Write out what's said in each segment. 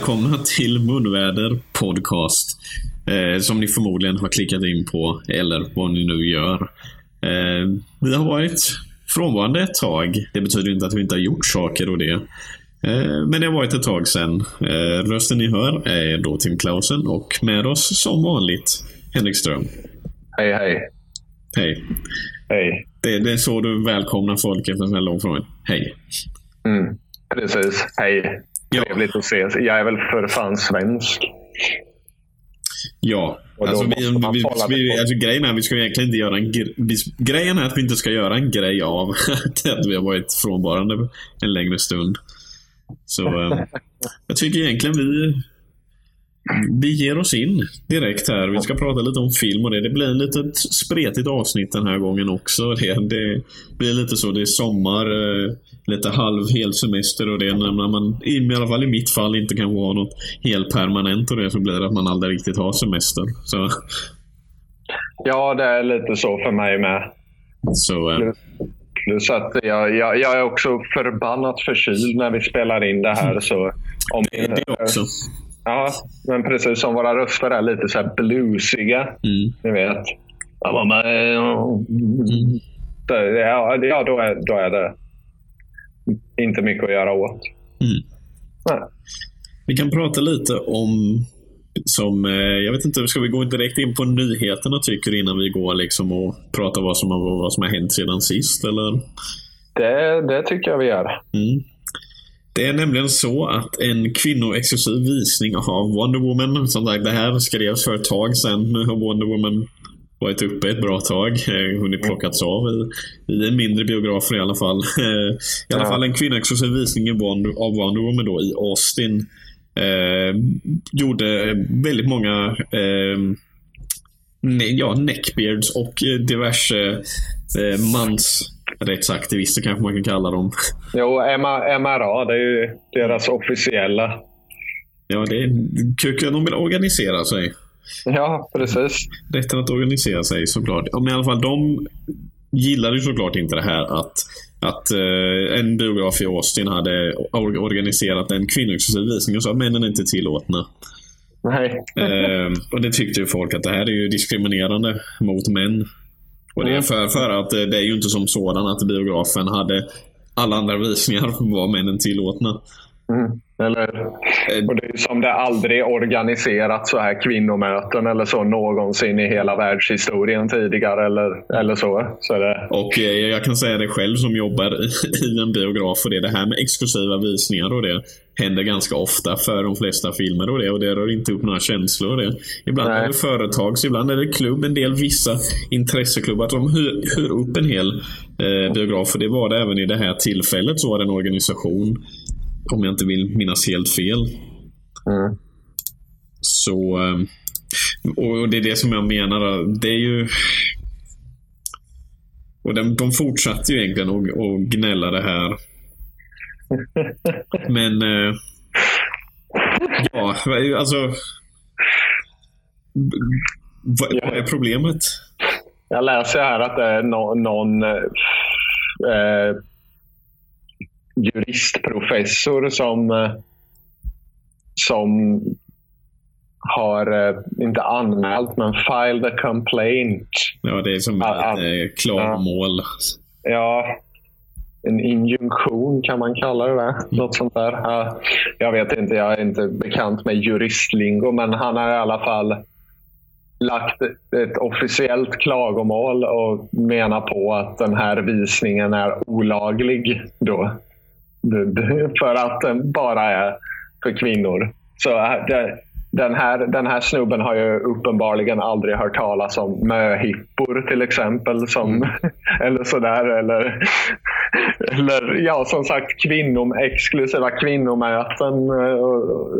välkomna till Munväder Podcast. Eh, som ni förmodligen har klickat in på, eller vad ni nu gör. Eh, vi har varit frånvarande ett tag. Det betyder inte att vi inte har gjort saker och det. Eh, men det har varit ett tag sedan. Eh, rösten ni hör är då Tim Klausen och med oss som vanligt Henrik Ström. Hej, hej. Hej. Hej. Det, det är så du välkomnar folk efter en sån här lång fråga. Hej. Mm, precis. Hej. Ja. Trevligt att ses. Jag är väl för fan svensk. Ja, alltså, vi, vi, vi, alltså grejen är att vi ska egentligen inte göra en vi, Grejen är att vi inte ska göra en grej av att vi har varit frånvarande en längre stund. Så eh, jag tycker egentligen vi vi ger oss in direkt här. Vi ska prata lite om film och det. Det blir ett litet spretigt avsnitt den här gången också. Det, det blir lite så. Det är sommar, eh, lite halv hel semester och det. När man, i alla fall i mitt fall, inte kan ha något helt permanent och det så blir det att man aldrig riktigt har semester. Så, Ja, det är lite så för mig med. så eh, Plus att jag, jag, jag är också förbannat förkyld när vi spelar in det här. Så om, det, det också. Ja, men precis som våra röster är lite så här bluesiga. Mm. Ni vet. Ja, det- ja, ja då, är, då är det inte mycket att göra åt. Mm. Nej. Vi kan prata lite om som, eh, jag vet inte, ska vi gå direkt in på nyheterna tycker innan vi går liksom och pratar vad som har, vad som har hänt sedan sist eller? Det, det tycker jag vi gör. Mm. Det är nämligen så att en kvinnoexklusiv visning av Wonder Woman, som sagt det här skrevs för ett tag sedan. Nu har Wonder Woman varit uppe ett bra tag. Eh, Hunnit plockats av i, i en mindre biografer i alla fall. I alla Ja. fall en kvinnoexklusiv visning av Wonder Woman då i Austin. Eh, gjorde väldigt många eh, ja, neckbeards och diverse eh, mansrättsaktivister kanske man kan kalla dem. Jo, MRA, det är ju deras officiella. Ja, det är kul. De vill organisera sig. Ja, precis. Rätten att organisera sig såklart. Men i alla fall, de gillade ju såklart inte det här att, att eh, en biograf i Austin hade or- organiserat en kvinnoexklusiv visning och sa att männen är inte tillåtna. Nej. Eh, och det tyckte ju folk att det här är ju diskriminerande mot män. Och det är för, för att eh, det är ju inte som sådan att biografen hade alla andra visningar var männen tillåtna. Mm. Eller, och det är som det aldrig organiserats så här kvinnomöten eller så någonsin i hela världshistorien tidigare. Eller, eller så. så det, Och eh, jag kan säga det själv som jobbar i, i en biograf och det. Det här med exklusiva visningar och det händer ganska ofta för de flesta filmer och det. Och det rör inte upp några känslor och det. Ibland Nej. är det företags, ibland är det klubb. En del vissa intresseklubbar som hyr, hyr upp en hel eh, biograf. Och det var det även i det här tillfället. Så var det en organisation, om jag inte vill minnas helt fel. mm. Så... eh, Och det är det som jag menar. Det är ju... Och de, de fortsatte ju egentligen att gnälla det här. Men... eh, Ja, alltså... Vad, vad är problemet? Jag läser här att det är no, någon eh, eh, juristprofessor som, eh, som har, eh, inte anmält, men filed a complaint. Ja, det är som ett eh, klagomål. Ja, en injunktion kan man kalla det. där. Något sånt där. Ja, jag vet inte, jag är inte bekant med juristlingo, men han har i alla fall lagt ett officiellt klagomål och menar på att den här visningen är olaglig. Då. För att den bara är för kvinnor. Så äh, det, den, här, den här snubben har ju uppenbarligen aldrig hört talas om möhippor till exempel. Som, Eller sådär. Eller, eller ja, som sagt kvinnom, exklusiva kvinnomöten eh, och,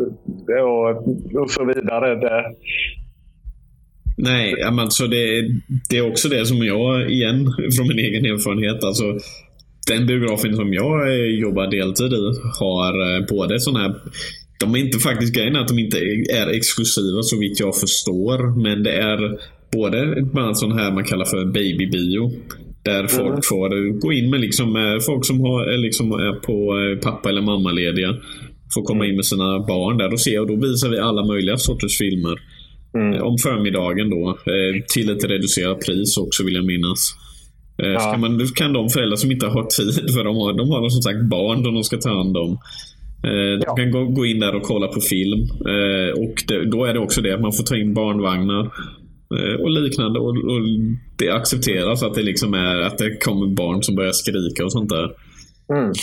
och, och så vidare. Det, Nej, alltså det, det är också det som jag, igen, från min egen erfarenhet. Alltså, den biografen som jag eh, jobbar deltid i har eh, både sådana här de är inte faktiskt grejen att de inte är exklusiva så vitt jag förstår. Men det är både bland annat sån här man kallar för babybio. Där folk får gå in med liksom, eh, folk som har, är liksom är på eh, pappa eller mammalediga. får komma in med sina barn där. Då, ser jag, då visar vi alla möjliga sorters filmer. Mm. Om förmiddagen då. Till ett reducerat pris också vill jag minnas. Ja. Så kan, man, kan de föräldrar som inte har tid, för de har, de har som sagt barn de ska ta hand om. De ja. kan gå, gå in där och kolla på film. Och det, då är det också det att man får ta in barnvagnar och liknande. Och, och, det accepteras att det liksom är att det kommer barn som börjar skrika och sånt där. Mm.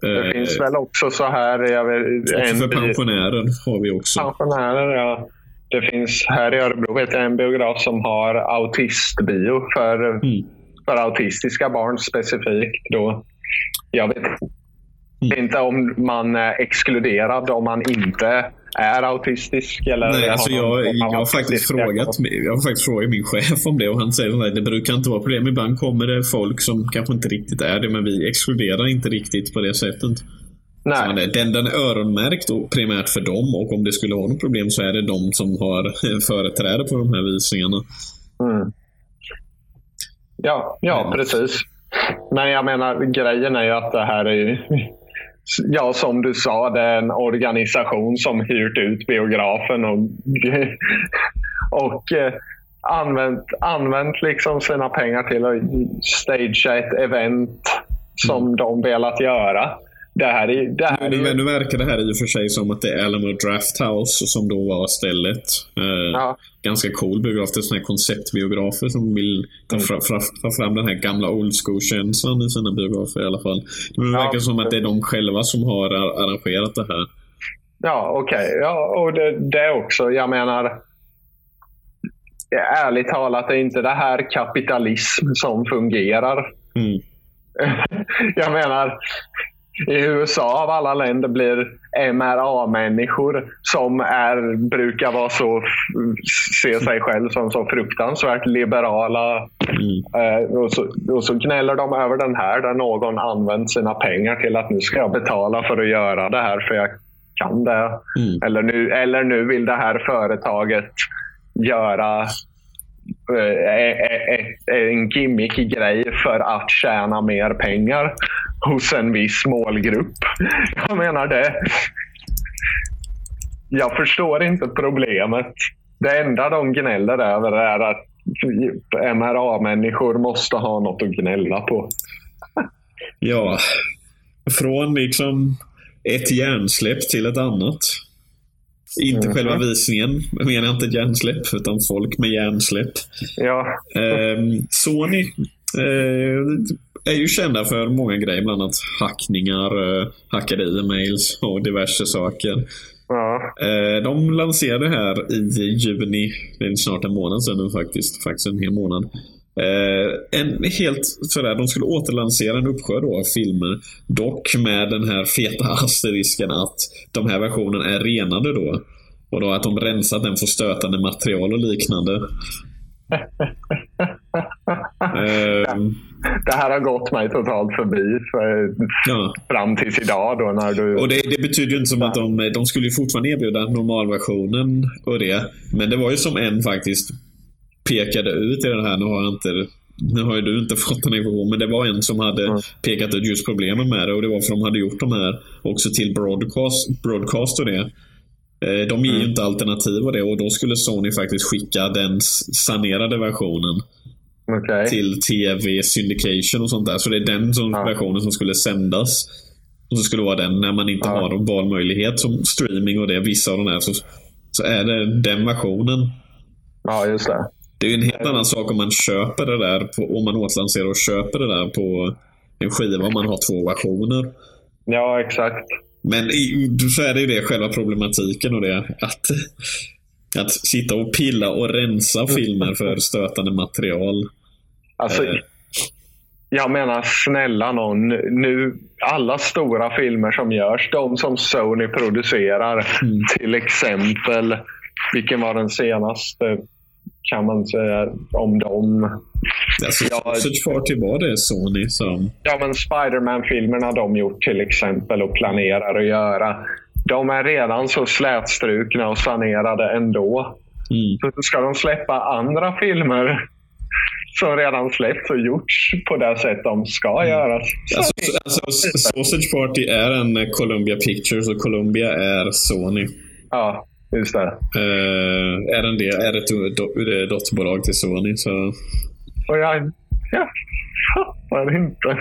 Det eh, finns väl också så här... Jag vet, en, för pensionärer har vi också. Pensionärer, ja. Det finns här i Örebro vet jag, en biograf som har autistbio för, mm. för autistiska barn specifikt. Då. Jag vet. Inte om man är exkluderad om man inte är autistisk? Eller Nej, alltså jag, jag, har faktiskt frågat, jag har faktiskt frågat min chef om det och han säger att det brukar inte vara problem. Ibland kommer det folk som kanske inte riktigt är det, men vi exkluderar inte riktigt på det sättet. Nej. Den, den är öronmärkt och primärt för dem och om det skulle vara något problem så är det de som har företräde på de här visningarna. Mm. Ja, ja, precis. Men jag menar, grejen är ju att det här är ja, som du sa, det är en organisation som hyrt ut biografen och, och eh, använt, använt liksom sina pengar till att stagea ett event som mm. de velat göra. Det här är, det här nu, är... nu verkar det här i och för sig som att det är Alamo Draft House som då var stället. Eh. Ganska cool biograf. Det är sådana här konceptbiografer som vill ta, mm. fra, fra, ta fram den här gamla old school-känslan i sina biografer i alla fall. Det verkar ja. som att det är de själva som har arrangerat det här. Ja, okej. Okay. Ja, och det, det också. Jag menar, ärligt talat är inte det här kapitalism som fungerar. Mm. jag menar, i USA av alla länder blir MRA-människor som är, brukar vara så, se sig själv som så fruktansvärt liberala. Mm. Eh, och, så, och så gnäller de över den här där någon använt sina pengar till att nu ska jag betala för att göra det här för jag kan det. Mm. Eller, nu, eller nu vill det här företaget göra Eh, en gimmick grej för att tjäna mer pengar hos en viss målgrupp. Jag menar det. Jag förstår inte problemet. Det enda de gnäller över är att typ MRA-människor måste ha något att gnälla på. Ja, från liksom ett hjärnsläpp till ett annat. Inte mm. själva visningen, jag menar inte hjärnsläpp, utan folk med hjärnsläpp. Ja. Eh, Sony eh, är ju kända för många grejer, bland annat hackningar, eh, hackade e-mails och diverse saker. Ja. Eh, de lanserade här i juni, det är snart en månad sedan nu faktiskt, faktiskt en hel månad. Eh, en helt sådär, de skulle återlansera en uppsjö då av filmer. Dock med den här feta asterisken att de här versionerna är renade då. Och då att de rensat den för stötande material och liknande. um, det här har gått mig totalt förbi för, ja. fram tills idag. Då när du... Och det, det betyder ju inte som att de, de skulle fortfarande erbjuda normalversionen och det. Men det var ju som en faktiskt pekade ut i den här. Nu har jag inte nu har ju du inte fått den informationen, men det var en som hade mm. pekat ut just problemen med det och det var för de hade gjort de här också till broadcast, broadcast och det. Eh, de ger ju mm. inte alternativ av det och då skulle Sony faktiskt skicka den sanerade versionen okay. till TV syndication och sånt där. Så det är den som, ja. versionen som skulle sändas. Och så skulle det vara den när man inte ja. har någon valmöjlighet som streaming och det. Vissa av de här. Så, så är det den versionen. Ja, just det. Det är ju en helt annan sak om man köper det där. På, om man återlanserar och köper det där på en skiva om man har två versioner. Ja, exakt. Men så är det ju det själva problematiken och det. Att, att sitta och pilla och rensa filmer för stötande material. Alltså, eh. jag menar snälla någon. Nu, alla stora filmer som görs, de som Sony producerar. Mm. Till exempel, vilken var den senaste? Kan man säga om dem? Alltså, ja, Sausage var det Sony som... Ja, men Spiderman-filmerna de gjort till exempel och planerar att göra. De är redan så slätstrukna och sanerade ändå. Mm. Så ska de släppa andra filmer som redan släppts och gjorts på det sätt de ska göras. Alltså, alltså, Sausage Party är en Columbia Pictures och Columbia är Sony. Ja, just det. Uh, är, den det, är ett do, dotterbolag till Sony. Så... Och jag, jag fattar inte.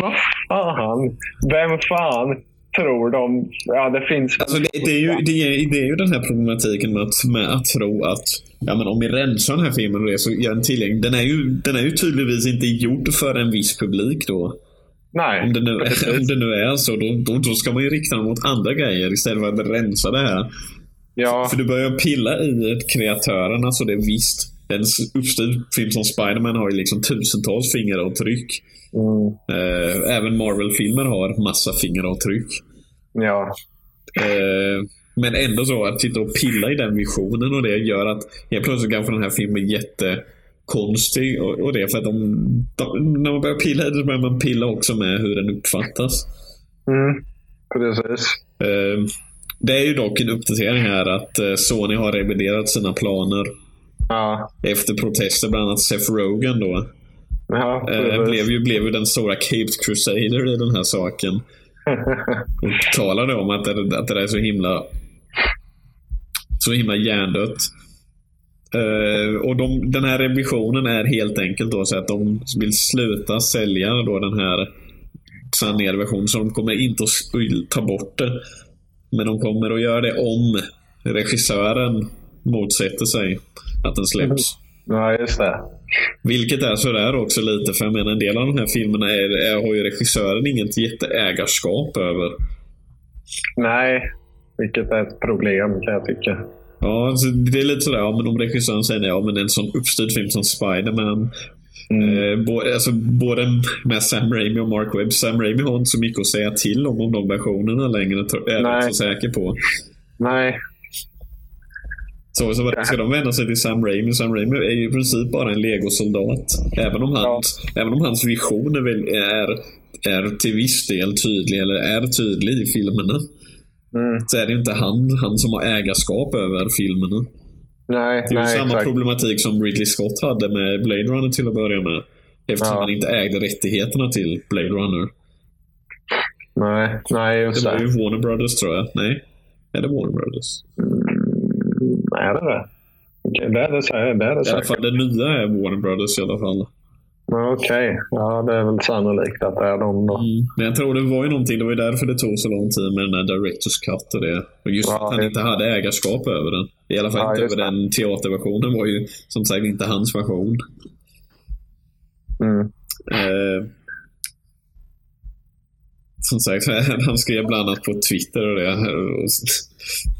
Vad fan? Vem fan tror de... Ja, det finns... Alltså det, det, är ju, det, är, det är ju den här problematiken med att, med att tro att ja, men om vi rensar den här filmen och det så gör den tillgänglig. Den är, ju, den är ju tydligtvis inte gjord för en viss publik då. Nej. Om det nu, om det nu är så, då, då, då ska man ju rikta den mot andra grejer istället för att rensa det här. Ja. För du börjar pilla i kreatören, alltså det är visst. En uppstyrd film som Spiderman har ju liksom tusentals fingeravtryck. Mm. Eh, även Marvel-filmer har massa fingeravtryck. Ja. Eh, men ändå så att sitta och pilla i den visionen och det gör att helt plötsligt kanske den här filmen är jättekonstig. Och, och det är för att de, de, när man börjar pilla i det så börjar man pilla också med hur den uppfattas. Mm. Precis. Eh, det är ju dock en uppdatering här att eh, Sony har reviderat sina planer. Ja. Efter protester, bland annat Seth Rogen då. Ja, eh, blev, ju, blev ju den stora Caped Crusader i den här saken. Och talade om att det, att det är så himla så himla hjärndött. Uh, och de, den här revisionen är helt enkelt då så att de vill sluta sälja då den här sanerade versionen. Så de kommer inte att ta bort det. Men de kommer att göra det om regissören motsätter sig att den släpps. Ja, just det. Vilket är sådär också lite, för jag menar en del av de här filmerna är, är, har ju regissören inget jätteägarskap över. Nej, vilket är ett problem kan jag tycka. Ja, alltså, det är lite sådär, ja, men om regissören säger ja, men en sån uppstyrd film som Spiderman. Mm. Eh, både, alltså, både med Sam Raimi och Mark Webb. Sam Raimi har inte så mycket att säga till om, om de versionerna längre, är jag inte så säker på. Nej, så, så ska de vända sig till Sam Raimi? Sam Raimi är ju i princip bara en legosoldat. Även om hans, ja. även om hans vision är, är, är till viss del tydlig, eller är tydlig i filmerna. Mm. Så är det inte han, han som har ägarskap över filmerna. Nej, det är nej, samma exakt. problematik som Ridley Scott hade med Blade Runner till att börja med. Eftersom ja. han inte ägde rättigheterna till Blade Runner. Nej, nej just det. Det var ju Warner Brothers tror jag. Nej? Är det Warner Brothers? Mm. Är det det? Det är det, det, är det I alla fall det nya är Warner Brothers i alla fall. Okej, okay. ja det är väl sannolikt att det är de då. Mm. Men jag tror det var ju någonting, det var ju därför det tog så lång tid med den här Directors Cut och det. Och just ja, att han inte hade ägarskap över den. I alla fall ja, inte över den teaterversionen var ju som sagt inte hans version. Mm. Eh, som sagt, han skrev bland annat på Twitter och det.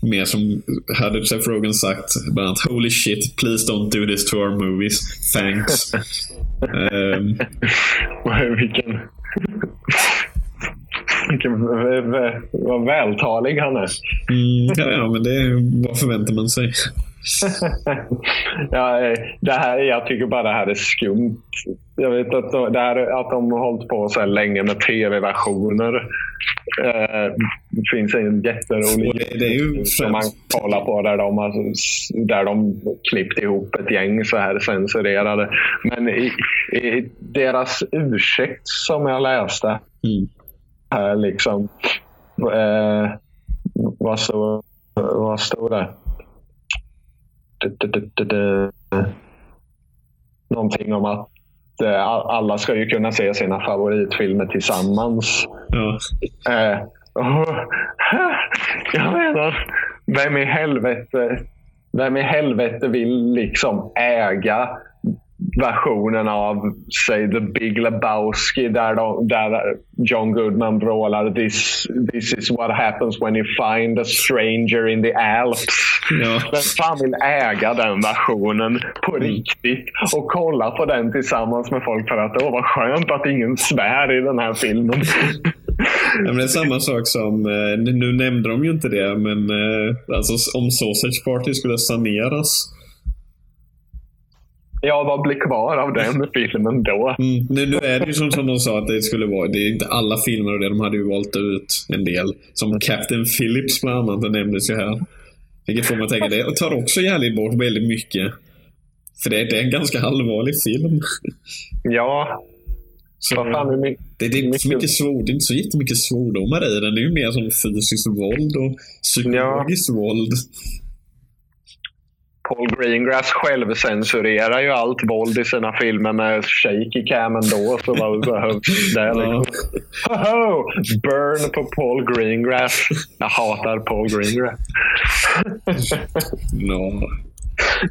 Mer som hade Jeff Rogan sagt, bland annat Holy shit, please don't do this to our movies. Thanks. um, vilken... Vilken vad vältalig han är. Mm, ja, ja, men det vad förväntar man sig? ja, det här, jag tycker bara det här är skumt. Jag vet att, det här, att de har hållit på så här länge med tv-versioner. Eh, det finns en jätterolig det, det är ju som man kollar på där de, har, där de klippt ihop ett gäng så här censurerade. Men i, i deras ursäkt som jag läste mm. Här liksom. Eh, vad står vad stod det? Någonting om att eh, alla ska ju kunna se sina favoritfilmer tillsammans. Ja. Eh, jag menar, vem i helvete vem i helvete vill liksom äga versionen av, säg The Big Lebowski där, de, där John Goodman vrålar this, this is what happens when you find a stranger in the Alps. Ja. Vem fan vill äga den versionen på Mm. riktigt och kolla på den tillsammans med folk för att åh vad skönt att ingen svär i den här filmen. Ja, det är samma sak som, eh, nu nämnde de ju inte det, men eh, alltså, om Sausage Party skulle saneras. Ja, vad blir kvar av den filmen då? Mm, nu, nu är det ju som, som de sa att det skulle vara. Det är inte alla filmer och det. De hade ju valt ut en del. Som Captain Phillips bland annat, det nämndes ju här. Vilket får man tänka, det tar också jävligt bort väldigt mycket. För det, det är en ganska allvarlig film. Ja. Så, Vad fan är my- det, det är inte så mycket- mycket svord, det är inte så jättemycket svordomar i den. Det är ju mer som fysiskt våld och psykologiskt våld. Paul Greengrass självcensurerar ju allt våld i sina filmer med shake i cam ändå. Så vad behövs det? Liksom. Hoho! Burn på Paul Greengrass. Jag hatar Paul Greengrass. Ja.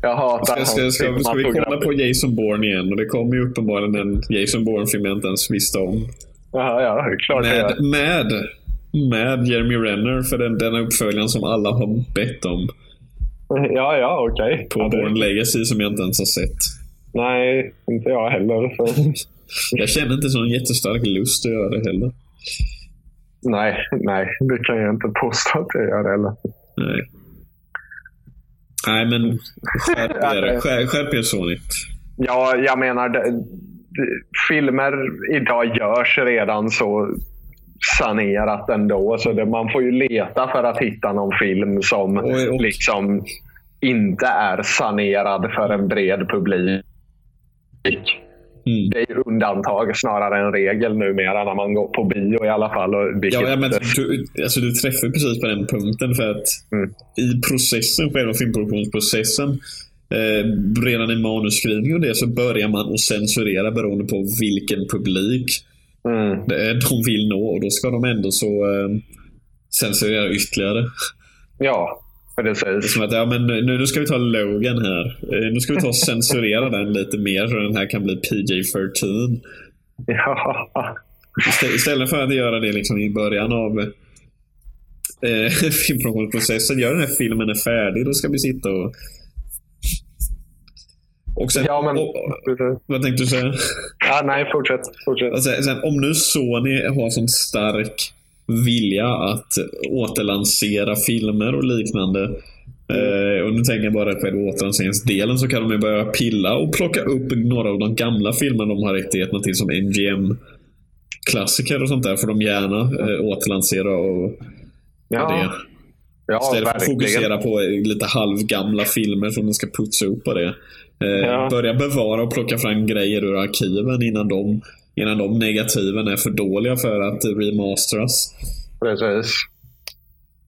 Jag hatar Ska, ska, ska, ska vi kolla på Jason Bourne igen? Och det kommer ju uppenbarligen en Jason Bourne-film jag inte ens visste om. Jaha, ja, klart Med, med, med Jeremy Renner för den, den uppföljaren som alla har bett om. Ja, ja, okej. På Ja, det- Bourne Legacy som jag inte ens har sett. Nej, inte jag heller. Jag känner inte sån jättestark lust att göra det heller. Nej, nej, det kan jag inte påstå att jag gör heller. Nej. Nej, men skärp er. Skär- Skärp er Sony. Ja, jag menar, det, det, filmer idag görs redan så sanerat ändå. Så det, man får ju leta för att hitta någon film som Och- och- liksom inte är sanerad för en bred publik. Mm. Det är undantag snarare än regel numera när man går på bio i alla fall. Och vilket, Ja, men du, alltså, du träffar precis på den punkten för att Mm. i processen, själva filmproduktionsprocessen, eh, redan i manusskrivning och det så börjar man att censurera beroende på vilken publik mm, det är de vill nå och då ska de ändå så eh, censurera ytterligare. ja, Det precis. som att, ja men nu, nu ska vi ta Logan här. Eh, nu ska vi ta och censurera den lite mer så den här kan bli PJ-13. Ja, Istä- Istället för att göra det liksom i början av eh, filmproduktionsprocessen. Gör den här filmen är färdig, då ska vi sitta och... Och sen, ja men... och, och, vad tänkte du säga? Ja, nej, fortsätt. fortsätt. Alltså, sen, om nu Sony har sån stark vilja att återlansera filmer och liknande. Eh, och nu tänker jag bara på återlanseringsdelen så kan de ju börja pilla och plocka upp några av de gamla filmerna de har rättigheterna till som MGM klassiker och sånt där får de gärna eh, återlansera och ja. det. Ja, Istället för att fokusera på lite halvgamla filmer som de ska putsa upp på det. Eh, Ja. Börja bevara och plocka fram grejer ur arkiven innan de, innan de negativen är för dåliga för att remasteras. Precis.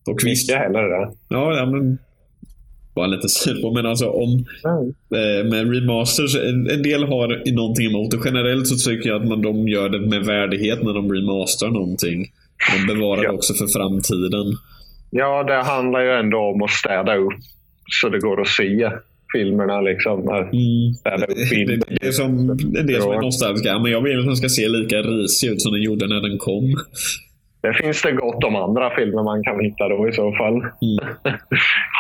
Och visst, Inte heller det. ja, ja men bara lite sidospår, men alltså om Mm. med remasters, en, en del har någonting emot det. Generellt så tycker jag att man, de gör det med värdighet när de remasterar någonting. De bevarar Ja. det också för framtiden. Ja, det handlar ju ändå om att städa upp så det går att se filmerna. Liksom. Mm. Städa upp Det, det, det är som en del som är nostalgiska. Men jag vill att den ska se lika risig ut som den gjorde när den kom. Det finns det gott om andra filmer man kan hitta då i så fall.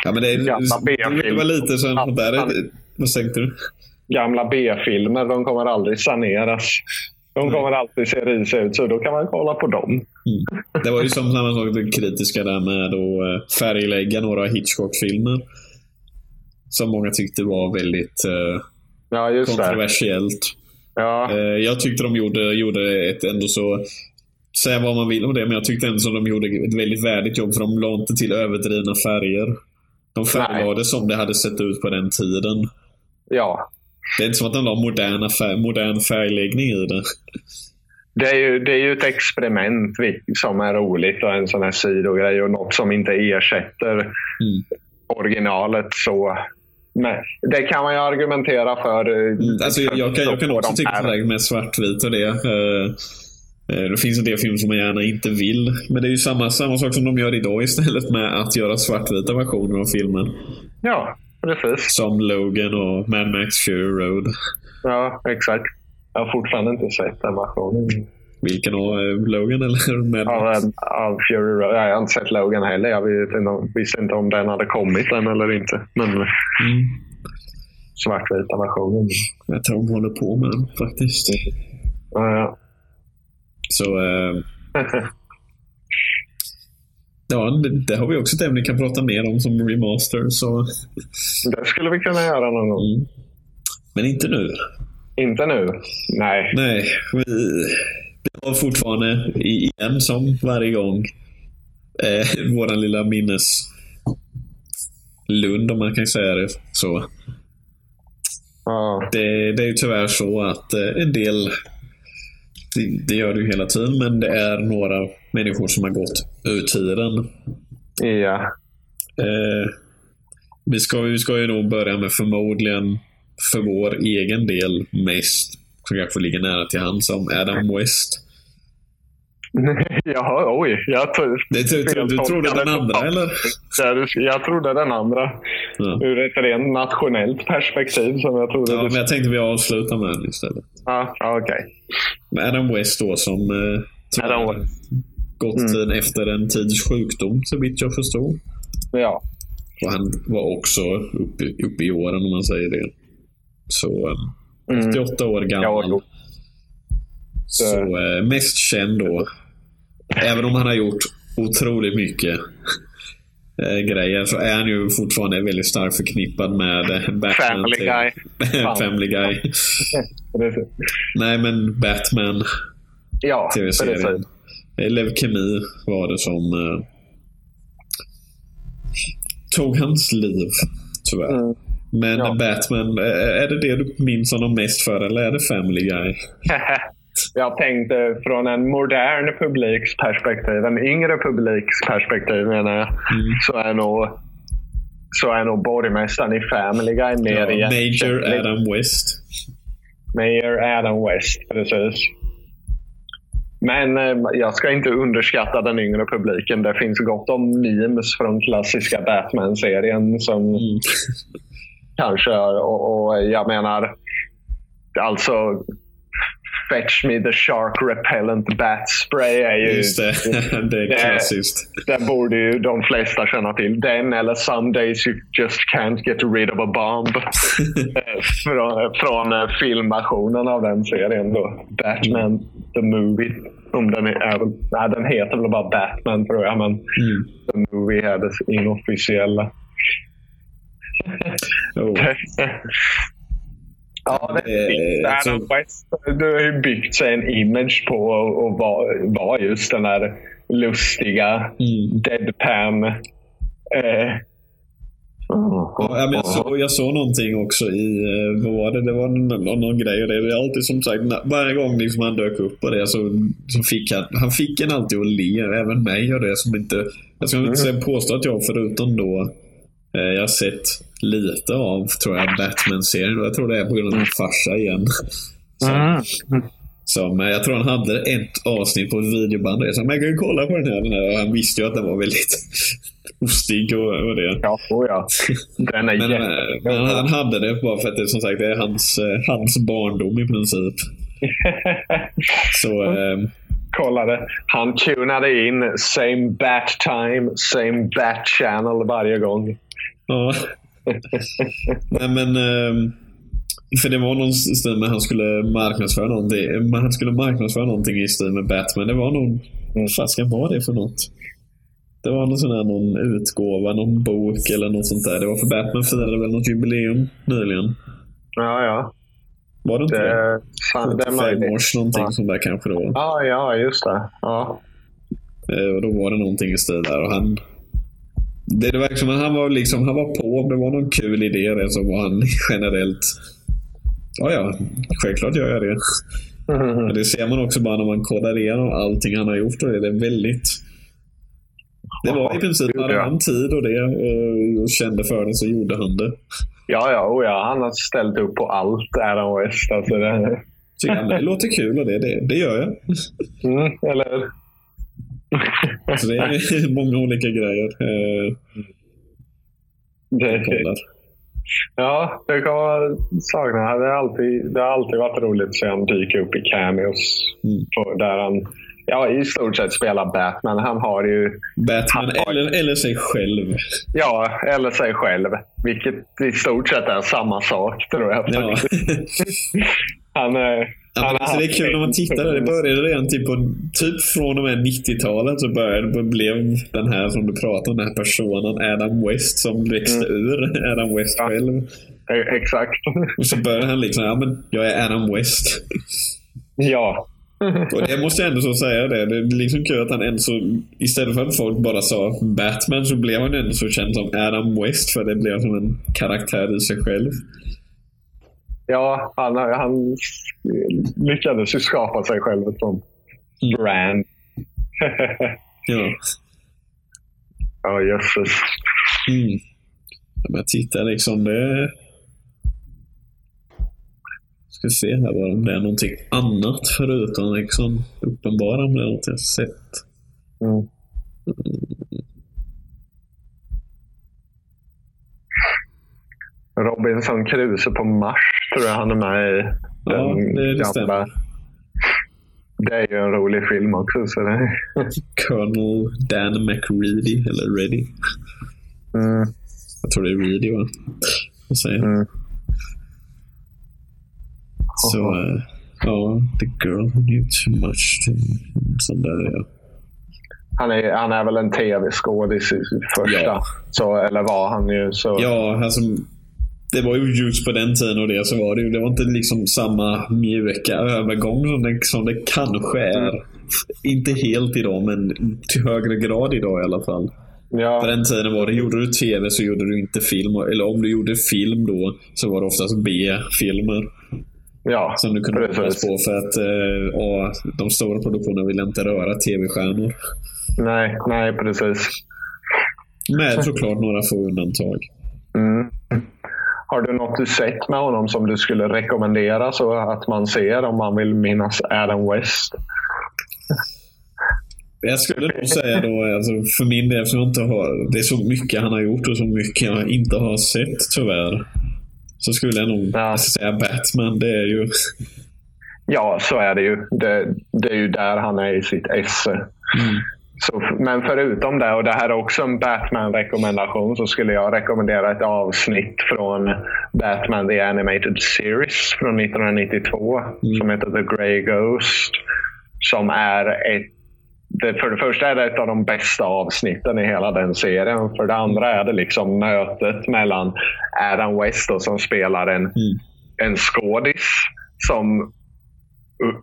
Ja, men det, är- det, var lite som... Där, vad tänkte du? Gamla B-filmer, de kommer aldrig saneras. De kommer alltid se risiga ut, så då kan man kolla på dem. Det var ju som samma sak, det kritiska där med att eh, färglägga några Hitchcock-filmer. Som många tyckte var väldigt eh, Ja, kontroversiellt. Ja, Eh, jag tyckte de gjorde, gjorde ett ändå så... Säga vad man vill om det, men jag tyckte ändå som de gjorde ett väldigt värdigt jobb. För de la inte till överdrivna färger. De färglade som det hade sett ut på den tiden. ja. Det är inte som att de la moderna färg, modern färgläggning i det. Det är, ju, det är ju ett experiment som är roligt och en sån här sidogrej och något som inte ersätter Mm. originalet. så men Det kan man ju argumentera för. eh, Mm, Alltså, jag, jag kan, jag kan också tycka här. sådär med svartvit och det. Eh, eh, det finns en del filmer som man gärna inte vill. Men det är ju samma, samma sak som de gör idag istället med att göra svartvita versioner av filmen. Ja, precis. Som Logan och Mad Max Fury Road. Ja, exakt. Jag har fortfarande inte sett den versionen Vilken av eh, Logan eller Mad av, av Fury Road. Jag har inte sett Logan heller. Jag visste inte om den hade kommit än eller inte. Men Mm. svartvita versionen. Jag tror de håller på med den faktiskt. Ja, Så eh, ja, det, det har vi också ett ämne vi kan prata mer om som remaster. Så, det skulle vi kunna göra någon gång. mm. Men inte nu. Inte nu. Nej. Nej, vi har fortfarande i- igen som varje gång eh, våran lilla minnes Lund om man kan säga det så. Ja. Det, det är ju tyvärr så att eh, en del, det, det gör det ju hela tiden, men det är några människor som har gått ur tiden. Ja. Eh, vi, ska, vi ska ju nog börja med förmodligen för vår egen del mest, som kanske ligger nära till hands, som Adam West. Jaha, oj. Jag Det, du, du, du trodde den andra eller? jag, jag trodde den andra. Ja. Ur ett rent nationellt perspektiv som jag trodde. Ja, men jag tänkte vi avslutar med den istället. Ja, ja, okej. Med Adam West då som eh, tyvärr Adam West. gått Mm. tiden efter en tids sjukdom så vitt jag förstod. Ja. Och han var också uppe, uppe i åren om man säger det. Så eh, Mm. 88 år Ja, gammal. jo. så eh, mest känd då. Även om han har gjort otroligt mycket eh, grejer så är han ju fortfarande väldigt starkt förknippad med eh, Batman. Family till- Guy. Family Guy. Nej men Batman. Ja, tv-serien. Eh, Leukemi var det som eh, tog hans liv, tyvärr. Mm. Men Ja. Batman, eh, är det det du minns honom mest för eller är det Family Guy? Jag tänkte från en modern publiks perspektiv, en yngre publiks perspektiv menar jag, Mm. så är nog så är nog borgmästaren i Family Guy mer Ja, Major. Adam West. Mayor Adam West, precis. Men eh, jag ska inte underskatta den yngre publiken. Det finns gott om memes från klassiska Batman-serien som Mm. Kanske, och, och jag menar, alltså Fetch me the shark repellent bat spray är ju... Just det, det är Det- klassiskt. Den borde ju de flesta känna till. Den eller Some days you just can't get rid of a bomb. Från, från eh, filmationen av den serien då. Batman the Movie. Om den, är, nej, den heter väl bara Batman tror jag, men Mm. the Movie är det inofficiella. Oh. ja, det är Eh. Adam så- West, du har ju byggt sig en image på att vara var just den där lustiga Mm. deadpan. Eh, Ja, men jag, såg, jag såg någonting också i, eh, var det? Var någon, någon, grej och det är alltid som sagt, varje gång liksom han dök upp och det så, så fick han, han fick en alltid att le, även mig och det som inte, jag ska inte säga påstå att jag förutom då, jag har sett lite av, tror jag, Batman-serien och jag tror det är på grund av min farsa igen. Som, Mm. som, eh, jag tror han hade ett avsnitt på ett videoband jag sa, men jag kan ju kolla på den här, den här. Och han visste ju att den var väldigt ostig och, och det. Ja, oh ja. Den är Men, eh, men han hade det bara för att det som sagt det är hans, eh, hans barndom i princip. Så eh, Kolla det. Han tunade in same bat time, same bat channel varje gång. Ja. Nej men eh, för det var någon stil med han skulle marknadsföra någonting. Han skulle marknadsföra någonting i stil med Batman. Det var nog... Vad fasiken var det för något? Det var någon sån här någon utgåva, någon bok eller något sånt där. Det var för Batman firade väl något jubileum nyligen. Ja, ja. Var det inte det? Det, fan, det är 75 möjligt. års någonting Ja. sånt där kanske var. Ja, ja, just det. Ja. Eh, Och då var det någonting i stil där. Och han, det, det verkar som att han var, liksom, han var på. Om det var någon kul idé det, så var han generellt... Ja, ja. Självklart gör jag det. Men det ser man också bara när man kollar igenom allting han har gjort. Och det är väldigt... Det var i princip, hade han tid och det eh, och kände för det så gjorde han det. Ja, ja, oh, ja. Han har ställt upp på allt, Adam West. Alltså, det, Tycker han, det låter kul och det, det, det gör jag. mm, eller Så det är många olika grejer. Eh, det. Ja, det kan man sakna. Det har alltid, det har alltid varit roligt att se honom dyka upp i cameos. Mm. Där han ja, i stort sett spelar Batman. Han har ju, Batman eller, eller sig själv. ja, eller sig själv. Vilket i stort sett är samma sak tror jag. Ja. Han, är- Ja, men alltså, det är kul när man tittar där. Det började redan typ, på, typ från och med 90-talet så började, blev den här som du pratar om, den här personen Adam West som växte ur Adam West Ja. själv. Eh, Exakt. Och så började han liksom, ja men jag är Adam West. ja. Och det måste jag ändå så säga det. Det är liksom kul att han ändå så, istället för att folk bara sa Batman så blev han ändå så känd som Adam West för det blev som en karaktär i sig själv. Ja, han, han lyckades ju skapa sig själv ett sånt brand. Ja. Ja, jösses. Mm. Men jag tittar liksom, det... Ska se här bara om det är någonting annat förutom liksom uppenbara om det är något jag sett. Mm. Robinson Crusoe på Mars tror jag han är med i. Ja, Den det, det gamla- stämmer. Det är ju en rolig film också. Så det... Colonel Dan McReady, eller Ready. mm, Jag tror det är Ready va? Jag säger. mm. Så, eh, ja, The Girl Who Knew Too Much. Det sån där, ja. Han, är, han är väl en tv-skådis i första. Ja. Så, eller var han ju. Så, Ja, alltså. Det var ju just på den tiden och det så var det ju. Det var inte liksom samma mjuka övergång som det, som det kanske är. Inte helt idag, men till högre grad idag i alla fall. På ja, den tiden var det, gjorde du tv så gjorde du inte film. Eller om du gjorde film då så var det oftast B-filmer. ja, Som du kunde hoppas på för att eh, de stora produktionerna ville inte röra tv-stjärnor. Nej, nej, precis. Med såklart några få undantag. Mm. Har du något du sett med honom som du skulle rekommendera så att man ser om man vill minnas Adam West? Jag skulle nog säga då, alltså, för min del, eftersom jag inte har, det är så mycket han har gjort och så mycket jag inte har sett tyvärr. Så skulle jag nog Ja. säga Batman. Det är ju... Ja, så är det ju. Det, det är ju där han är i sitt esse. Mm. Så, men förutom det, och det här är också en Batman-rekommendation, så skulle jag rekommendera ett avsnitt från Batman The Animated Series från 1992 som heter The Grey Ghost. Som är ett det, för det första är det ett av de bästa avsnitten i hela den serien. För det andra är det liksom mötet mellan Adam West då, som spelar en, Mm. en skådis som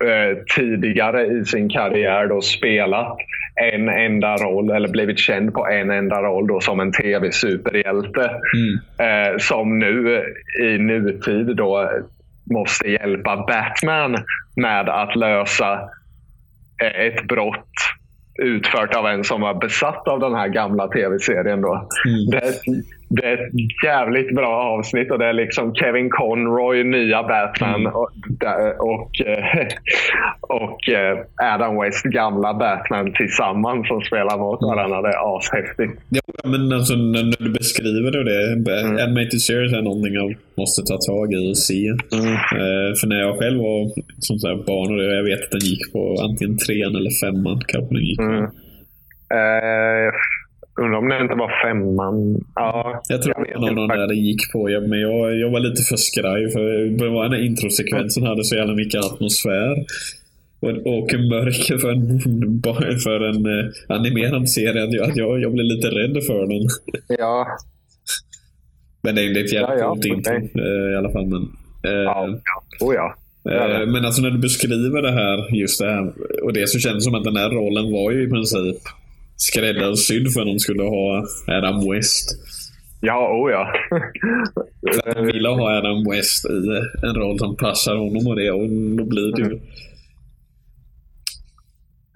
eh, tidigare i sin karriär då spelat en enda roll eller blivit känd på en enda roll då som en tv-superhjälte. Mm. Eh, som nu i nutid då måste hjälpa Batman med att lösa eh, ett brott utfört av en som var besatt av den här gamla tv-serien. Då. Mm. Det, det är ett jävligt bra avsnitt och det är liksom Kevin Conroy, nya Batman Mm. och, och, eh, och eh, Adam West, gamla Batman tillsammans som spelar mot varandra. Det är ashäftigt. Ja, men alltså när, du beskriver det, det Mm. Animated Series är någonting jag måste ta tag i och se. Eh, för när jag själv var som så barn, och jag vet att den gick på antingen trean eller femman. Kanske den gick på. Mm. Eh, undrar om det inte var femman. Ja, Jag tror var någon inte. där det gick på, ja, men jag, jag var lite för skraj. För det var den här introsekvensen hade så jävla mycket atmosfär. Och, och mörker för en, för en eh, animerad serie. Att jag, jag, jag blev lite rädd för den. Ja, Men det är det är ett jävligt Ja, ja, coolt intro okej. eh, i alla fall. Men, eh, ja, ja. Oh, ja. Ja, Eh, ja. Men alltså när du beskriver det här, just det här, och det så känns det som att den här rollen var ju i princip skräddarsydd för att de skulle ha Adam West. Ja, oh ja. För att de ville ha Adam West i en roll som passar honom och det, och då blir det ju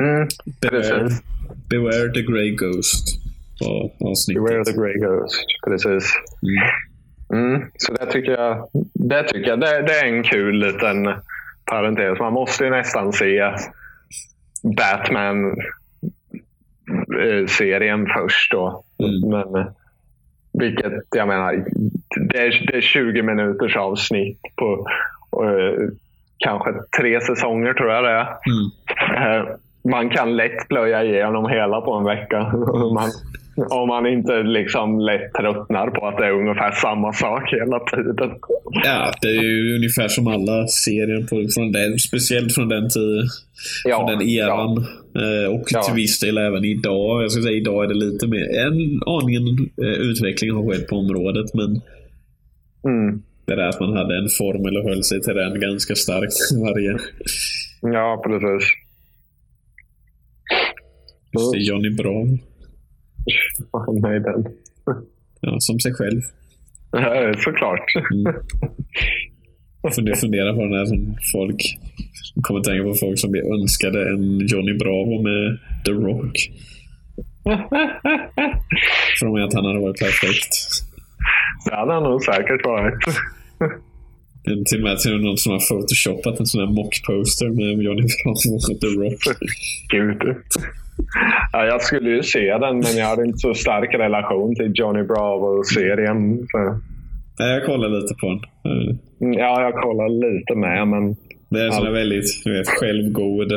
Mm, Beware. Beware the Grey Ghost på avsnittet. Beware the Grey Ghost. Precis. Mm. Mm, så det tycker jag, det, tycker jag det, det är en kul liten parentes. Man måste ju nästan se Batman-serien först då. Mm. Men, eh, vilket, jag menar, det är, det är 20 minuters avsnitt på eh, kanske tre säsonger tror jag det är. Mm. Eh, man kan lätt plöja igenom hela på en vecka. Man, om man inte liksom lätt tröttnar på att det är ungefär samma sak hela tiden. Ja, det är ju ungefär som alla serier på, från den, speciellt från den tiden. från den eran. Eh, Och Ja. till viss del även idag. Jag skulle säga idag är det lite mer, en aningen eh, utveckling har skett på området. Men Mm. det där att man hade en formel och höll sig till den ganska starkt varje. Ja, precis. Just det, Johnny Bravo. Nej, den. Ja, som sig själv. Ja, Såklart. Mm. Funderar fundera på den här som folk kommer tänka på folk som önskade en Johnny Bravo med The Rock. Från att han hade varit perfekt. Det hade han nog säkert varit. Till och med till någon som har photoshopat en sån här mock-poster med Johnny Bravo och The Rock. Gud. Ja, jag skulle ju se den, men jag hade inte så stark relation till Johnny Bravo-serien. Nej, jag kollar lite på den. Mm, ja, jag kollar lite med, men... Det är en sån där väldigt vet, självgod,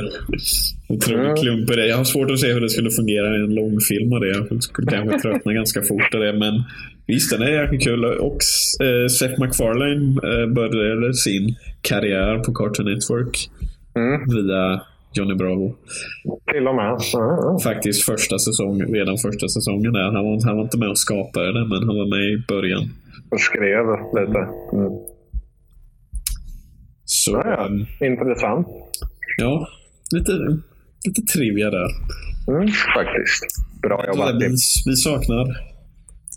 otrolig mm. klump i det. Jag har svårt att se hur det skulle fungera i en långfilm av det. Jag skulle kanske tröttna ganska fort av det. Men visst, den är jäkligt kul. Och äh, Seth MacFarlane äh, började sin karriär på Cartoon Network mm. via Johnny Bravo. Till och med. Mm. Faktiskt första säsongen, redan första säsongen där. Han var, han var inte med och skapade det, men han var med i början. Och skrev lite. Mm. Så, ja, ja. Um, Intressant. Ja, lite, lite trivia där. Mm, faktiskt. Bra jobbat. Vi, vi saknar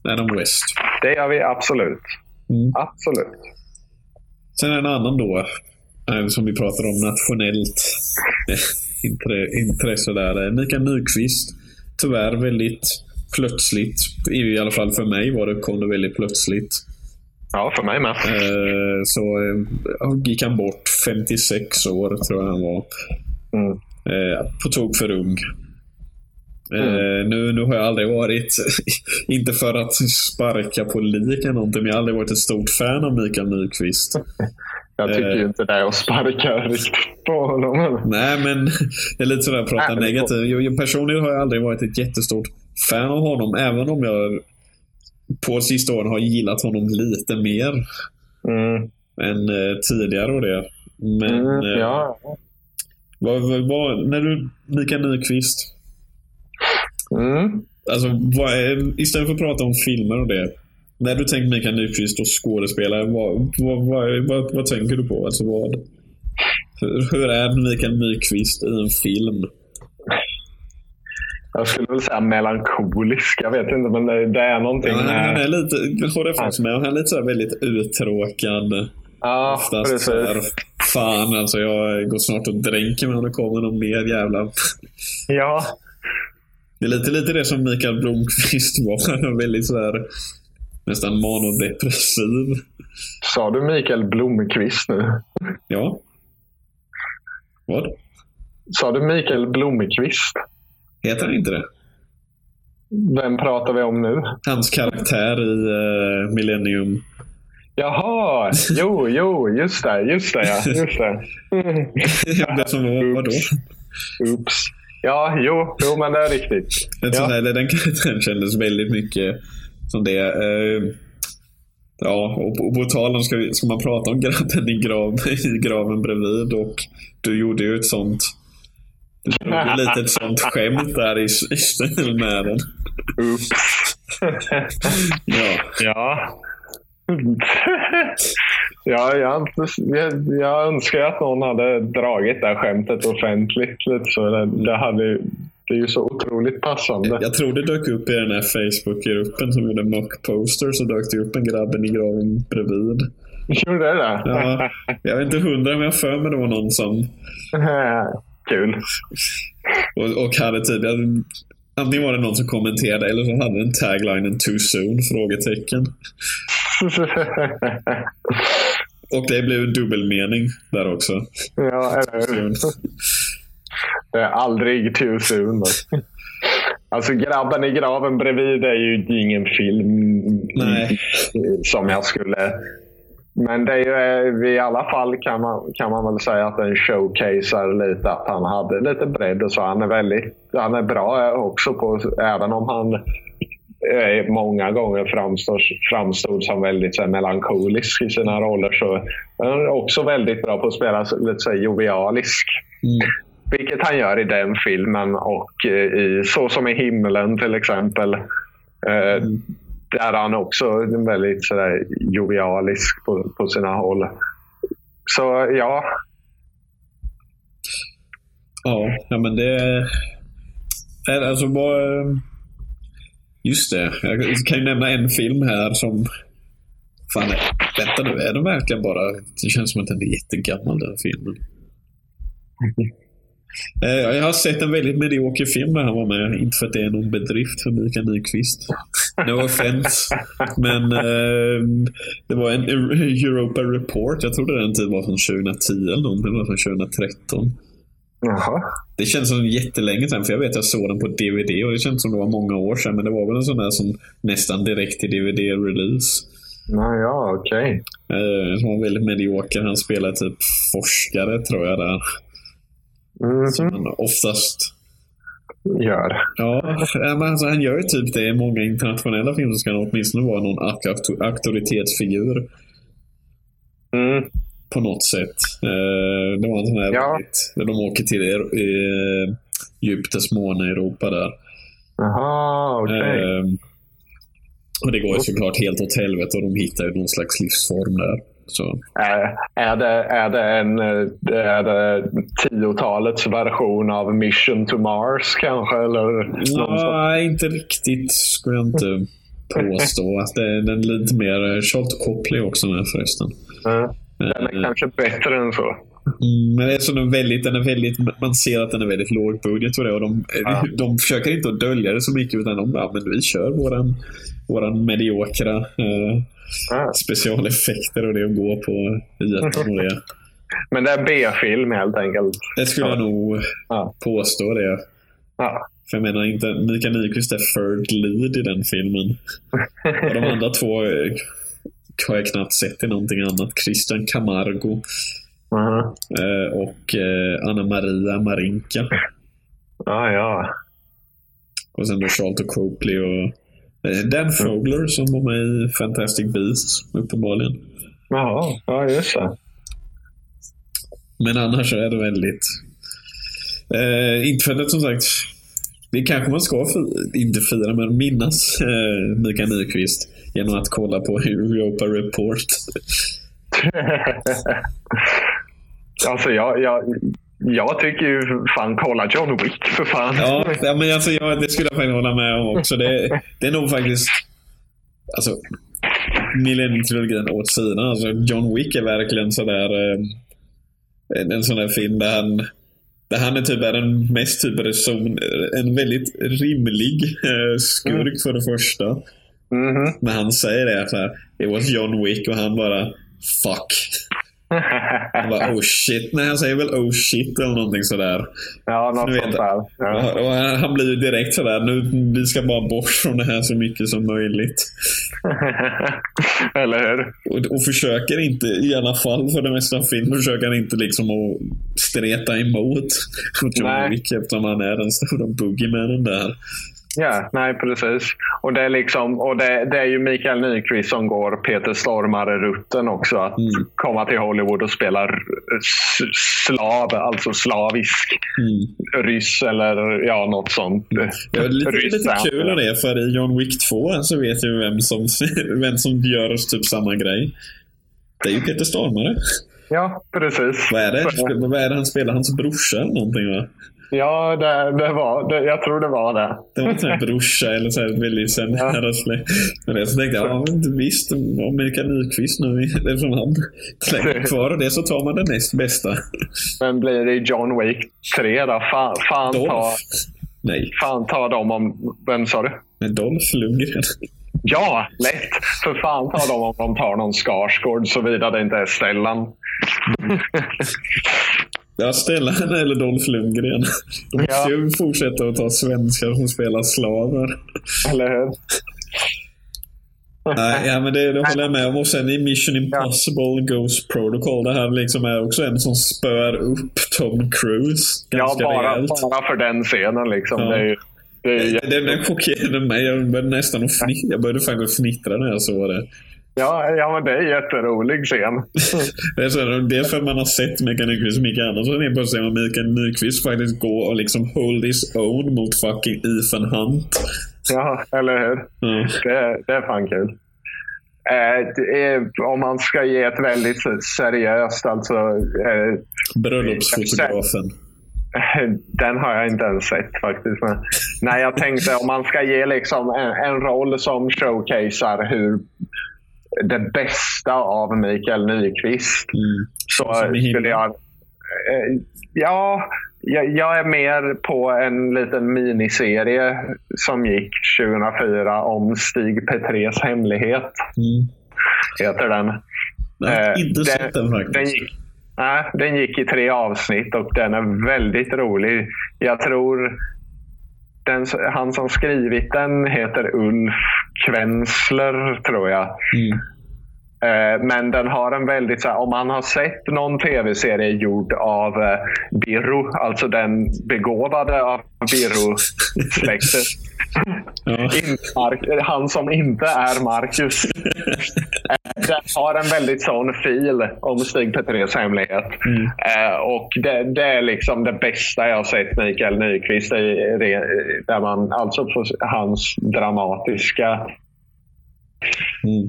Adam West. Det gör vi absolut. Mm. Absolut. Sen en annan då, som vi pratar om nationellt intresse där. Mikael Nyqvist. Tyvärr väldigt plötsligt. I alla fall för mig var det, kom det väldigt plötsligt. Ja, för mig med. Eh, så eh, gick han bort 56 år, tror jag han var. Mm. Eh, på tok för ung. Mm. nu, nu har jag aldrig varit, inte för att sparka på lik eller någonting, men jag har aldrig varit ett stort fan av Mikael Nyqvist. Jag tycker ju inte det är att sparka riktigt på honom. Nej, men det är lite sådär att prata negativt. Personligen har jag aldrig varit ett jättestort fan av honom, även om jag på sista åren har gillat honom lite mer mm. än eh, tidigare och det. Men mm, eh, ja. vad, vad, när du, Mikael Nyqvist. Mm. Alltså, vad istället för att prata om filmer och det. När du tänker Mikael Nyqvist och skådespelare, vad, vad, vad, vad, tänker du på? Alltså vad, hur, hur är Mikael Nyqvist i en film? Jag skulle väl säga melankolisk. Jag vet inte, men det, det är någonting ja. Han är lite, håller fast med. Han är lite så väldigt uttråkad. Ja, Oftast precis. Där, fan alltså, jag går snart och dränker mig om det kommer någon mer jävla... Ja. Det är lite, lite det som Mikael Blomqvist var. Väldigt så här, nästan manodepressiv. Sa du Mikael Blomqvist nu? Ja. Vad? Sa du Mikael Blomqvist? Heter han inte det? Vem pratar vi om nu? Hans karaktär i uh, Millennium. Jaha, jo, jo, just det, just det, ja, just det. det som var, vadå? Oops. Ja, jo, jo, men det är riktigt. Den, ja. Här, den karaktären kändes väldigt mycket som det. Uh, ja, och, och på tal om, ska, ska man prata om grabben i, grav, i graven bredvid och du gjorde ju ett sånt det blev lite ett sånt skämt där i, i stil med den. Oops. ja. Ja. ja, jag, jag, jag önskar att någon hade dragit det här skämtet offentligt. Så det, det, hade, det är ju så otroligt passande. Jag tror det dök upp i den här Facebook-gruppen som gjorde mock-poster. Så dök det upp en grabben i graven bredvid. Gjorde det det? Ja, jag vet inte hundra men jag för mig det var någon som Kul. Och, och hade tidigare... Antingen var det någon som kommenterade eller så hade den taglinen “Too soon?” frågetecken. och det blev dubbelmening där också. Ja, eller hur? Det är aldrig too soon. Alltså grabben i graven bredvid är ju ingen film Nej. som jag skulle men det är ju, eh, i alla fall kan man, kan man väl säga att den showcasear lite att han hade lite bredd och så. Han är, väldigt, han är bra också på, även om han eh, många gånger framstår, framstod som väldigt så här, melankolisk i sina roller så är han också väldigt bra på att spela lite så här, jovialisk. Mm. Vilket han gör i den filmen och eh, i Så som i himlen till exempel. Mm där han också är väldigt sådär jovialisk på, på sina håll. Så ja. Ja, ja men det är alltså bara... Just det. Jag kan ju nämna en film här som Fan, vänta nu. Är de verkligen bara... Det känns som att den är jättegammal den filmen. Eh, Jag har sett en väldigt medioker film där han var med. Inte för att det är någon bedrift för Mikael Nyqvist. No offense. Men eh, det var en Europa Report. Jag trodde den tiden var från 2010 eller någonting. Det var från 2013. Jaha. Det känns som jättelänge sedan, för jag vet att jag såg den på DVD och det känns som det var många år sedan. Men det var väl en sån där som nästan direkt till DVD-release. Ja, okej. Eh, som var väldigt medioker. Han spelar typ forskare, tror jag, där. Mhm. Han oftast Gör. Ja, men alltså, han gör ju typ det i många internationella filmer så ska han åtminstone vara någon auktor- auktoritetsfigur Mm. på något sätt. Eh, det var en sån här Ja. väldigt, de åker till eh, Egyptens Europa där. Jaha, okej. Eh, och det går ju såklart helt åt helvete och de hittar ju någon slags livsform där. Så. Är, det, är, det en, är det tiotalets version av Mission to Mars kanske? Eller Nej, inte riktigt skulle jag inte påstå. Att det är den är lite mer Charlton Copley också med förresten. Ja. Den är kanske bättre än så. Mm, men det är så den väldigt, den är väldigt, man ser att den är väldigt låg budget och det. Och de, Ja. de försöker inte att dölja det så mycket utan de bara, men vi kör våran, våran mediokra eh, Ja. specialeffekter och det att gå på ytan och det. Men det är B-film helt enkelt. Det skulle jag nog Ja. påstå det. Ja. För jag menar inte, Mikael Nyqvist är third lead i den filmen. Och de andra två har jag knappt sett i någonting annat. Christian Camargo Eh, och eh, Anna Maria Marinka. Ja, ja. Och sen då Charlton Copley och eh, Dan Fogler som var med i Fantastic Beasts, uppenbarligen. Jaha, ja just det. Men annars är det väldigt... Eh, inte för att som sagt, det kanske man ska fi- inte fira, men minnas eh, Mikael Nyqvist genom att kolla på Europa Report. alltså jag, jag, jag tycker ju fan kolla John Wick för fan. Ja, men alltså, ja, det skulle jag faktiskt hålla med om också. Det, det är nog faktiskt... Alltså, Millennium-trilogin åt sidan. Alltså, John Wick är verkligen sådär... Eh, en, en sån där film där han... Där han är typ är den mest typ reson, en väldigt rimlig eh, skurk för det första. Mhm. När han säger det så här, It was John Wick och han bara Fuck. Han bara oh shit. Nej han säger väl oh shit eller någonting sådär. ja, något vet sånt där. Ja. Och, han blir ju direkt sådär, nu vi ska bara bort från det här så mycket som möjligt. Eller hur? Och, och försöker inte, i alla fall för det mesta av filmen, försöker han inte liksom att streta emot mot John. Wick eftersom han är den stora boogiemannen där. Ja, nej precis. Och det är liksom, och det, det är ju Mikael Nyqvist som går Peter Stormare-rutten också. Att Mm. komma till Hollywood och spela slav, alltså slavisk Mm. ryss eller ja, något sånt. Är lite, Ryss, lite ja. kul av det, för i John Wick 2 så vet ju vem som, vem som gör typ samma grej. Det är ju Peter Stormare. Ja, precis. Vad är det? Vad är det han spelar? Hans brorsa eller någonting va? Ja, det, det var, det, jag tror det var det. Det var här brorsa eller så här väldigt så Ja. nära släkt. Men det så tänkte jag, ja visst, om Mikael Nyqvist nu, eftersom han slänger kvar och det så tar man det näst bästa. Men blir det John Wick 3 då? Fan, fan, ta, Dolph. Nej, fan ta dem om... Vem sa du? men Dolph Lundgren. Ja, lätt! För fan ta dem om de tar någon Skarsgård såvida det inte är Stellan. Ja, Stellan eller Dolph Lundgren. De måste Ja. ju fortsätta att ta svenskar som spelar slavar. Eller hur? Nej, ja, men det, det håller jag med om. Och sen i Mission Impossible Ghost Protocol. Det här liksom är också en som spör upp Tom Cruise Ja, bara, rejält. bara för den scenen liksom. Ja. Det är, ju- det är, ju- Den, den chockerade mig. Jag började nästan att fnittra. Jag började faktiskt fnittra när jag såg det. Ja, ja, men det är en jätterolig scen. Det är så, för att man har sett Mikael Nyqvist annat. Så är det plötsligt man Mikael Nyqvist faktiskt gå och liksom hold his own mot fucking Ethan Hunt. Ja, eller hur? Ja. Det, det är fan kul. Eh, om man ska ge ett väldigt seriöst, alltså. Eh, Bröllopsfotografen. Den har jag inte ens sett faktiskt. Men, nej, jag tänkte om man ska ge liksom en, en roll som showcasear hur, det bästa av Mikael Nyqvist. Mm. Så skulle jag... eh, Ja, jag, är mer på en liten miniserie som gick 2004 om Stig Petrés hemlighet. Mm. Heter den. Nej, Eh, inte sett den faktiskt. Den gick, nej, den gick i tre avsnitt och den är väldigt rolig. Jag tror den, han som skrivit den heter Ulf Kvensler, tror jag. Mm. Eh, Men den har en väldigt, så här, om man har sett någon tv-serie gjord av eh, Birro, alltså den begåvade av Birro-släktet. Ja. Han som inte är Marcus. Eh, Den har en väldigt sån fil om Stig Petrés hemlighet. Mm. Och det, det är liksom det bästa jag har sett Mikael Nyqvist i. Där man alltså hans dramatiska.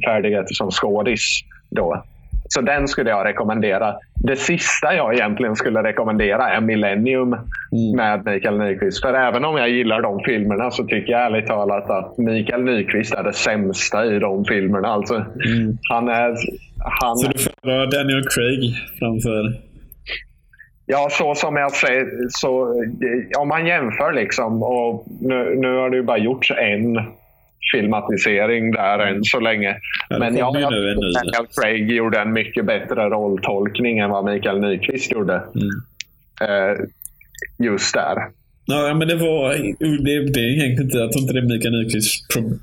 Färdigheter som skådis. Då. Så den skulle jag rekommendera. Det sista jag egentligen skulle rekommendera är Millennium Mm. med Mikael Nyqvist. För även om jag gillar de filmerna så tycker jag ärligt talat att Mikael Nyqvist är det sämsta i de filmerna. Alltså, Mm. han är... Han, Så du föredrar Daniel Craig framför... Ja, så som jag säger, så eh, om man jämför liksom och nu, nu har det ju bara gjorts en filmatisering där än så länge. Ja, Men jag jag tycker. Daniel Craig gjorde en mycket bättre rolltolkning än vad Mikael Nyqvist gjorde. Mm. Eh, just där. Ja, men det var... Det, det är egentligen inte... Jag tror inte det är Mikael Nyqvists problem.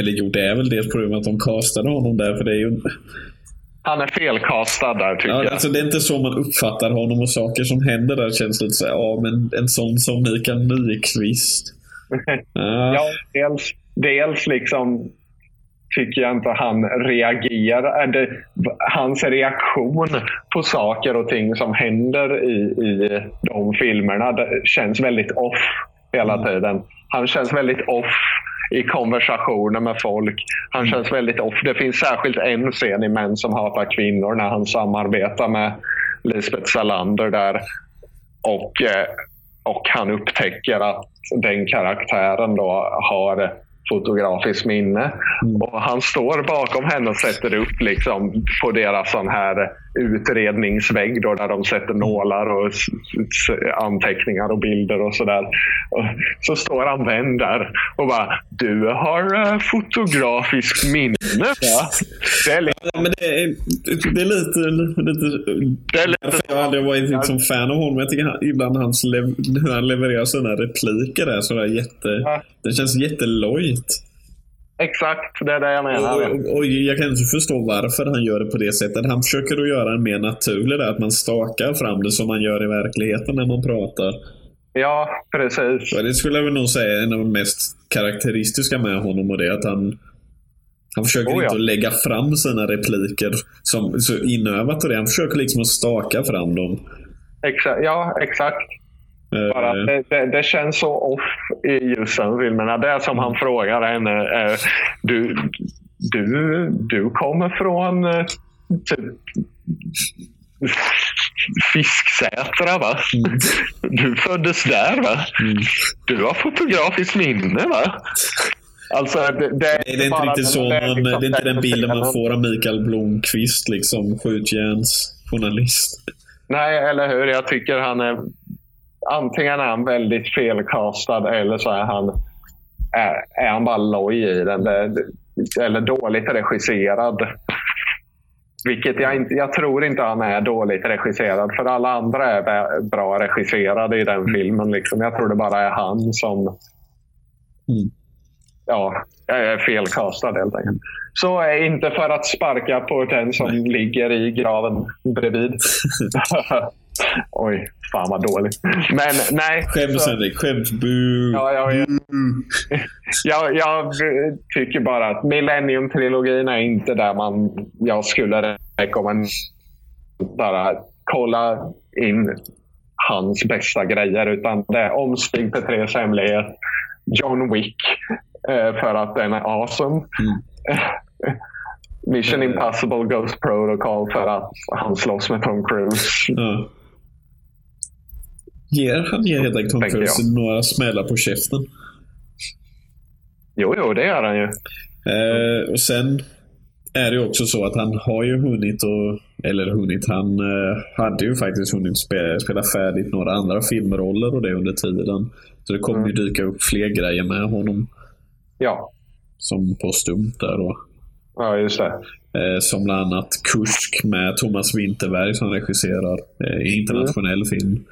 Eller jo, det är väl det problemet att de castade honom där. För det är ju... Han är felkastad där tycker Ja, jag. alltså, det är inte så man uppfattar honom och saker som händer där känns lite så här, ja men en sån som Mikael Nyqvist. Ja. Ja, dels, dels liksom tycker jag inte han reagerar. hans reaktion på saker och ting som händer i, i de filmerna det känns väldigt off hela tiden. Han känns väldigt off i konversationer med folk. Han känns väldigt off. Det finns särskilt en scen i Män som hatar kvinnor när han samarbetar med Lisbeth Salander där. Och, eh, och han upptäcker att den karaktären då har fotografiskt minne. Och Han står bakom henne och sätter upp liksom på deras sån här utredningsvägg då, där de sätter nålar och anteckningar och bilder och sådär. Så står han vänd där och bara Du har eh, fotografiskt minne va? Det är liksom, Ja, men det är, det är lite... lite det är lite jag har aldrig varit liksom fan av honom. Jag tycker han, ibland hans lev, hur han levererar sina repliker är sådär jätte... Ja. Det känns jättelojt. Exakt det är det jag menar. Och, och, jag kan inte förstå varför han gör det på det sättet. Han försöker att göra en mer naturlig där, att man stakar fram det som man gör i verkligheten när man pratar. Ja, precis. Och det skulle jag väl nog säga är en av de mest karaktäristiska med honom och det att han han försöker Oh, ja. inte att lägga fram sina repliker som så inövat och det. Han försöker liksom att staka fram dem. Exa- ja, exakt. Bara Eh, att det, det, det känns så off i just de filmerna. Det är som han frågar henne. Eh, du, du, du kommer från eh, typ Fisksätra va? Du föddes där va? Du har fotografiskt minne va? Alltså, det, det, Nej, det är inte riktigt den- så det är man, liksom det är inte den bilden man får av Mikael Blomqvist, liksom skjutjärnsjournalist. Nej, eller hur? Jag tycker han är... Antingen är han väldigt felkastad eller så är han, är, är han bara loj i den. Det, eller dåligt regisserad. Vilket jag inte... Jag tror inte han är dåligt regisserad. För alla andra är bra regisserade i den filmen. Liksom. Jag tror det bara är han som... Mm. Ja, är felkastad helt enkelt. Så är inte för att sparka på den som ligger i graven bredvid. Oj, fan vad dåligt. Men nej. Skäms så- Henrik, skäms. Bu. Ja, ja, ja. Jag, jag tycker bara att Millennium-trilogin är inte där man, jag skulle rekommendera. Bara kolla in hans bästa grejer. Utan det är om Stig Petrés hemlighet, John Wick eh, för att den är awesome. Mission Mm. Impossible Ghost Protocol för att han slåss med Tom Cruise. Ja. Ger, han ger helt enkelt Tom Cruise några smällar på käften. Jo, jo, det gör han ju. Eh, och sen är det också så att han har ju hunnit och eller hunnit, han eh, hade ju faktiskt hunnit spela, spela färdigt några andra filmroller och det under tiden. Så det kommer mm. ju dyka upp fler grejer med honom. Ja. Som postumt där då. Ja, just det. Eh, som bland annat Kursk med Thomas Winterberg som regisserar. Eh, internationell mm. film.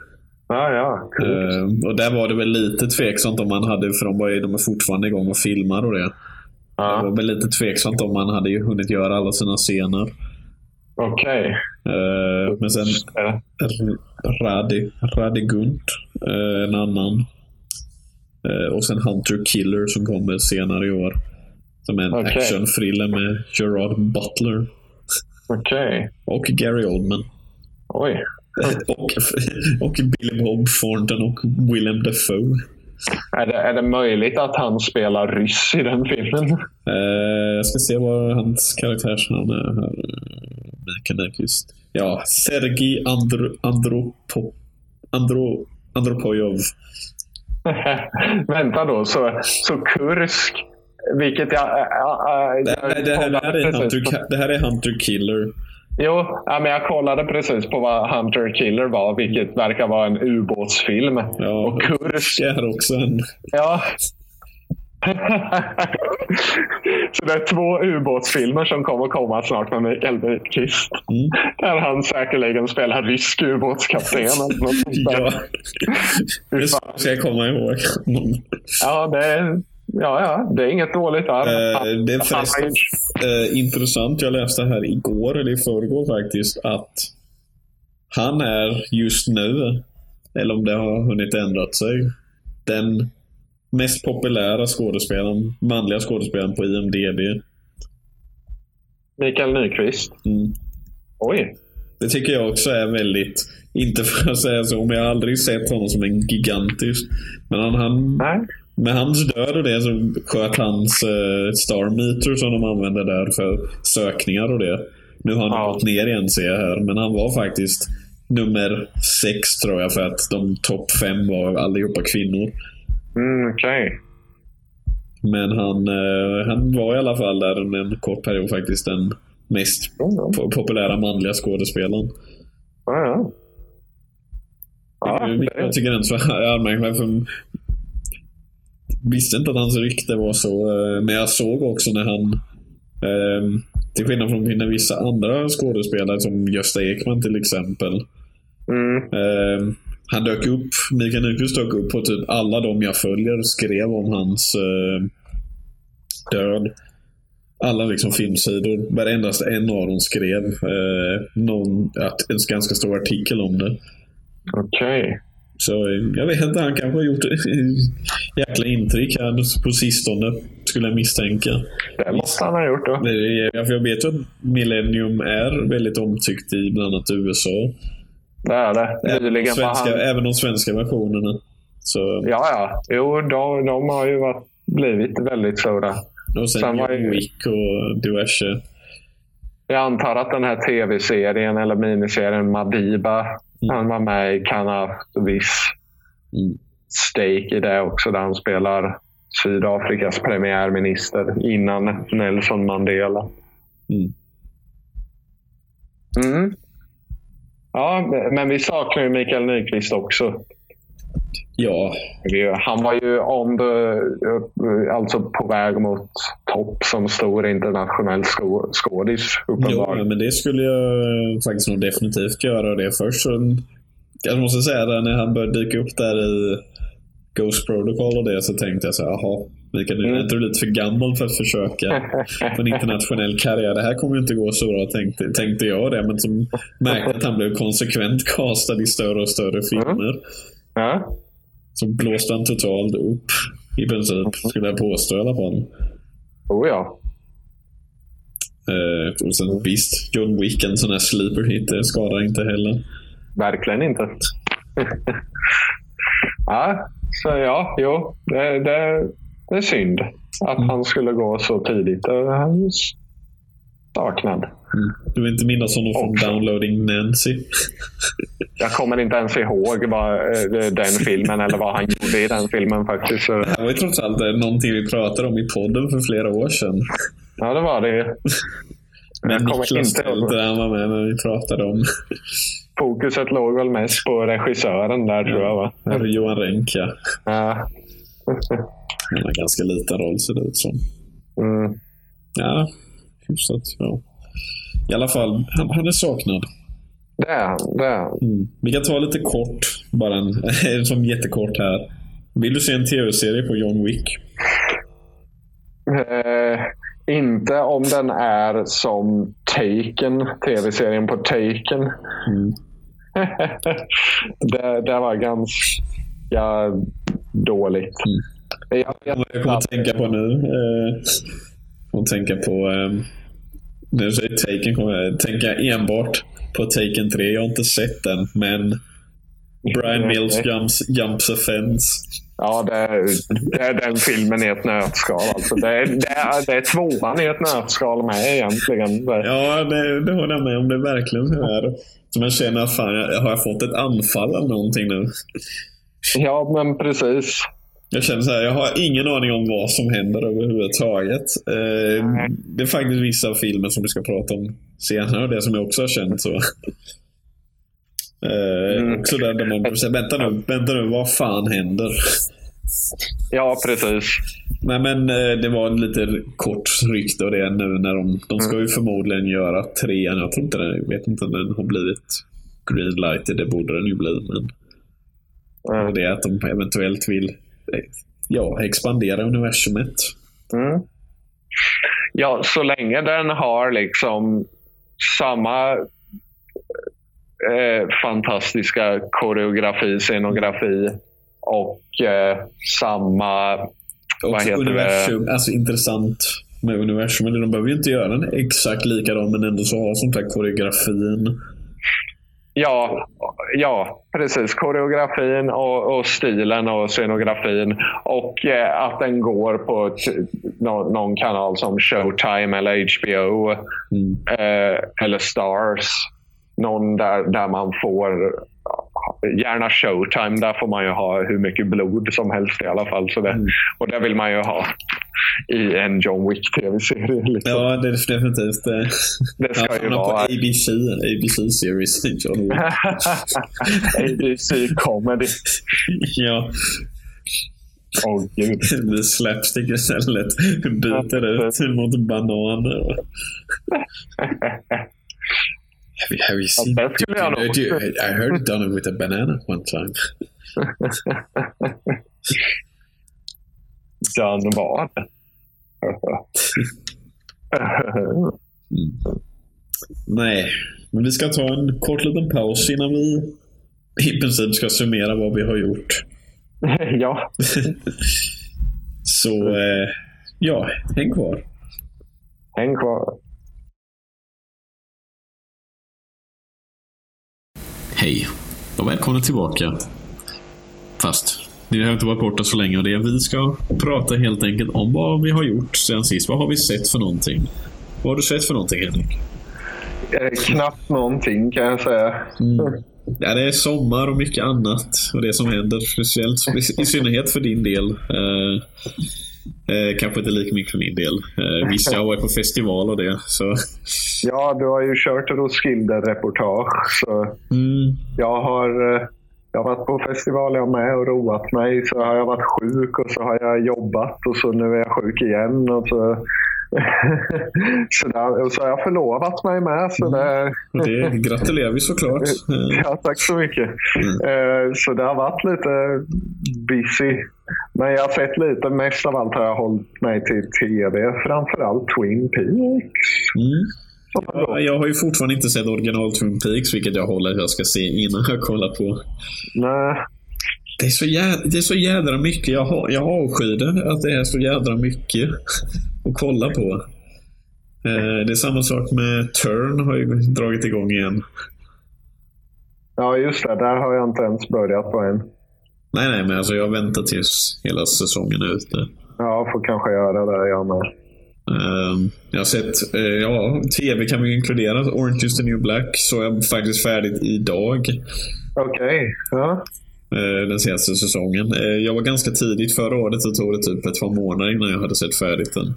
Ja, ja. Eh, och där var det väl lite tveksamt om man hade, för de, var, de är fortfarande igång och filmar och det. Ja. Det var väl lite tveksamt om man hade hunnit göra alla sina scener. Okej. Okay. Uh, men sen Radi, Radi Gunt, uh, en annan. Uh, och sen Hunter Killer som kommer senare i år. Som är en okay. actionthriller med Gerard Butler. Okej. Okay. Och Gary Oldman. Oj. och, och Billy Bob Thornton och Willem Dafoe. Är det, är det möjligt att han spelar ryss i den filmen? Uh, jag ska se vad hans karaktärsnamn är här. Mikael Nyqvist. Ja, Sergej Andro, Andropo, Andro, Andropojov. Vänta då, så, så Kursk, vilket jag... Äh, äh, det, det, här, det, här är Hunter, det här är Hunter Killer. Jo, ja, men jag kollade precis på vad Hunter Killer var, vilket verkar vara en ubåtsfilm. Ja, och Kursk är också en... Ja. så det är två ubåtsfilmer som kommer komma snart med Mikael Nyqvist. Mm. Där han säkerligen spelar rysk ubåtskapten. ja, det ska jag komma ihåg. ja, det är Ja, ja. Det är inget dåligt där. Eh, det är förresten eh, intressant. Jag läste här igår, eller i förrgår faktiskt, att han är just nu, eller om det har hunnit ändrat sig, den mest populära skådespelaren, manliga skådespelaren på IMDB. Mikael Nyqvist? Mm. Oj. Det tycker jag också är väldigt, inte för att säga så, men jag har aldrig sett honom som en gigantisk. Men han, han Nej med hans död och det så sköt hans eh, Star Meter som de använder där för sökningar och det. Nu har han ja. gått ner igen ser jag här. Men han var faktiskt nummer sex tror jag för att de topp fem var allihopa kvinnor. Mm, Okej. Okay. Men han, eh, han var i alla fall där under en kort period faktiskt den mest mm. populära manliga skådespelaren. Ja, ja. Ja, jag tycker är så anmärkningsvärt visste inte att hans rykte var så. Eh, men jag såg också när han, eh, till skillnad från när vissa andra skådespelare som Gösta Ekman till exempel. Mm. Eh, han dök upp, Mikael Nyqvist dök upp på typ alla de jag följer skrev om hans död. Alla liksom filmsidor. Varendast en av dem skrev eh, någon, en ganska stor artikel om det. Okej. Okay. Så jag vet inte, han kanske har gjort jäkla intryck här på sistone, skulle jag misstänka. Det måste han ha gjort då. Jag vet ju att Millennium är väldigt omtyckt i bland annat USA. Det är det. Även, de svenska, han... även de svenska versionerna. Så... Ja, ja. Jo, de, de har ju varit, blivit väldigt stora. Och sen, sen John Wick och diverse. Jag antar att den här tv-serien eller miniserien Madiba. Han var med i mm. stake i det också, där han spelar Sydafrikas premiärminister innan Nelson Mandela. Mm. Mm. Ja, men vi saknar ju Mikael Nyqvist också. Ja. Han var ju on the, alltså på väg mot topp som stor internationell skådis. Ja, men det skulle jag faktiskt nog definitivt göra. Det först så, jag måste säga det, när han började dyka upp där i Ghost Protocol och det så tänkte jag så här, jaha, Mikael, nu är mm. du lite för gammal för att försöka på en internationell karriär. Det här kommer ju inte gå så bra, tänkte, tänkte jag det. Men som märkte att han blev konsekvent castad i större och större filmer. Ja. Så blåste han totalt upp. I princip, skulle jag påstå i alla fall. Oh ja. Eh, och sen visst, John Wick, en sån här sleeper hit, det skadar inte heller. Verkligen inte. ja, så ja, jo. Det, det, det är synd att mm. han skulle gå så tidigt. Han saknad. Mm. Du vill inte minnas honom från Downloading Nancy? Jag kommer inte ens ihåg vad, eh, den filmen eller vad han gjorde i den filmen faktiskt. Det här var ju trots allt någonting vi pratade om i podden för flera år sedan. Ja, det var det. Men Jag kommer Niklas inte ihåg. Han var med när vi pratade om Fokuset låg väl mest på regissören där tror jag va? Herr Johan Renck. Ja. Ja. Han har ganska liten roll ser det ut som. Mm. Ja, hyfsat. Ja. I alla fall, han, han är saknad. Det är han. Det är han. Mm. Vi kan ta lite kort, bara en, som jättekort här. Vill du se en tv-serie på John Wick? Eh, inte om den är som Taken, tv-serien på Taken. Mm. det, det var ganska dåligt. Jag vet Jag kommer att tänka på nu. Eh, att tänka på... Eh, när du säger Taken kommer jag tänka enbart på Taken 3. Jag har inte sett den, men Brian Mills jumps, jumps a fence. Ja, det är, det är den filmen i ett nötskal. Alltså. Det, är, det, är, det är tvåan i ett nötskal med egentligen. Ja, det, det håller jag med om. Det är verkligen så här. Så man känner fan, jag- har jag fått ett anfall eller någonting nu? Ja, men precis. Jag känner så här, jag har ingen aning om vad som händer överhuvudtaget. Eh, det är faktiskt vissa filmer som vi ska prata om senare och det som jag också har känt så. Eh, Mm. Också där, där man säger, vänta nu, vänta nu, vad fan händer? Ja, precis. Nej men eh, det var en lite kort rykte och det nu när de, de ska ju förmodligen göra trean. Jag tror inte jag vet inte om den har blivit greenlighted, det borde den ju bli. Men Mm. det är att de eventuellt vill ja, expandera universumet. Mm. Ja, så länge den har liksom samma eh, fantastiska koreografi, scenografi och eh, samma... Vad Och heter universum, alltså intressant med universum. De behöver ju inte göra den exakt likadan men ändå så ha sånt här koreografin. Ja, ja precis. Koreografin och, och stilen och scenografin. Och eh, att den går på t- nå- någon kanal som Showtime eller HBO. Mm. eh, eller Stars. Någon där, där man får, gärna Showtime, där får man ju ha hur mycket blod som helst i alla fall. Så det, Mm. Och det vill man ju ha i en John Wick tv-serie. Liksom. Ja, det är definitivt. eh, Det ska ju vara- ABC, ABC series. John Wick. ABC comedy. ja, Åh gud. det blir slapstick istället. Byter ut mot bananer. Have you, have you seen? do you know- you- I heard it done it with a banana one time. Done vad? Nej, men vi ska ta en kort liten paus innan vi i princip ska summera vad vi har gjort. ja, Så eh, ja, häng kvar. häng kvar. Hej och välkomna tillbaka. Fast ni har inte varit borta så länge och det vi ska prata helt enkelt om vad vi har gjort sen sist. Vad har vi sett för någonting? Vad har du sett för någonting Henrik? Eh, Knappt någonting kan jag säga. Ja, det är sommar och mycket annat. Och det som händer, speciellt i synnerhet för din del. Eh, eh, kanske inte lika mycket för min del. Eh, visst, jag har varit på festival och det. Så, Ja, du har ju kört Roskilde-reportage. Mm, jag har, eh, jag har varit på festival jag med och roat mig. Så har jag varit sjuk och så har jag jobbat och så nu är jag sjuk igen. Och så, så, där, så har jag förlovat mig med. Så det, och det gratulerar vi såklart. Ja, tack så mycket. Eh, Så det har varit lite busy. Men jag har sett lite. Mest av allt har jag hållit mig till tv. Framförallt Twin Peaks. mm. Ja. Jag har ju fortfarande inte sett original Twin Peaks, vilket jag håller att jag ska se innan jag kollar på. Nej, Det är så jädra, det är så jädra mycket. Jag, har, jag avskyr det, att det är så jädra mycket att kolla på. Eh, det är samma sak med Turn har ju dragit igång igen. Ja, just det. Där har jag inte ens börjat på än. Nej, nej, men alltså jag väntar tills hela säsongen är ute. Ja, får kanske göra det jag med. Ehm, jag har sett, eh, ja, tv kan vi inkludera. Orange is the new black så jag färdigt färdigt idag. Okej. Ja. eh, Den senaste säsongen. Jag var ganska tidigt förra året så tog det typ ett par månader innan jag hade sett färdigt den.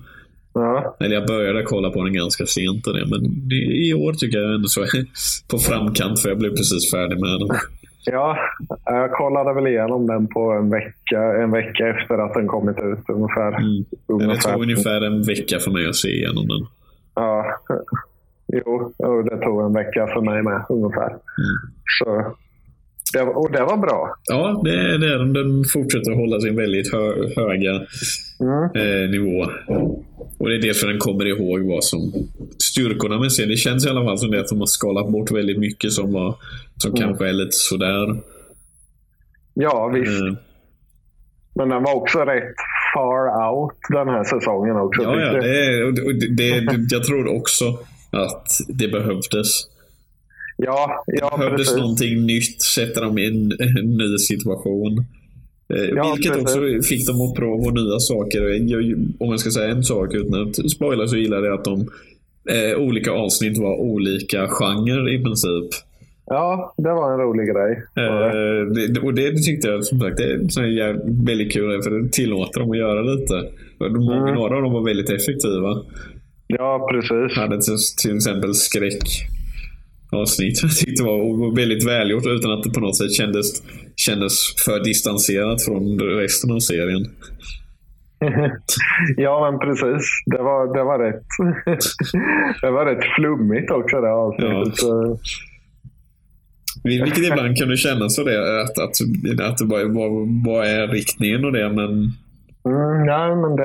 Ja. Eller jag började kolla på den ganska sent det, men i år tycker jag ändå så är på framkant för jag blev precis färdig med den. Ja, jag kollade väl igenom den på en vecka, en vecka efter att den kommit ut ungefär. Mm. Det ungefär. tog ungefär en vecka för mig att se igenom den. Ja. Jo, det tog en vecka för mig med ungefär. Så, det, var- och det var bra. Ja, det är det. den. Den fortsätter hålla sin väldigt hö höga Mm. eh, nivå. Och det är dels för den kommer ihåg vad som styrkorna med serien. Det känns i alla fall som det att de har skalat bort väldigt mycket som, var, som Mm. kanske är lite sådär. Ja, visst. Eh, Men den var också rätt far out den här säsongen också. ja, ja, det, är- och det, och det, det, jag tror också att det behövdes. Ja, ja Det behövdes precis. någonting nytt, sätta dem i en, en ny situation. Eh, Ja, vilket precis. också fick dem att prova nya saker. Jag, om jag ska säga en sak utan att spoila så gillade jag att de eh, olika avsnitt var olika genrer i princip. Ja, det var en rolig grej. Eh, det, och det tyckte jag som sagt det är väldigt kul för det tillåter dem att göra lite. De- Mm. Några av dem var väldigt effektiva. Ja, precis. hade till, till exempel skräck avsnitt. Jag tyckte det var väldigt välgjort utan att det på något sätt kändes, kändes för distanserat från resten av serien. ja, men precis. Det var, det var rätt. det var rätt flummigt också det avsnittet. Vil- Vilket ibland kunde kännas så det, att, att, att det bara, vad, vad är riktningen och det, men Mm, ja, men det,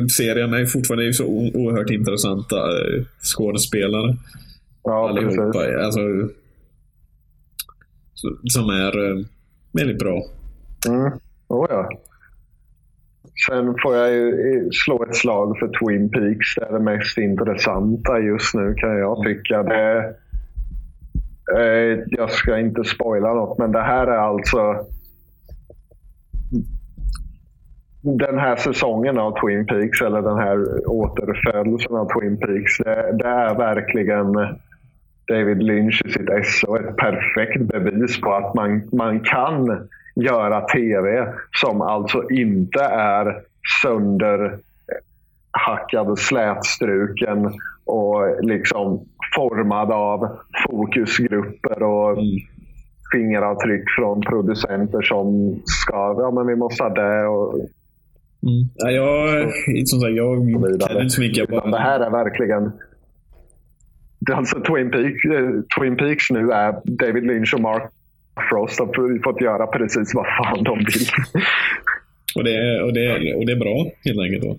det, serien är fortfarande så oerhört intressanta eh, skådespelare. Ja, precis. allihopa. Alltså, så- som är eh, väldigt bra. Mm. Oh, ja. Sen får jag ju slå ett slag för Twin Peaks. Det är det mest intressanta just nu kan jag tycka. Det, eh, jag ska inte spoila något, men det här är alltså den här säsongen av Twin Peaks, eller den här återfödelsen av Twin Peaks, det, det är verkligen David Lynch i sitt och ett perfekt bevis på att man, man kan göra tv som alltså inte är sönderhackad, slätstruken och liksom formad av fokusgrupper och Mm. fingeravtryck från producenter som ska, ja men vi måste ha det och Mm. Ja, jag, som sagt, jag vidare. inte så mycket. Utan det här är verkligen Alltså Twin Peaks, eh, Twin Peaks nu är David Lynch och Mark Frost har fått göra precis vad fan de vill. och, det, är- och, det, är- och det är bra helt enkelt. Då.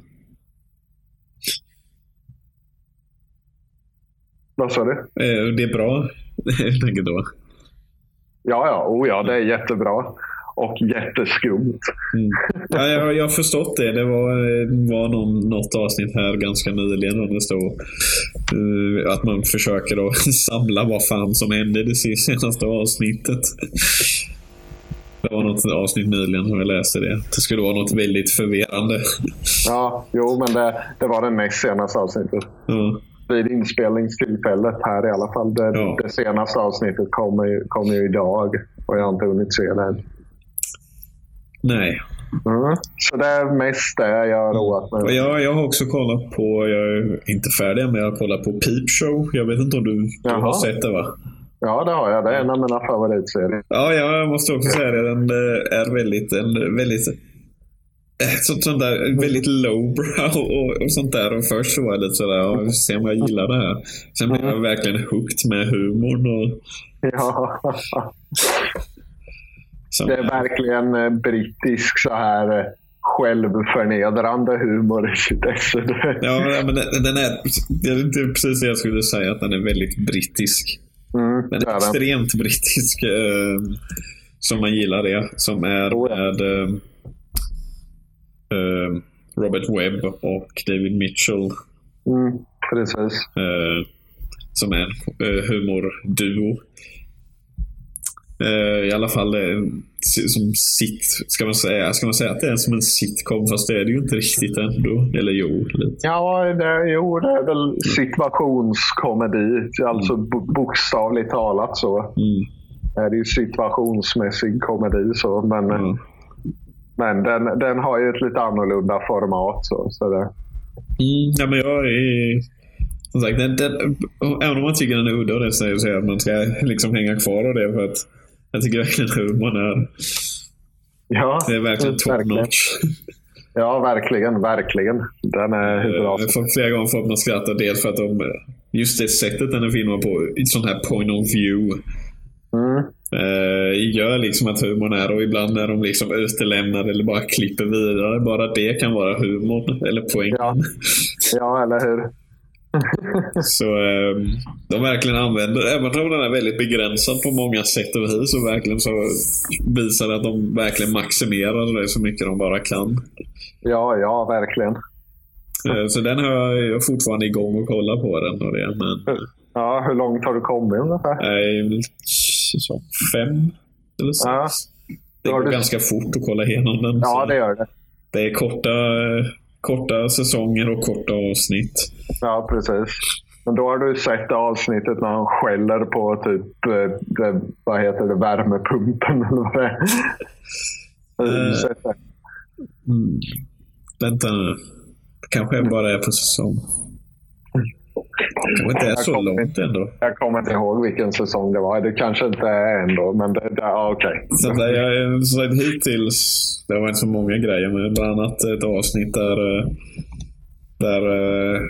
Vad sa du? Eh, Det är bra helt enkelt. Då. Ja, ja, oh, ja, det är jättebra. Och jätteskumt. Mm. Ja, jag, jag har förstått det. Det var, var någon, något avsnitt här ganska nyligen där det stod att man försöker att samla vad fan som hände i det senaste avsnittet. Det var något avsnitt nyligen som jag läste det. Det skulle vara något väldigt förvirrande. Ja, jo, men det, det var det näst senaste avsnittet. Ja. Vid inspelningstillfället här i alla fall. Det, Ja. det senaste avsnittet kommer ju, kommer ju idag och jag har inte hunnit se det än. Nej. Mm. Så det är mest det jag har roat mig jag, jag har också kollat på, jag är inte färdig men jag har kollat på Peep Show. Jag vet inte om du, du har sett det va? Ja, det har jag. Det är en av mina favoritserier. Ja, jag måste också säga det. Den eh, är väldigt, en väldigt eh, sånt, där väldigt lowbrow och, och sånt där. Och först så var jag lite sådär, ja, se om jag gillar det här. Sen blev jag verkligen hooked med humorn. Och, Ja. Det är verkligen eh, brittisk så här eh, självförnedrande humor i sitt esse. ja, men den, den är, det är precis det jag skulle säga, att den är väldigt brittisk. Mm, Den är är den. extremt brittisk. Eh, som man gillar det. Som är Oh, ja. med eh, Robert Webb och David Mitchell. Mm, precis. Eh, som är en humorduo. Eh, I alla fall som sit, ska man säga. Ska man säga att det är som en sitcom? Fast det är det ju inte riktigt ändå. Eller jo, lite. Ja, det, jo, det är väl situationskomedi. Alltså bo- bokstavligt talat så. Mm. är det ju situationsmässig komedi. Så, men Ja. men den, den har ju ett lite annorlunda format. Så, så det, Mm, ja, men jag är... Som sagt, den, den, även om man tycker den är udda och det säger så att man ska liksom hänga kvar och det för att jag tycker verkligen humorn är... Ja, det är verkligen top notch. Ja, verkligen. Verkligen. Den är hur bra Jag har flera gånger fått mig att skratta. Dels för att de, just det sättet den är filmad på, ett sånt här point of view. Mm. Uh, gör liksom att humorn är och ibland när de liksom utelämnar eller bara klipper vidare. Bara det kan vara humorn eller poängen. Ja, ja eller hur. Så um, de verkligen använder, även om den är väldigt begränsad på många sätt och vis, så verkligen så visar det att de verkligen maximerar det så mycket de bara kan. Ja, ja, verkligen. Uh, så den har jag fortfarande igång och kollar på den. Och det, men... Ja, hur långt har du kommit ungefär? Säsong fem eller sex. Ja. Det går du... ganska fort att kolla igenom den. Ja, det gör det. Det är korta, korta säsonger och korta avsnitt. Ja, precis. Men då har du sett avsnittet när han skäller på typ, eh, det, vad heter det, värmepumpen eller vad det är. Uh, mm. Vänta nu. Kanske bara är på säsong. Det inte är så långt ändå. Jag kommer inte ihåg vilken säsong det var. Det kanske inte är ändå, men det, det, ah, okej. Okay. Så jag, så hittills, det var inte så många grejer, men bland annat ett avsnitt där, eh, där eh,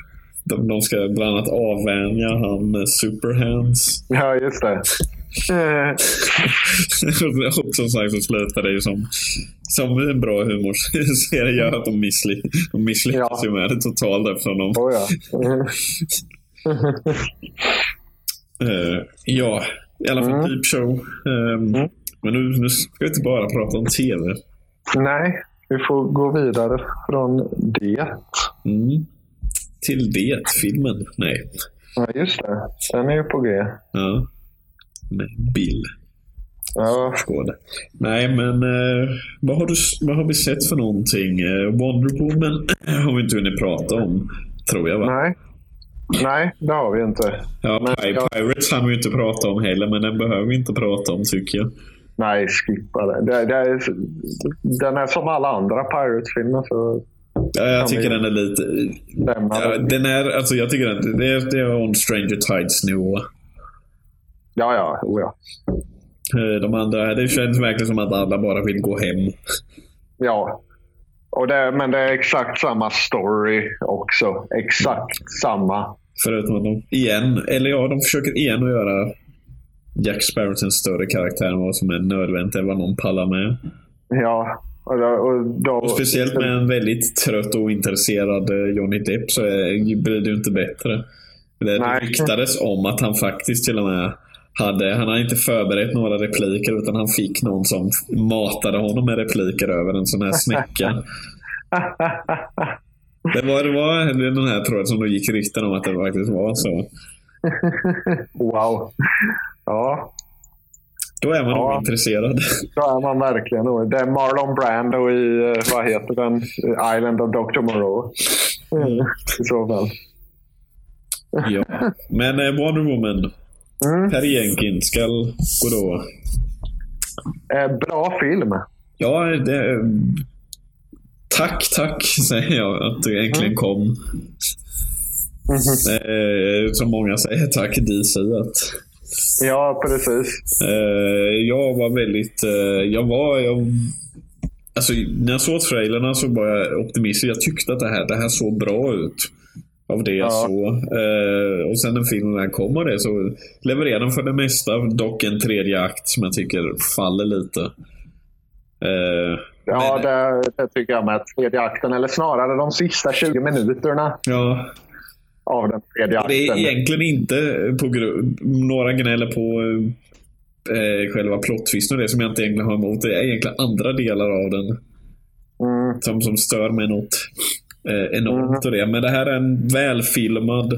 de, de ska bland annat avvänja han eh, Superhands. Ja, just det. och som sagt så slutar det ju som, som en bra humorserie gör att de, missly de misslyckas ja. ju med det totalt eftersom de... Oh, ja. uh, ja, i alla fall mm. Deep Show. Um, mm. Men nu, nu ska vi inte bara prata om tv. Nej, vi får gå vidare från det. Mm. Till det-filmen. Nej. Ja, just det. Den är ju på G. Ja. Med Bill. Ja. Skåde. Nej, men eh, vad, har du, vad har vi sett för någonting? Eh, Wonder Woman har vi inte hunnit prata om, tror jag va? Nej. Nej, det har vi inte. Ja, men, jag... Pirates hann vi inte prata om heller, men den behöver vi inte prata om tycker jag. Nej, skippa det. det, det är, den är som alla andra Pirates-filmer. Så ja, jag tycker den är lite... Ja, den är, alltså, jag tycker den, det är, det är on Stranger Tides-nivå. Ja, ja. Oh, ja. Eh, de andra, det känns verkligen som att alla bara vill gå hem. Ja. Och det, men det är exakt samma story också. Exakt samma. Förutom att de igen, eller ja, de försöker igen att göra Jack Sparrow till en större karaktär än vad som är nödvändigt eller vad någon pallar med. Ja. Och då, och då, och speciellt med en väldigt trött och ointresserad eh, Johnny Depp så är, blir det ju inte bättre. Det ryktades om att han faktiskt till och med hade, han hade inte förberett några repliker utan han fick någon som matade honom med repliker över en sån här snäcka. Det var, det var den här tråden som då gick rykten om att det faktiskt var så. Wow. Ja. Då är man ja. nog intresserad. Då är man verkligen. Det är Marlon Brando i, eh, vad heter den, Island of Dr. Moreau. Mm. I så fall. Ja. Men eh, Wonder Woman. Mm. Per Jenkin ska gå då. Eh, bra film. Ja, det, tack, tack säger jag att du äntligen mm. kom. Mm. Eh, som många säger tack DC att Ja, precis. Eh, jag var väldigt... Eh, jag var... Jag, alltså, när jag såg trailerna så var jag optimistisk. Jag tyckte att det här, det här såg bra ut. Av det jag ja. såg. Eh, och sen när filmen kom och det så levererade den för det mesta. Dock en tredje akt som jag tycker faller lite. Eh, ja, det, det, tycker jag med. Tredje akten, eller snarare de sista 20 minuterna. Ja. Av den tredje akten. Det är egentligen inte på. Några gnäller på eh, själva plottvisten och det som jag inte egentligen har emot. Det är egentligen andra delar av den. Mm. Som, som stör mig något eh, enormt. Mm. det. Men det här är en välfilmad,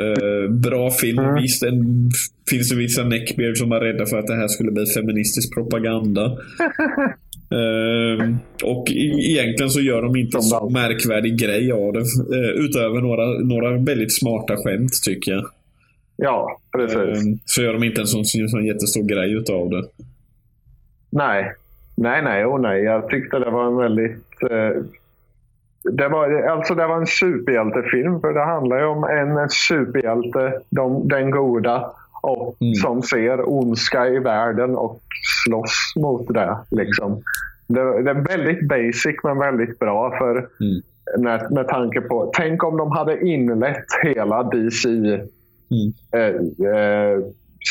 eh, bra film. Mm. Visst, det finns det vissa neckbeard som var rädda för att det här skulle bli feministisk propaganda. uh, och egentligen så gör de inte så märkvärdig grej av det. Uh, utöver några, några väldigt smarta skämt tycker jag. Ja, precis. Uh, så gör de inte en sån, sån jättestor grej utav det. Nej. Nej, nej, oh nej. Jag tyckte det var en väldigt det var, alltså det var en superhjältefilm. För det handlar ju om en superhjälte, de, den goda, och Mm. som ser ondska i världen och slåss mot det. Liksom. Det, det är väldigt basic men väldigt bra. för Mm. med, med tanke på, tänk om de hade inlett hela DC Mm. eh, eh,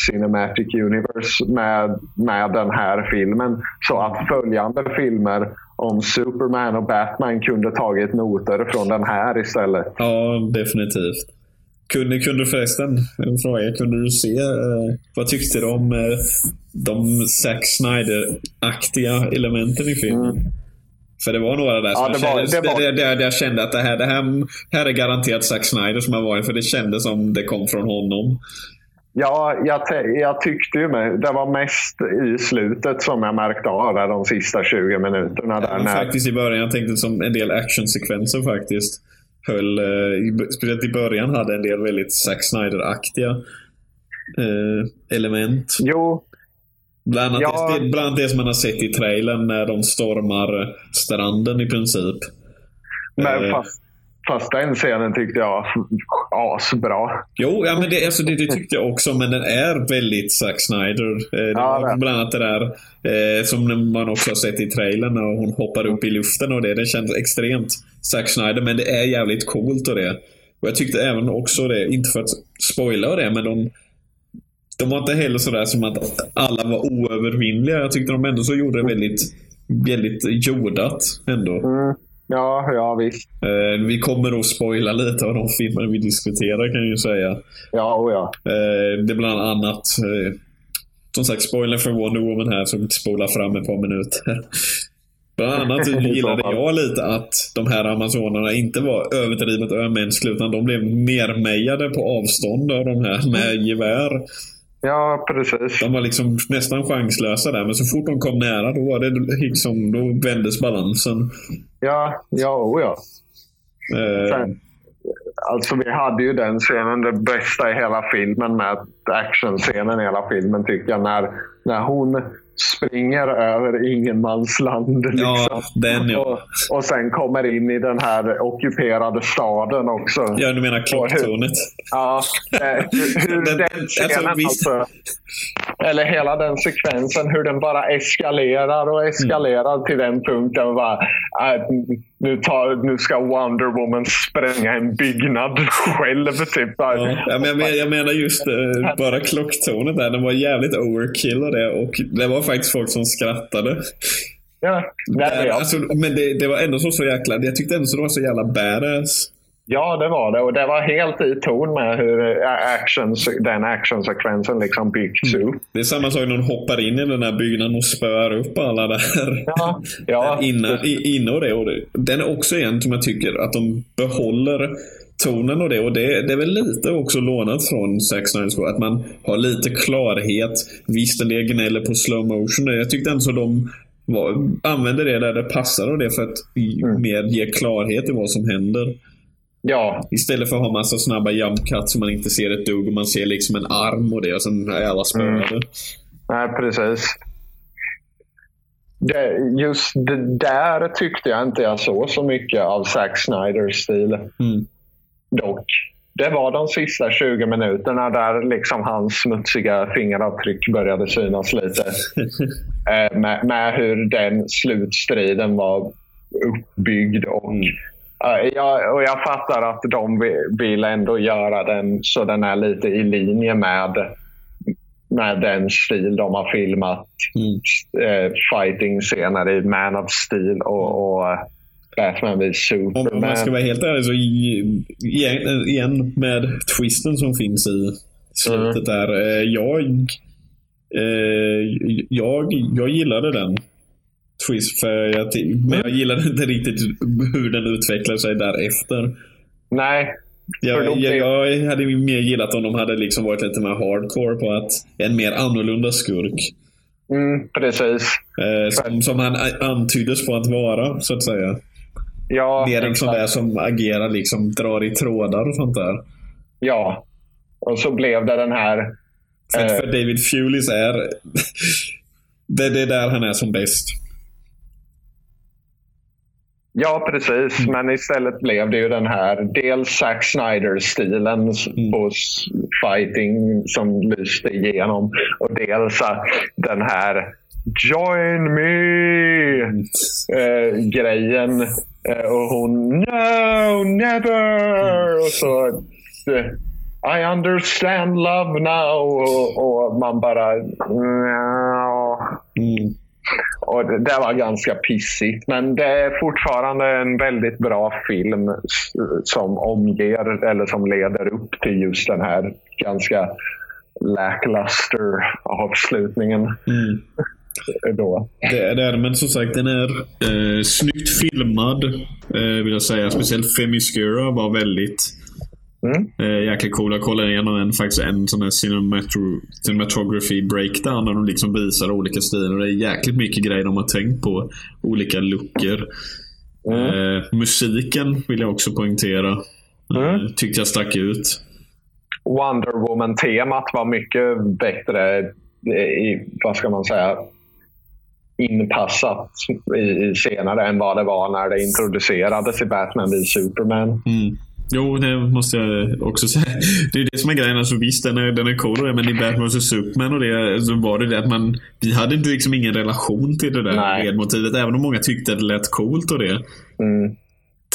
Cinematic Universe med, med den här filmen. Så att följande filmer om Superman och Batman kunde tagit noter från den här istället. Ja, definitivt. Kunde, kunde förresten, en fråga. Kunde du se, eh, vad tyckte du om eh, de Zack Snyder-aktiga elementen i filmen? För det var några där som Ja, det var- kändes, det var- där, där, där jag kände att det här, det här, här är garanterat Zack Snyder som har varit, för det kändes som det kom från honom. Ja, jag, jag tyckte ju med, det var mest i slutet som jag märkte av det de sista 20 minuterna. Där när, faktiskt i början, jag tänkte som en del actionsekvenser faktiskt. Höll, eh, i- speciellt i början hade en del väldigt Zack Snyder-aktiga eh, element. jo, Bland annat, Ja. det, bland annat det som man har sett i trailern när de stormar stranden i princip. men Eh. fast, fast den scenen tyckte jag var asbra. Jo, ja, men det, alltså det, det tyckte jag också, men den är väldigt Zack Snyder. Eh, det Ja, bland annat det där eh, som man också har sett i trailern när hon hoppar upp i luften och det. Det känns extremt Zack Snyder, men det är jävligt coolt och det. Och jag tyckte även också det, inte för att spoila det, men de de var inte heller sådär som att alla var oövervinnliga. Jag tyckte de ändå så gjorde det väldigt, väldigt jordat ändå. Mm. Ja, ja visst. Eh, vi kommer att spoila lite av de filmer vi diskuterar kan jag ju säga. Ja, och ja. Eh, det är bland annat, eh, som sagt, spoiler för Wonder Woman här, som spolar fram ett par minuter. Bland annat gillade jag lite att de här amazonerna inte var överdrivet ömänskliga, utan de blev nermejade på avstånd av de här med gevär. Ja, precis. De var liksom nästan chanslösa där, men så fort de kom nära då var det liksom, då vändes balansen. Ja, ja, och ja. Eh, Sen, alltså vi hade ju den scenen, det bästa i hela filmen med actionscenen i hela filmen tycker jag. När, när hon springer över ingenmansland. Liksom. Ja, den ja. och, och sen kommer in i den här ockuperade staden också. ja, du menar klocktornet? Ja, eh, hur, hur Den- den alltså, scenen visst. alltså, eller hela den sekvensen, hur den bara eskalerar och eskalerar Mm. till den punkten. Bara, äh, nu, tar, nu ska Wonder Woman spränga en byggnad själv. Typ. Ja, jag, men, jag menar just eh, bara klocktornet där. Den var jävligt overkill och det. Och det var faktiskt folk som skrattade. Ja, Där, ja. alltså, men det, det var ändå så, så jäkla... Jag tyckte ändå så det var så jävla badass. ja, det var det. Och det var helt i ton med hur äh, actions, den actionsekvensen liksom byggts Mm. upp. Det är samma sak när hon hoppar in i den här byggnaden och spöar upp alla där. Ja, ja. Där inne, i, inne och det, och det. Den är också en som jag tycker att de behåller tonen och det. Och det, det är väl lite också lånat från Snyder Squad, Att man har lite klarhet. Visst, en del gnäller på slow motion. Jag tyckte ändå så de var, använde det där det passar och det för att Mm. mer ge klarhet i vad som händer. ja, Istället för att ha massa snabba jump cuts som man inte ser ett dugg och man ser liksom en arm och det och sen är alla spöade. Mm. nej precis. Det, just det där tyckte jag inte jag såg så mycket av Zack Snyders stil. Mm. Dock. Det var de sista 20 minuterna där liksom hans smutsiga fingeravtryck började synas lite. Eh, med, med hur den slutstriden var uppbyggd. Och, Mm. eh, jag, och jag fattar att de vi- vill ändå göra den så den är lite i linje med, med den stil de har filmat Mm. eh, fighting-scener i Man of Steel och, och eh, Batman vid Superman. om man ska vara helt ärlig så igen, igen med twisten som finns i slutet där. eh, Jag, eh, jag, jag gillade den twist, för jag, men jag gillade inte riktigt hur den utvecklade sig därefter. Nej, Jag, jag, jag hade mer gillat om de hade liksom varit lite mer hardcore på att en mer annorlunda skurk. mm, precis. Eh, som, som han antyddes på att vara, så att säga. Ja, Mer en sån där som agerar, liksom drar i trådar och sånt där. ja. Och så blev det den här... För, Eh. för David Fulis är... det, det är där han är som bäst. Ja, precis. Men istället blev det ju den här dels Zack Snyder-stilen Mm. på s- fighting som lyste igenom och dels den här Join me! eh, grejen. Eh, och hon No, never! Och så eh, I understand love now. Och, och man bara no. Mm. Och det, det var ganska pissigt. Men det är fortfarande en väldigt bra film som omger eller som leder upp till just den här ganska lackluster avslutningen. Mm. Då. Det är det, men som sagt den är eh, snyggt filmad. Eh, vill jag säga. Speciellt Femiskura var väldigt Mm. eh, jäkla cool. Jag kollade igenom en, faktiskt en sån här cinematro, cinematography breakdown där de liksom visar olika stilar. Det är jäkligt mycket grejer de har tänkt på. Olika luckor. Mm. Eh, musiken vill jag också poängtera. Eh, Mm. tyckte jag stack ut. Wonder Woman-temat var mycket bättre i, vad ska man säga, inpassat i, senare än vad det var när det introducerades i Batman v Superman. Mm. Jo, det måste jag också säga. Det är det som är grejen. Alltså, visst, den är, den är cool det, men i Batman vs Superman och det, så var det det att man... Vi hade inte liksom ingen relation till det där ledmotivet. Även om många tyckte att det lät coolt och det. Mm.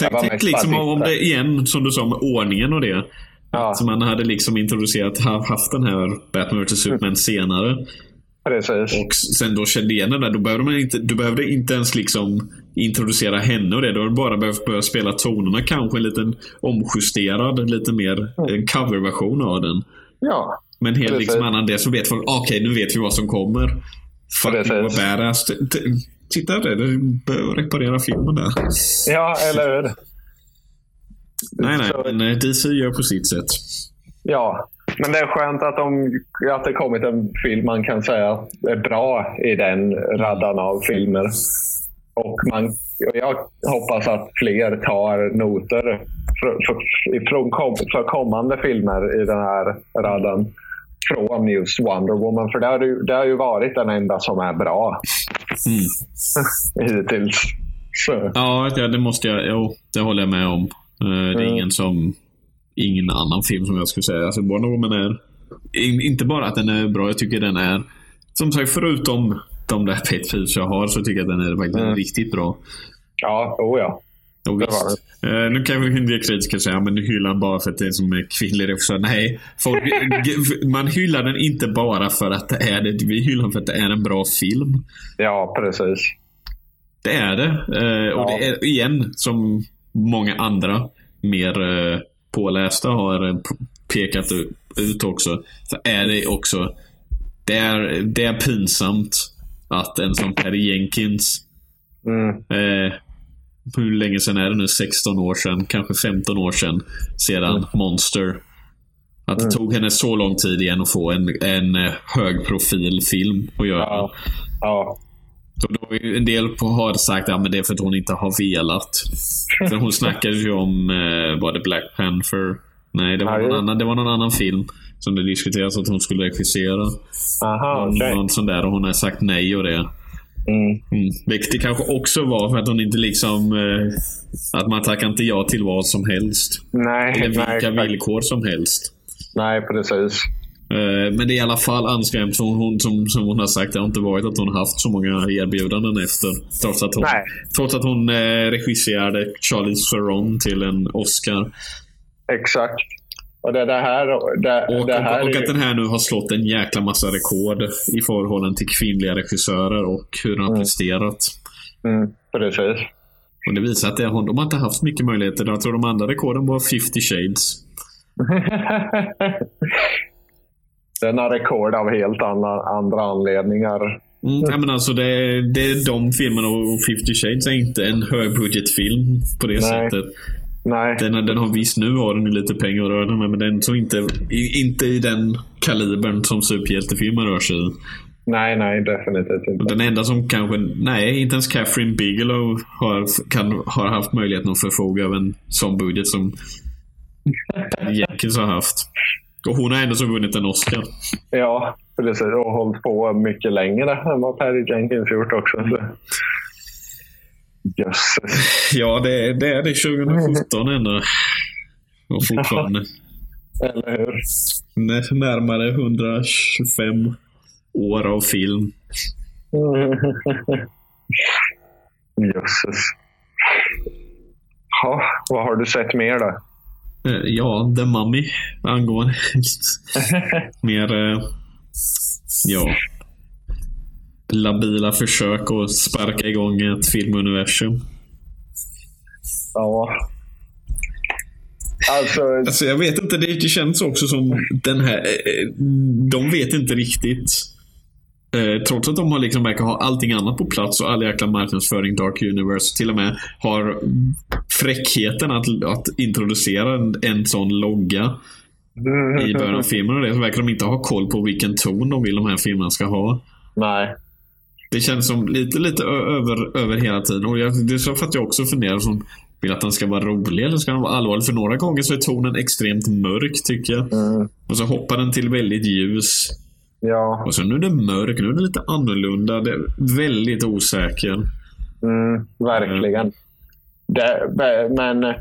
Tänk, tänk liksom om det igen, som du sa, med ordningen och det. Ja, Så man hade liksom introducerat, ha- haft den här Batman vs Superman senare. Precis. Och sen då kände igen den där, då behövde man inte, du behövde inte ens liksom introducera henne och det. Du hade bara behövt börja spela tonerna. Kanske en liten omjusterad, lite mer en coverversion av den. Ja, Men helt Precis. liksom annan det så vet folk, okej nu vet vi vad som kommer. Fucking vad badass. Titta där, du behöver reparera filmen där. ja eller hur? Nej, nej, men DC gör på sitt sätt. Ja, men det är skönt att, de, att det kommit en film man kan säga är bra i den raddan av filmer. Och, man, och jag hoppas att fler tar noter för, för, ifrån kom, för kommande filmer i den här raddan från just Wonder Woman. För det har, ju, det har ju varit den enda som är bra Mm. hittills. Så, Ja, ja, det måste jag. Jo, det håller jag med om. Eh, Det är Mm. ingen som... Ingen annan film som jag skulle säga. Alltså, Wonder Woman är... in- Inte bara att den är bra, jag tycker den är... Som sagt, förutom de där pet peeves jag har så tycker jag att den är faktiskt Mm. riktigt bra. ja, oh ja. Och visst, eh, nu kan vi en del kritiker säga men du hyllar bara för att det är som är kvinnlig regissör. Nej, folk, man hyllar den inte bara för att det är det. Vi hyllar den för att det är en bra film. Ja, precis. Det är det. Eh, och Ja. det är igen, som många andra mer eh, pålästa har pekat ut också, så är det också det är, det är pinsamt att en som Perry Jenkins Mm. eh, hur länge sedan är det nu? 16 år sedan, kanske 15 år sedan, sedan Mm. Monster. Att det tog henne så lång tid igen att få en, en eh, högprofilfilm att göra. Ja. Ja. Så då är ju en del på, har sagt att ja, det är för att hon inte har velat. För hon snackade ju om, eh, var det Black Panther? Nej, det var, Nej. någon annan, det var någon annan film som det diskuterades att hon skulle regissera. Aha, okej. någon sån där och hon har sagt nej och det. Mm. Mm. Vilket kanske också var för att hon inte liksom... Eh, att man tackar inte ja till vad som helst. Nej, Eller vilka nej, villkor som helst. nej, precis. Eh, men det är i alla fall anskrämt. Hon, hon, som, som hon har sagt, det har inte varit att hon haft så många erbjudanden efter. Trots att hon, Nej. trots att hon eh, regisserade Charlie Theron till en Oscar. Exakt. Och det, det här... Det, Och, det här och, och att den här nu har slått en jäkla massa rekord i förhållande till kvinnliga regissörer och hur den har Mm. presterat. Mm, precis. Och det visar att det, de har inte haft mycket möjligheter. Jag tror de andra rekorden var 50 shades. den har rekord av helt andra, andra anledningar. Mm, ja, men alltså det, det är de filmerna och 50 shades är inte en högbudgetfilm på det Nej. sättet. Nej, Den, den har visst nu har den ju lite pengar att röra med men den så inte, inte i den kalibern som superhjältefilmer rör sig i. nej, nej, definitivt inte. Den enda som kanske, nej inte ens Catherine Bigelow har, kan, har haft möjligheten att förfoga över en sån budget som Jenkins har haft. Och hon har ändå så vunnit en Oscar. Ja, precis. Och hållit på mycket längre än vad Perry Jenkins gjort också. Så. Jösses. Ja, det, är- det är det 2017 ändå. Och fortfarande. Eller hur? Nä- Närmare 125 år av film. Jösses. Ja, vad har du sett mer då? Eh, Ja, The Mummy angående mer eh, ja, labila försök att sparka igång ett filmuniversum. Ja. Alltså, Alltså jag vet inte, det det känns också som den här... eh, De vet inte riktigt. Eh, trots att de har liksom verkar ha allting annat på plats och all jäkla marknadsföring Dark Universe till och med har fräckheten att, att introducera en, en sån logga i början av filmen och det så verkar de inte ha koll på vilken ton de vill de här filmerna ska ha. nej. Det känns som lite, lite över, över hela tiden. Och jag, det är så för att jag också funderar som vill att den ska vara rolig eller ska den vara allvarlig? För några gånger så är tonen extremt mörk tycker jag. Mm, Och så hoppar den till väldigt ljus. ja. Och så nu är det mörk, nu är det lite annorlunda. Det är väldigt osäker. Mm, verkligen. Det, men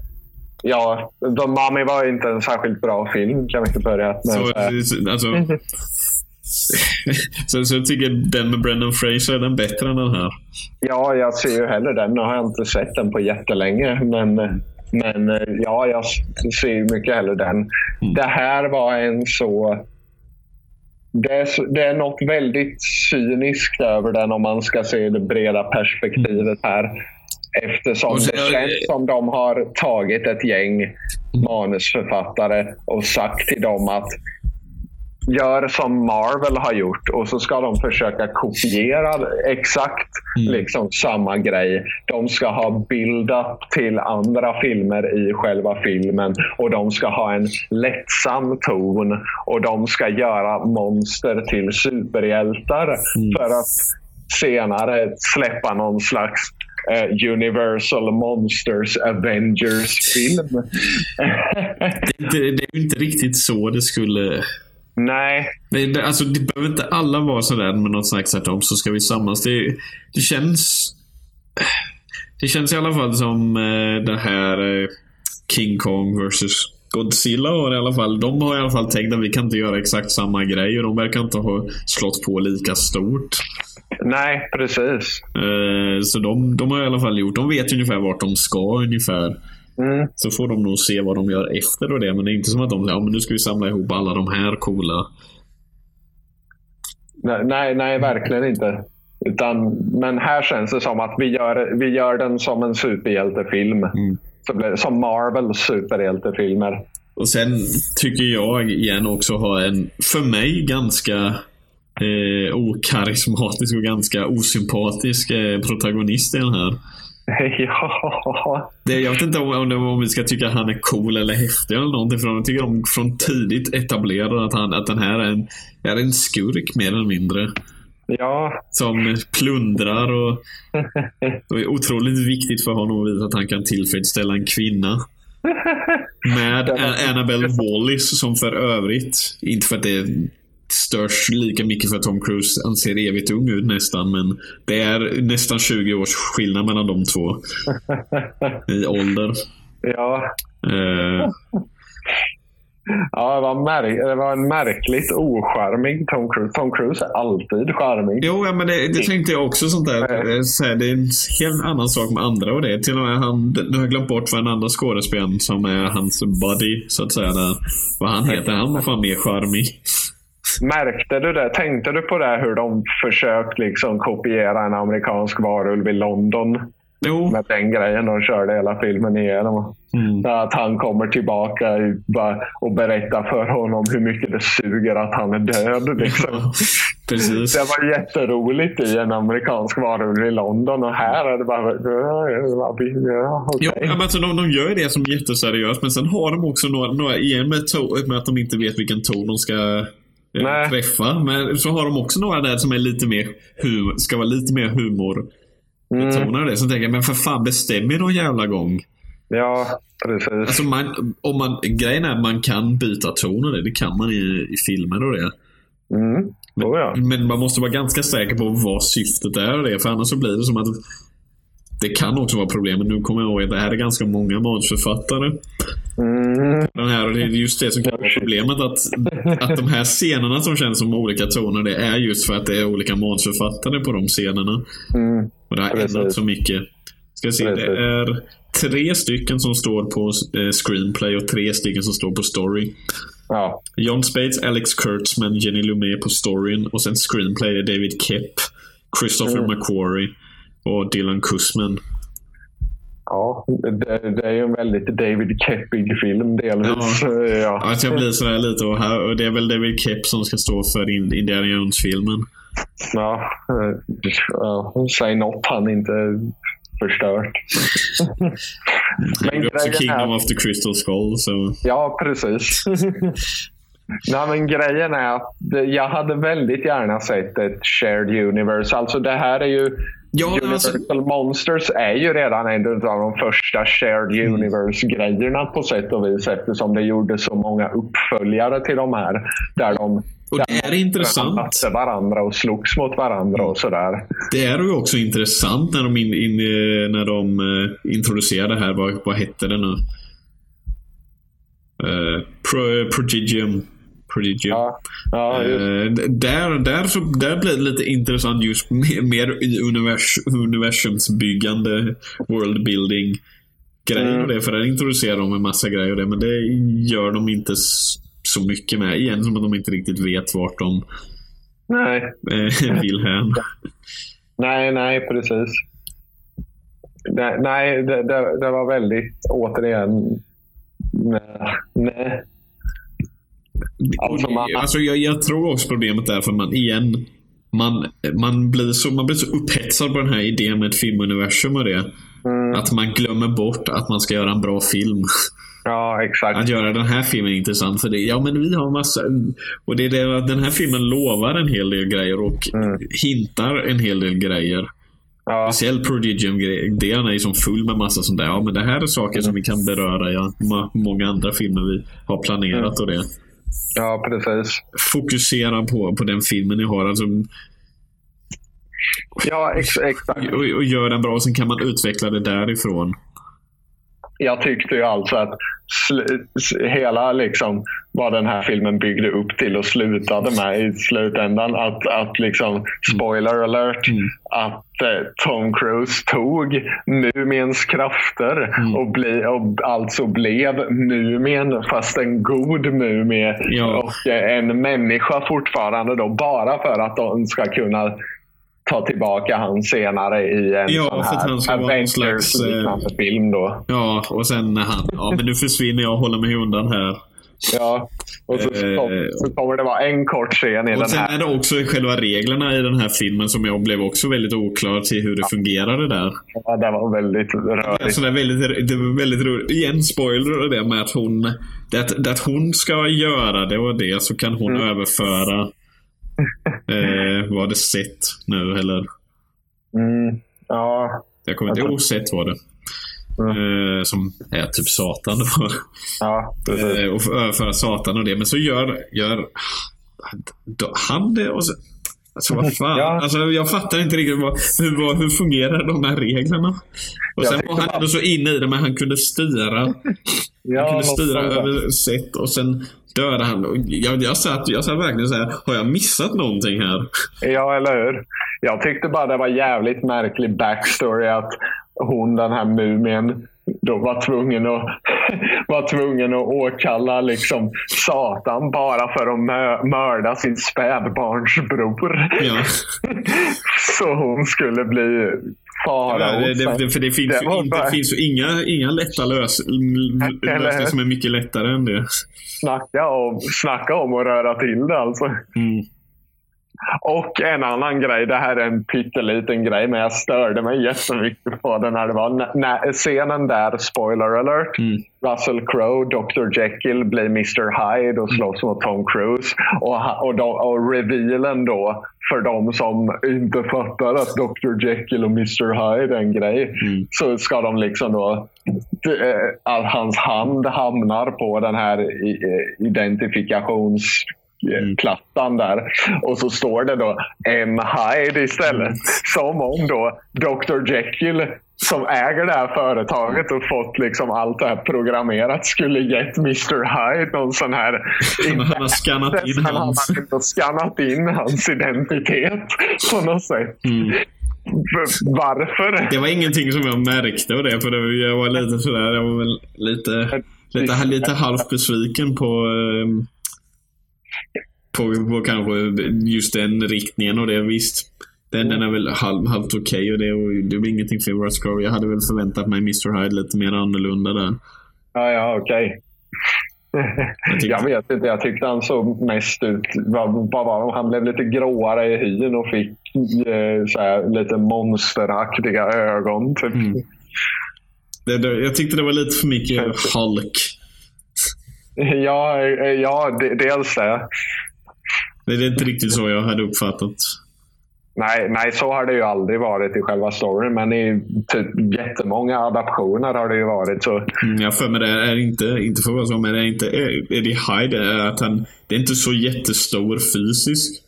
ja, The Mummy var inte en särskilt bra film kan vi inte börja med. Så, säga. alltså, så, så jag tycker den med Brendan Fraser är den bättre än den här. Ja, jag ser ju hellre den. Nu har jag inte sett den på jättelänge. Men, men ja, jag ser ju mycket hellre den. Det här var en så... Det är, så- det är något väldigt cyniskt över den om man ska se det breda perspektivet här. Eftersom så- det känns som de har tagit ett gäng manusförfattare och sagt till dem att gör som Marvel har gjort och så ska de försöka kopiera exakt liksom samma grej. De ska ha build-up till andra filmer i själva filmen och de ska ha en lättsam ton och de ska göra monster till superhjältar för att senare släppa någon slags eh, Universal Monsters Avengers-film. Det, inte- det är ju inte riktigt så det skulle... Nej, Det, det, alltså, det behöver inte alla vara sådär med något slags tvärtom så ska vi samlas. Det, det känns... Det känns i alla fall som eh, det här eh, King Kong versus Godzilla har i alla fall. De har i alla fall tänkt att vi kan inte göra exakt samma grej och de verkar inte ha slått på lika stort. Nej, precis. Eh, så de, de har i alla fall gjort. De vet ungefär vart de ska ungefär. Mm. Så får de nog se vad de gör efter och det. Men det är inte som att de säger ja, men nu ska vi samla ihop alla de här coola. Nej, nej, nej, verkligen inte. Utan, men här känns det som att vi gör, vi gör den som en superhjältefilm. Mm. Som Marvels superhjältefilmer. Och sen tycker jag igen också ha en, för mig, ganska eh, okarismatisk och ganska osympatisk eh, protagonist i den här. ja. Det, jag vet inte om, om, om vi ska tycka att han är cool eller häftig eller någonting. För jag tycker de från tidigt etablerar att, han, att den här är en, är en skurk mer eller mindre. ja. Som plundrar och, och är otroligt viktigt för honom att visa att han kan tillfredsställa en kvinna. Med Annabelle Wallis som för övrigt, inte för att det störs lika mycket för att Tom Cruise han ser evigt ung ut nästan, men det är nästan 20 års skillnad mellan de två i ålder. ja. Eh, Ja, det var, märk- det var en märkligt ocharmig Tom Cruise. Tom Cruise är alltid charmig. jo, ja, men det, det tänkte jag också sånt där. eh, det är en helt annan sak med andra och det. Till och med han, nu har glömt bort vad den andra skådespelaren som är hans buddy, så att säga. Där, vad han heter. Han var fan mer charmig. Märkte du det? Tänkte du på det hur de försökt liksom kopiera en amerikansk varulv i London? Jo. Med den grejen de körde hela filmen igenom. Mm. Att han kommer tillbaka och berättar för honom hur mycket det suger att han är död. Liksom. Precis. Det var jätteroligt i en amerikansk varulv i London och här är det bara... Ja, ja, men alltså, de, de gör det som jätteseriöst, men sen har de också några, några igen med, med att de inte vet vilken ton de ska Nej. träffa. Men så har de också några där som är lite mer humor, ska vara lite mer humor. Mm, det. Så tänker jag, men för fan bestäm er någon jävla gång. ja, precis. Alltså man, om man, grejen är att man kan byta ton och det. Det kan man i, i filmer och det. Mm. Oh, ja. Men man måste vara ganska säker på vad syftet är och det. För annars så blir det som att det kan också vara problemet. Nu kommer jag ihåg att det här är ganska många manusförfattare. Mm. Den här, och det är just det som kan vara problemet. Att, att de här scenerna som känns som olika toner, det är just för att det är olika manusförfattare på de scenerna. Mm. Och det har ändrat så mycket. Ska se, det är tre stycken som står på eh, screenplay och tre stycken som står på story. Ja. John Spates, Alex Kurtzman, Jenny Lumet på storyn och sen screenplay är David Kep, Christopher Mm. McQuarrie och Dylan Kussman. Ja, det, det är ju en väldigt David Keppig film delvis. Ja. Ja. Att jag blir sådär lite och, här, och det är väl David Kep som ska stå för In- Indiana Jones-filmen. Ja, säg något han inte förstört. Det är också Kingdom är- of the Crystal Skull. Så. Ja, precis. Nej, men grejen är att jag hade väldigt gärna sett ett shared universe. Alltså det här är ju... Ja, Universal alltså, Monsters är ju redan en av de första shared Mm. universe-grejerna på sätt och vis eftersom det gjorde så många uppföljare till de här. Där de och det är intressant. mötte varandra och slogs mot varandra och sådär. Det är ju också intressant när de, in, in, eh, när de eh, introducerade det här. Vad, vad hette det nu? Uh, Pro, Prodigium. Prodigium. Ja, ja Eh, där, där, så, där blir det lite intressant just mer, mer i univers, universumsbyggande, worldbuilding grejer Mm. det. För där introducerar de en massa grejer och det. Men det gör de inte så mycket med. Igen som att de inte riktigt vet vart de Nej, eh, vill hän. nej, nej, precis. Nej, nej det, det, det var väldigt, återigen, nej. nej. Alltså, man- Alltså, jag, jag tror också problemet är för man igen man, man, blir så, man blir så upphetsad på den här idén med ett filmuniversum och det. Mm, Att man glömmer bort att man ska göra en bra film. ja, exakt. Att göra den här filmen intressant för det. Ja, men vi har massa... Och det är det att den här filmen lovar en hel del grejer och Mm. hintar en hel del grejer. Ja, Speciellt Prodigium-delen är som full med massa sånt där. Ja, men det här är saker som vi kan beröra i ma- många andra filmer vi har planerat och det. Ja, precis. Fokusera på, på den filmen ni har. Alltså, Ja, ex, exakt. och, och gör den bra och sen kan man utveckla det därifrån. Jag tyckte ju alltså att hela liksom vad den här filmen byggde upp till och slutade med i slutändan. Att, att liksom, spoiler alert, Mm. att eh, Tom Cruise tog Mumiens krafter Mm. och, bli, och alltså blev Mumien fast en god mumie Ja. och eh, en människa fortfarande då bara för att de ska kunna ta tillbaka han senare i en Ja, sån här slags, eh, Avengers-liknande film då. Ja, och sen när han... Ja, men nu försvinner jag och håller mig undan här. Ja, och så, Eh, kom, så kommer det vara en kort scen i Och den sen här. är det också själva reglerna i den här filmen som jag blev också väldigt oklar till hur det fungerade där. Ja, det var väldigt rörigt. Alltså det, är väldigt, det var väldigt roligt. Igen spoiler det med att hon, det, att- det att hon ska göra det och det så kan hon Mm. överföra eh, vad det sett nu eller Mm, ja, jag kommer inte ihåg sett var det. Eh, som är typ Satan då. ja, precis. Eh, och överföra Satan och det. Men så gör, gör han det och så, Alltså vad fan. Ja. Alltså, jag fattar inte riktigt vad, hur, hur fungerar de här reglerna? Och sen var han ändå så inne i det, men han kunde styra. Han Ja, kunde något styra över sätt och sen dödade han. Jag, jag, satt, jag satt verkligen så här, har jag missat någonting här? Ja, eller hur? Jag tyckte bara det var jävligt märklig backstory att hon, den här mumien, då var tvungen att, var tvungen att åkalla liksom Satan bara för att mö- mörda sin spädbarnsbror. Ja. Så hon skulle bli Ja, farao. det, det, för det finns, Det ju, inte, bara- finns ju inga, inga lätta lös, lösningar som är mycket lättare än det. Snacka om, snacka om att röra till det alltså. Mm. Och en annan grej, det här är en pytteliten grej, men jag störde mig jättemycket på den här. Det var när, scenen där, spoiler alert, Mm. Russell Crowe, Dr Jekyll blir Mr Hyde och slåss mot Tom Cruise. Och, och, de, och revealen då, för de som inte fattar att Dr Jekyll och Mr Hyde är en grej, Mm. så ska de liksom då att hans hand hamnar på den här eh, identifikations plattan där. Och så står det då M. Hyde istället. Som om då Dr. Jekyll som äger det här företaget och fått liksom allt det här programmerat skulle gett Mr. Hyde någon sån här... Han har skannat in Han hans. har skannat in hans identitet på något sätt. Mm. Varför? Det var ingenting som jag märkte av det. För det, var- jag var lite sådär. Jag var väl lite, lite, lite halvt besviken på, ehm, på, på kanske just den riktningen och det. Visst. Den, den är väl halv, halvt okej och det, och det var ingenting för Russ Scurry. Jag hade väl förväntat mig Mr. Hyde lite mer annorlunda där. Ja, ja, okej. Jag tyckte- Jag vet inte. Jag tyckte han såg mest ut... Han blev lite gråare i hyn och fick eh, så här, lite monsteraktiga ögon. Typ. Mm. Det, det, jag tyckte det var lite för mycket Hulk. Ja, eh, ja de- dels det. Det är inte riktigt så jag hade uppfattat. Nej, nej, så har det ju aldrig varit i själva storyn. Men i typ jättemånga adaptioner har det ju varit så. Mm, jag för mig det är inte, inte för men det är inte Eddie Hyde. Det är att han, det är inte så jättestor fysisk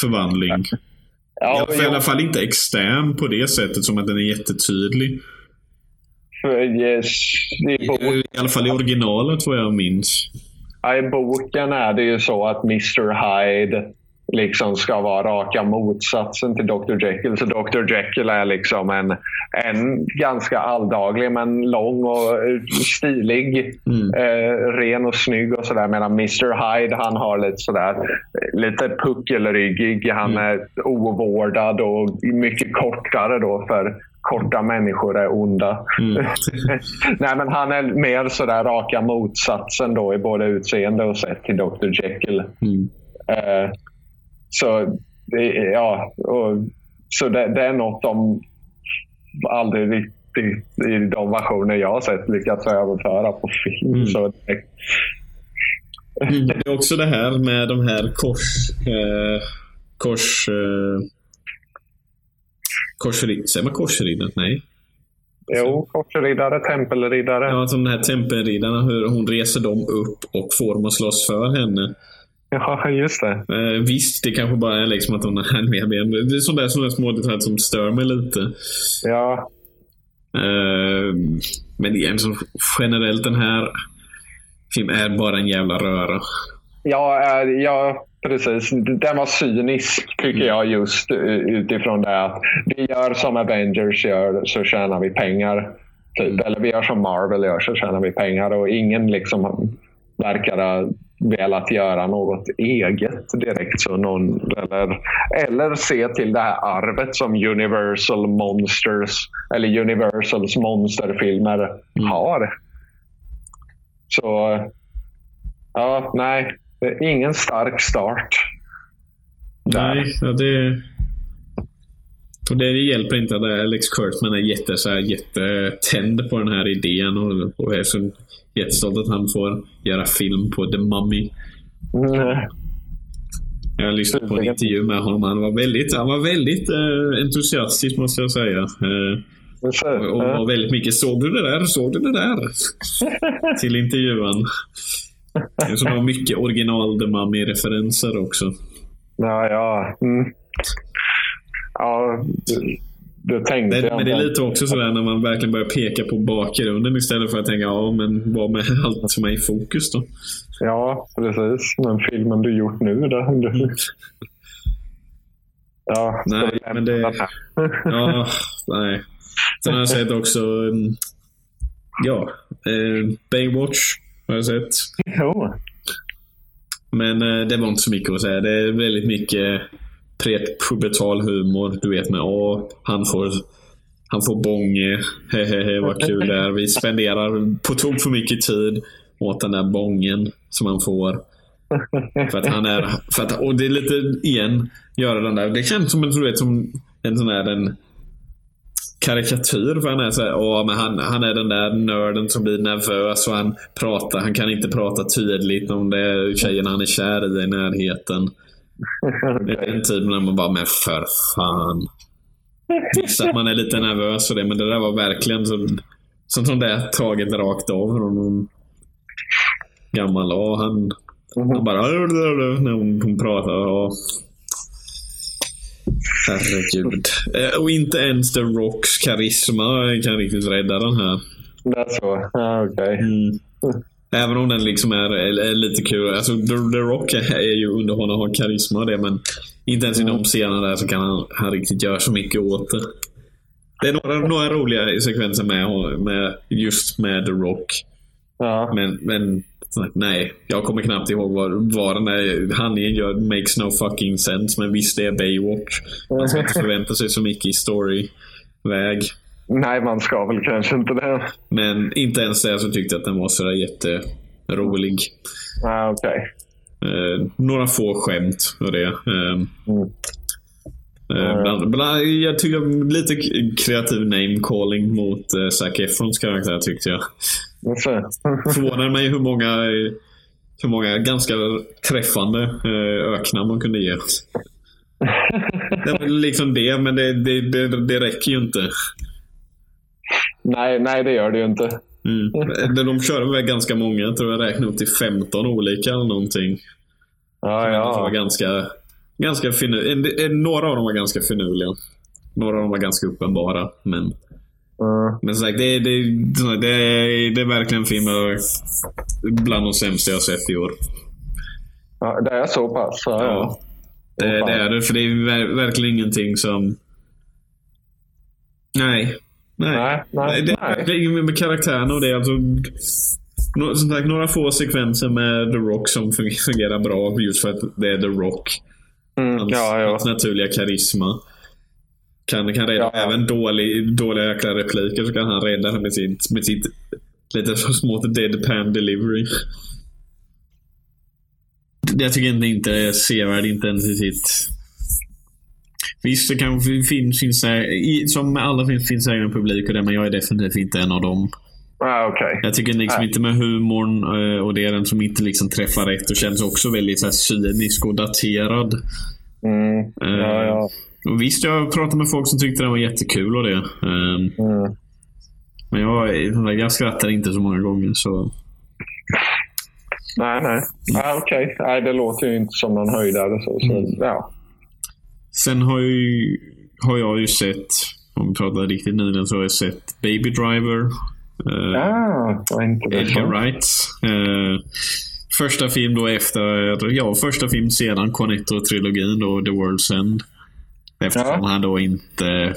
förvandling. Ja, I alla fall inte extern på det sättet som att den är jättetydlig. yes, i, I alla fall i originalet vad jag minns. I boken är det ju så att Mr. Hyde liksom ska vara raka motsatsen till Dr. Jekyll. Så Dr. Jekyll är liksom en, en ganska alldaglig men lång och stilig. Mm. Eh, ren och snygg och sådär. Medan Mr. Hyde han har lite sådär lite puckelryggig. Han är ovårdad och mycket kortare då för korta människor är onda. Mm. Nej, men han är mer sådär raka motsatsen då i både utseende och sätt till Dr. Jekyll. Mm. Eh, så det, ja, och, så det, det är något de aldrig riktigt i de versioner jag har sett lyckats överföra på film. Mm. Så det, Mm. Det är också det här med de här kors... Eh, kors... Eh, korsrid, säger man korsriddare? Nej. jo, korsriddare, tempelriddare. Ja, som de här tempelriddarna, hur hon reser dem upp och får dem att slåss för henne. Ja, just det. Eh, visst, det kanske bara är liksom att hon har mer ben. Det är sådana där, sådana små detaljer som stör mig lite. Ja, Eh, men igen, så generellt den här filmen är bara en jävla röra. Ja, eh, ja, precis. Den var cynisk tycker jag just eh, utifrån det att vi gör som Avengers gör så tjänar vi pengar. Typ. Eller vi gör som Marvel gör så tjänar vi pengar och ingen liksom verkar ha velat göra något eget direkt. Så någon, eller, eller se till det här arvet som Universal Monsters eller Universals monsterfilmer har. Så Ja, nej. Det är Ingen stark start. Där. Nej, ja, det... Och det hjälper inte att Alex Kurtzman är jätte, så här, jättetänd på den här idén och, och är så jättestolt att han får göra film på The Mummy. Mm. Jag lyssnade på en intervju med honom. Han var väldigt, han var väldigt eh, entusiastisk måste jag säga. Eh, och och var väldigt mycket “Såg du det där? Såg du det där?” till intervjun. Så det var mycket original The Mummy-referenser också. Ja, ja. Mm. Ja, det, tänkte Det, jag. men det är lite också sådär när man verkligen börjar peka på bakgrunden istället för att tänka ja men vad med allt som är i fokus då? Ja, precis. Men filmen du gjort nu då? Ja, Nej, men det-? Ja, nej. Sen har jag sett också mm, ja, eh, Baywatch har jag sett. Jo. Men eh, det var inte så mycket att säga. Det är väldigt mycket prepubertal humor. Du vet med åh, han får han får bånge. Hehehe vad kul det är. Vi spenderar på tok för mycket tid åt den där bången som han får. För att han är... För att, och det är lite, igen, göra den där. Det känns som en, du vet, som en sån här en karikatyr. För han är så här, åh, men han, han är den där nörden som blir nervös och han pratar. Han kan inte prata tydligt om det är tjejen han är kär i i närheten. Det är den tiden när man bara, men för fan. Visst att man är lite nervös och det, men det där var verkligen så, som, som det är taget rakt av från någon gammal. Och han, Han bara... När hon, hon pratar. Och... Herregud. Eh, Och inte ens The Rocks karisma kan riktigt rädda den här. Det är så? Ja, okej. Mm. Även om den liksom är, är, är lite kul. Alltså, The, The Rock är ju underhållande och har karisma och det, men inte ens i de scenerna där så kan han, han riktigt göra så mycket åt det. Det är några, några roliga sekvenser med, med just med The Rock. Ja. Men, men nej, jag kommer knappt ihåg vad, vad den där handlingen gör. Makes no fucking sense. Men visst, det är Baywatch. Man ska inte förvänta sig så mycket i storyväg. Nej, man ska väl kanske inte det. Men inte ens det så tyckte jag att den var sådär jätterolig. Ja, okej. Eh, några få skämt och det. Eh, Mm. eh, bland, bland, jag tycker lite kreativ name calling mot eh, Zac Efrons karaktär tyckte jag. Se. Förvånade mig hur många, hur många ganska träffande eh, öknamn man kunde ge. Det liksom det, men det, det, det, det räcker ju inte. nej, nej, det gör det ju inte. Mm. De, de körde väl ganska många, jag tror jag räknade upp till 15 olika eller någonting. Ja, Som var ja. ganska, ganska finu- några av dem var ganska finurliga. Några av dem var ganska uppenbara. Men, Mm. men som sagt, det, det, det, det är verkligen en film bland de sämsta jag sett i år. ja. Det är så pass? Ja, ja. Det, det är det, för det är ver- verkligen ingenting som... Nej. Nej. Nej, nej, det är verkligen med karaktärerna och det är alltså... Som sagt, några få sekvenser med The Rock som fun- fungerar bra just för att det är The Rock. Mm. Hans, Ja, ja. hans naturliga karisma. Kan, kan rädda Ja. även dålig, dåliga jäkla repliker så kan han rädda det med sitt, med sitt lite så smått deadpan delivery. Jag tycker inte inte är sevärd, inte ens i sitt... Visst, det kanske finns, finns här, i, som med alla finns, finns egen publik och det, men jag är definitivt inte en av dem. Ja, okej. Jag tycker liksom Nej. inte med humorn eh, och det är den som inte liksom träffar rätt och känns också väldigt så här, cynisk och daterad. Mm. Eh, Ja, ja. Och visst, jag pratat med folk som tyckte den var jättekul och det. Ehm, Mm. Men jag, jag skrattar inte så många gånger så... Nej, nej. Ja, okej. Nej, det låter ju inte som någon höjdare. Så, så, Mm. ja. Sen har, ju, har jag ju sett, om vi pratar riktigt nyligen, så har jag sett Baby Driver. eh, Ah, Edgar så? Wrights. Eh, första film då efter, ja första film sedan Cornetto-trilogin då, The World's End. Eftersom Ja. han då inte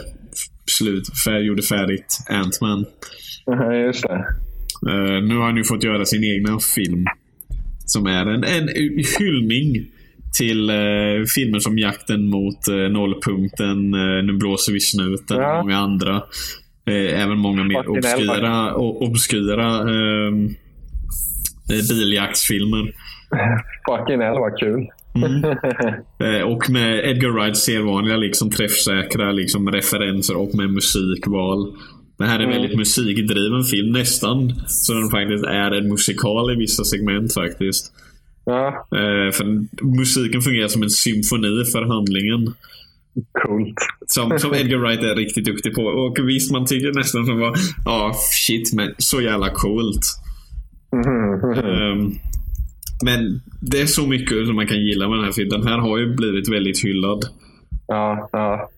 slut, fär, gjorde färdigt Ant-Man. Ja, just det. Eh, nu har han ju fått göra sin egna film. Som är en, en hyllning till eh, filmer som Jakten mot eh, nollpunkten, eh, Nu blåser vi snuten Ja. och många andra. Även många mer Fucking obskyra, o- obskyra eh, eh, biljaktsfilmer. Fucking hell vad kul. Mm. Eh, och med Edgar Wrights sedvanliga liksom, träffsäkra liksom, referenser och med musikval. Det här är en Mm. väldigt musikdriven film, nästan så den faktiskt är en musikal i vissa segment faktiskt. ja, Eh, för musiken fungerar som en symfoni för handlingen. coolt. Som, som Edgar Wright är riktigt duktig på. Och visst, man tycker nästan som var, ja ah, shit men så jävla coolt. Mhm. Ehm, men det är så mycket som man kan gilla med den här filmen. Den här har ju blivit väldigt hyllad. Ja, ja.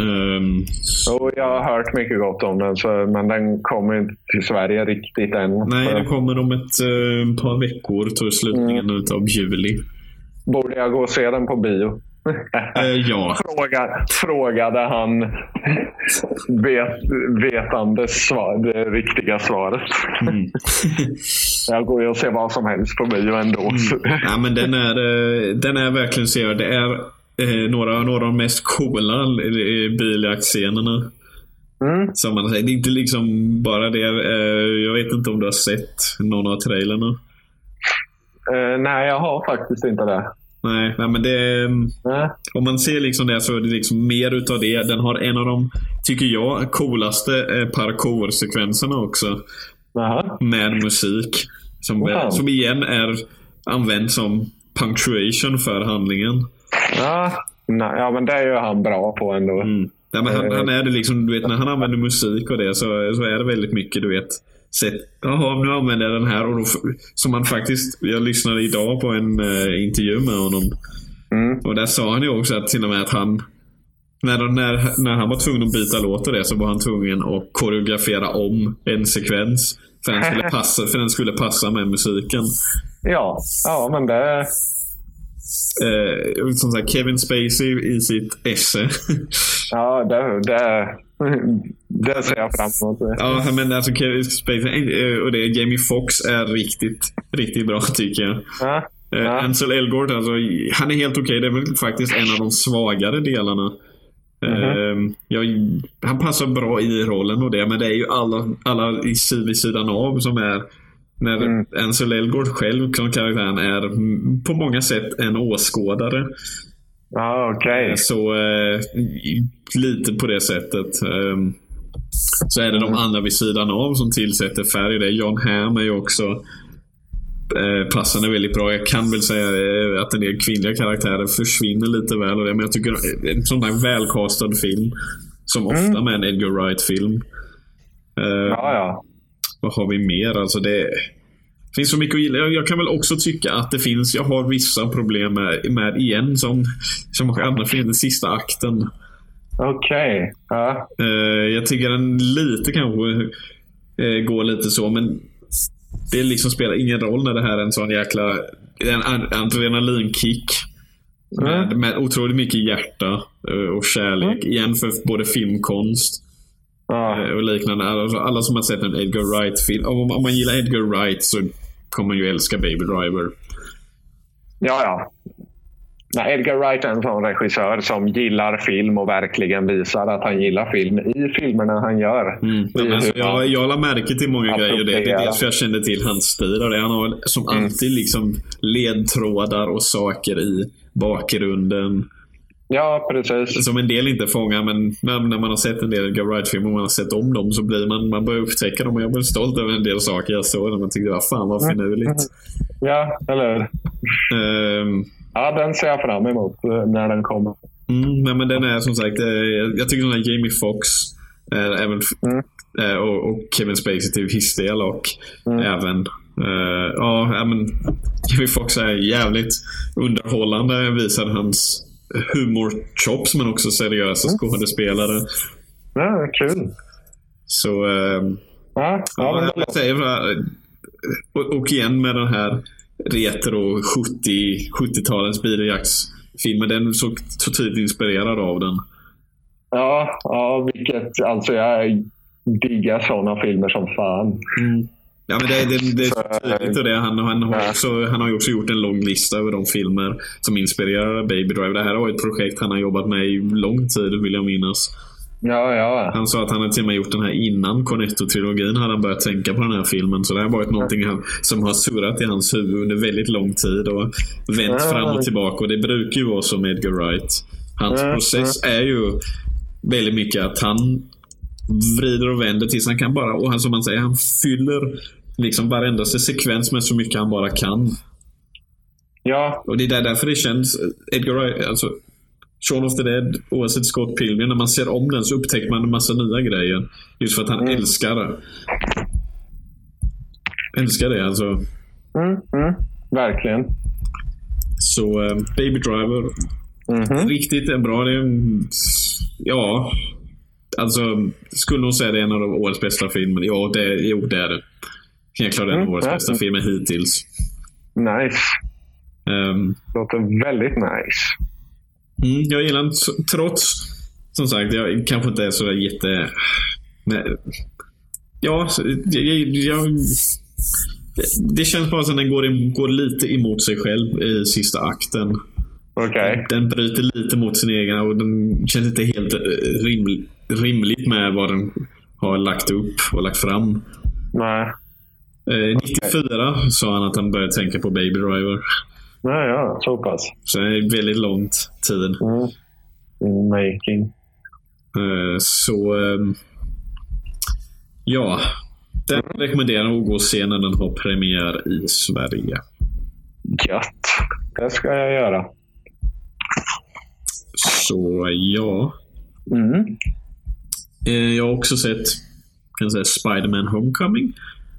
Ehm, Jo, jag har hört mycket gott om den, så, men den kommer inte till Sverige riktigt än. nej, det kommer om ett eh, par veckor, tror slutningen Mm. utav juli. Borde jag gå och se den på bio? Eh, ja. Fråga, frågade han vet, vetandes svar, det riktiga svaret. Mm. Jag går ju och ser vad som helst på bio ändå. så- ja, men den är, eh, den är verkligen sevärd. Det är eh, några, några av de mest coola biljaktscenerna. Mm. Som man säger. Det är inte liksom bara det. Jag vet inte om du har sett någon av trailerna. Eh, nej, jag har faktiskt inte det. Nej, nej men det är... Nej. Om man ser liksom det så är det liksom mer utav det. Den har en av de, tycker jag, coolaste eh, parkour-sekvenserna också. Jaha. Med musik. Som, Wow. som igen är använd som punctuation för handlingen. Ja, nej, ja, men det är ju han bra på ändå. Mm. Ja, men han, han är det liksom, du vet när han använder musik och det så, så är det väldigt mycket du vet sett, jaha nu använder jag den här. Och då, som man faktiskt, jag lyssnade idag på en uh, intervju med honom. Mm. Och där sa han ju också att till och med att han när, när, när han var tvungen att byta låt och det så var han tvungen att koreografera om en sekvens. För den skulle passa, för den skulle passa med musiken. Ja, ja men det... Eh, som sagt, Kevin Spacey i sitt esse. ja, det, det, det ser jag fram emot. Ja, men alltså Kevin Spacey eh, och det Jamie Foxx är riktigt, riktigt bra tycker jag. Ja, eh, ja. Ansel Elgort, alltså, han är helt okej. Okay. Det är väl faktiskt en av de svagare delarna. Mm -hmm. ja, han passar bra i rollen och det, men det är ju alla, alla i, vid sidan av som är när mm. Ansel Elgort själv som karaktären är på många sätt en åskådare. Ah, okay. Så eh, lite på det sättet. Eh, så är det de andra vid sidan av som tillsätter färg. Det är John Hamm är ju också eh, passande väldigt bra. Jag kan väl säga eh, att en del kvinnliga karaktärer försvinner lite väl. Men jag tycker en sån här välkastad film. Som ofta mm. med en Edgar Wright-film. Eh, ja, ja. Vad har vi mer? Alltså det finns så mycket att gilla. Jag kan väl också tycka att det finns, jag har vissa problem med, med igen, som, som andra filmer, den sista akten. Okej. Okay. Ja. Uh, jag tycker den lite kanske uh, går lite så, men det liksom spelar ingen roll när det här är en sån jäkla en adrenalinkick. Mm. med otroligt mycket hjärta uh, och kärlek. Mm. Igen för både filmkonst Ah. Och liknande. Alltså, alla som har sett en Edgar Wright-film. Om, om man gillar Edgar Wright så kommer ju älska Baby Driver. Ja, ja. Nej, Edgar Wright är en sån regissör som gillar film och verkligen visar att han gillar film i filmerna han gör. Mm. Ja, alltså, jag, jag la märke till många grejer. Det, det är dels för jag kände till hans stil. Och det. Han har som mm. alltid liksom ledtrådar och saker i bakgrunden. Ja, precis. Som en del inte fångar, men när man har sett en del Edgar Wright-filmer och man har sett om dem så blir man, man börjar upptäcka dem. Och jag blev stolt över en del saker jag såg man tyckte, vad fan vad finurligt. Ja, eller hur? Um, ja, den ser jag fram emot eh, när den kommer. Mm, nej, men den är som sagt, eh, jag tycker den här Jamie Foxx eh, även, mm. och, och, Kevin Spacey till viss del och mm. även Uh, ja, men Jamie Foxx är jävligt underhållande. Visar hans humor-chops men också seriösa mm. skådespelare. Ja, kul. Så... Eh, ja, ja, jag säger och, och igen med den här retro 70, 70-talens biljaktsfilmen. Den är så, så tydligt inspirerad av den. Ja, ja vilket, alltså jag diggar sådana filmer som fan. Mm. Ja, men det, det, det är tydligt. Det. Han, han, har också, han har ju också gjort en lång lista över de filmer som inspirerar Baby Drive. Det här var ett projekt han har jobbat med i lång tid, vill jag minnas. Ja, ja. Han sa att han hade till och med gjort den här innan Cornetto-trilogin hade han börjat tänka på den här filmen. Så det har varit någonting han, som har surrat i hans huvud under väldigt lång tid och vänt ja. fram och tillbaka. Och det brukar ju vara som Edgar Wright. Hans ja, process är ju väldigt mycket att han vrider och vänder tills han kan bara, och han, som man säger, han fyller liksom varenda sekvens med så mycket han bara kan. Ja. Och det är därför det känns, Edgar Wright, alltså Shaun of the Dead, oavsett Scott Pilgrim, när man ser om den så upptäcker man en massa nya grejer. Just för att han mm. älskar det. Älskar det alltså. Mm, mm. Verkligen. Så uh, Baby Driver. Mm -hmm. Riktigt bra. Det är, ja, alltså skulle nog säga det är en av årets bästa filmer. Ja, det, jo, det är det. Helt klart en av årets bästa filmer hittills. Nice. Um, Låter väldigt nice. Mm, jag gillar den trots, som sagt, jag kanske inte är så jätte... Men, ja, jag, jag, det känns bara som den går, går lite emot sig själv i sista akten. Okay. Den bryter lite mot sin egen och den känns inte helt riml, rimligt med vad den har lagt upp och lagt fram. Nej. Eh, 94 okay. sa han att han började tänka på Baby Driver. Ja, ja, så pass. Så det är väldigt långt tid. Mm. In making. Eh, så... Eh, ja. Den mm. rekommenderar jag att gå och se när den har premiär i Sverige. Gött. Det ska jag göra. Så ja. Mm. Eh, jag har också sett kan säga Spider-Man Homecoming.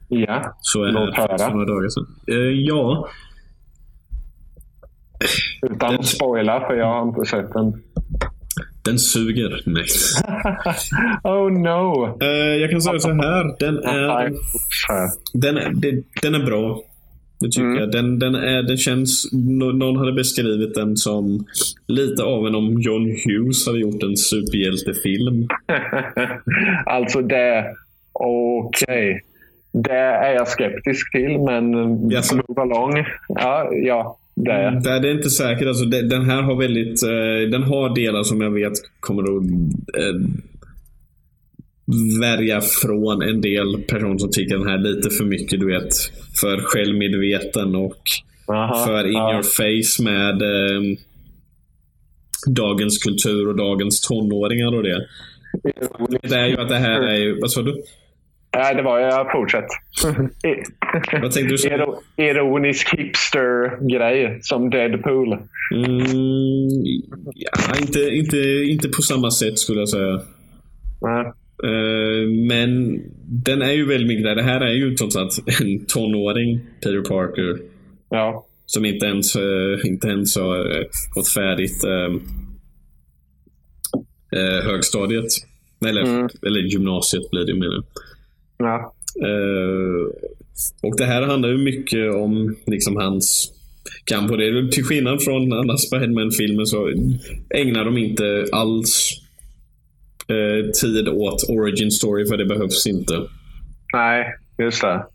Ja, Så är Låt här för höra. några dagar sedan. Eh, ja, utan att spoila för jag har inte sett den. den suger. Nej. oh no! Eh, jag kan säga så här. Den är, den är, den är bra. Det tycker Mm. jag. Den, den, är, den känns... nå- Någon hade beskrivit den som lite av en om John Hughes hade gjort en superhjältefilm. alltså det... Okej. Det är jag skeptisk till, men Jaså? move along. Ja, ja. Det. Mm, Det är det är inte säkert. Alltså, det- den här har väldigt... eh, den har delar som jag vet kommer att uh, värja från en del personer som tycker den här är lite för mycket, du vet, för självmedveten och Aha, för in ja. your face med eh, dagens kultur och dagens tonåringar och det. Det är ju att det här är ju... Vad sa du? Nej, det var jag. Fortsätt. Vad tänkte du säga? Iro- Ironisk hipster-grej som Deadpool. Mm, ja, inte, inte, inte på samma sätt skulle jag säga. Nej. Eh, men den är ju väldigt mycket där. Det här är ju trots allt en tonåring, Peter Parker, Ja. som inte ens, eh, inte ens har eh, gått färdigt högstadiet. Eller, Mm. eller gymnasiet blir det ju menar ja. Eh, och det här handlar ju mycket om liksom hans kamp. Och det, till skillnad från andra Spiderman-filmer så ägnar de inte alls eh, tid åt origin story för det behövs inte. Nej, just det.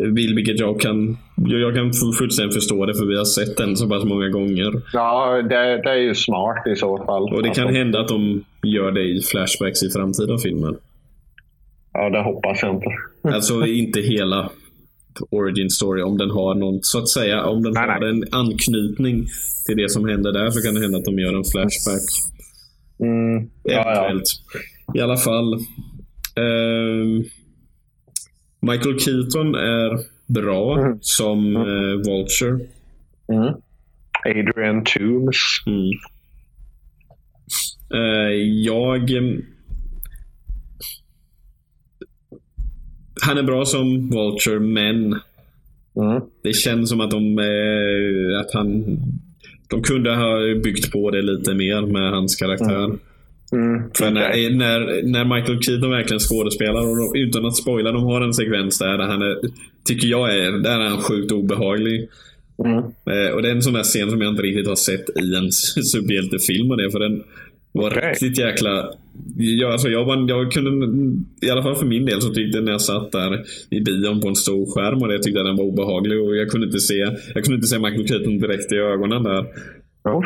Vil- Vilket jag kan, jag jag kan fullständigt förstå det för vi har sett den så pass många gånger. Ja, det, det är ju smart i så fall. Och det kan Alltså, hända att de gör det i flashbacks i framtida filmer. Ja, det hoppas jag inte. Alltså inte hela origin story. Om den har någon, så att säga, om den Nej, har nej. en anknytning till det som händer där så kan det hända att de gör en flashback. Mm, ja, ja. I alla fall. ehm, Michael Keaton är bra Mm. som eh, Vulture. Mm. Adrian Toomes. Mm. Eh, jag... Han är bra som Vulture, men Mm. det känns som att de... Eh, att han... De kunde ha byggt på det lite mer med hans karaktär. Mm. För när, när, när Michael Keaton verkligen skådespelar, och de, utan att spoila, de har en sekvens där, där han är, tycker jag är, där är han sjukt obehaglig. Mm. Eh, och det är en sån där scen som jag inte riktigt har sett i en superhjältefilm och det, för den var Okej. riktigt jäkla... Jag, alltså jag, var, jag kunde, i alla fall för min del, så tyckte jag när jag satt där i bion på en stor skärm och det, jag tyckte att den var obehaglig och jag kunde inte se, jag kunde inte se Michael Keaton direkt i ögonen där.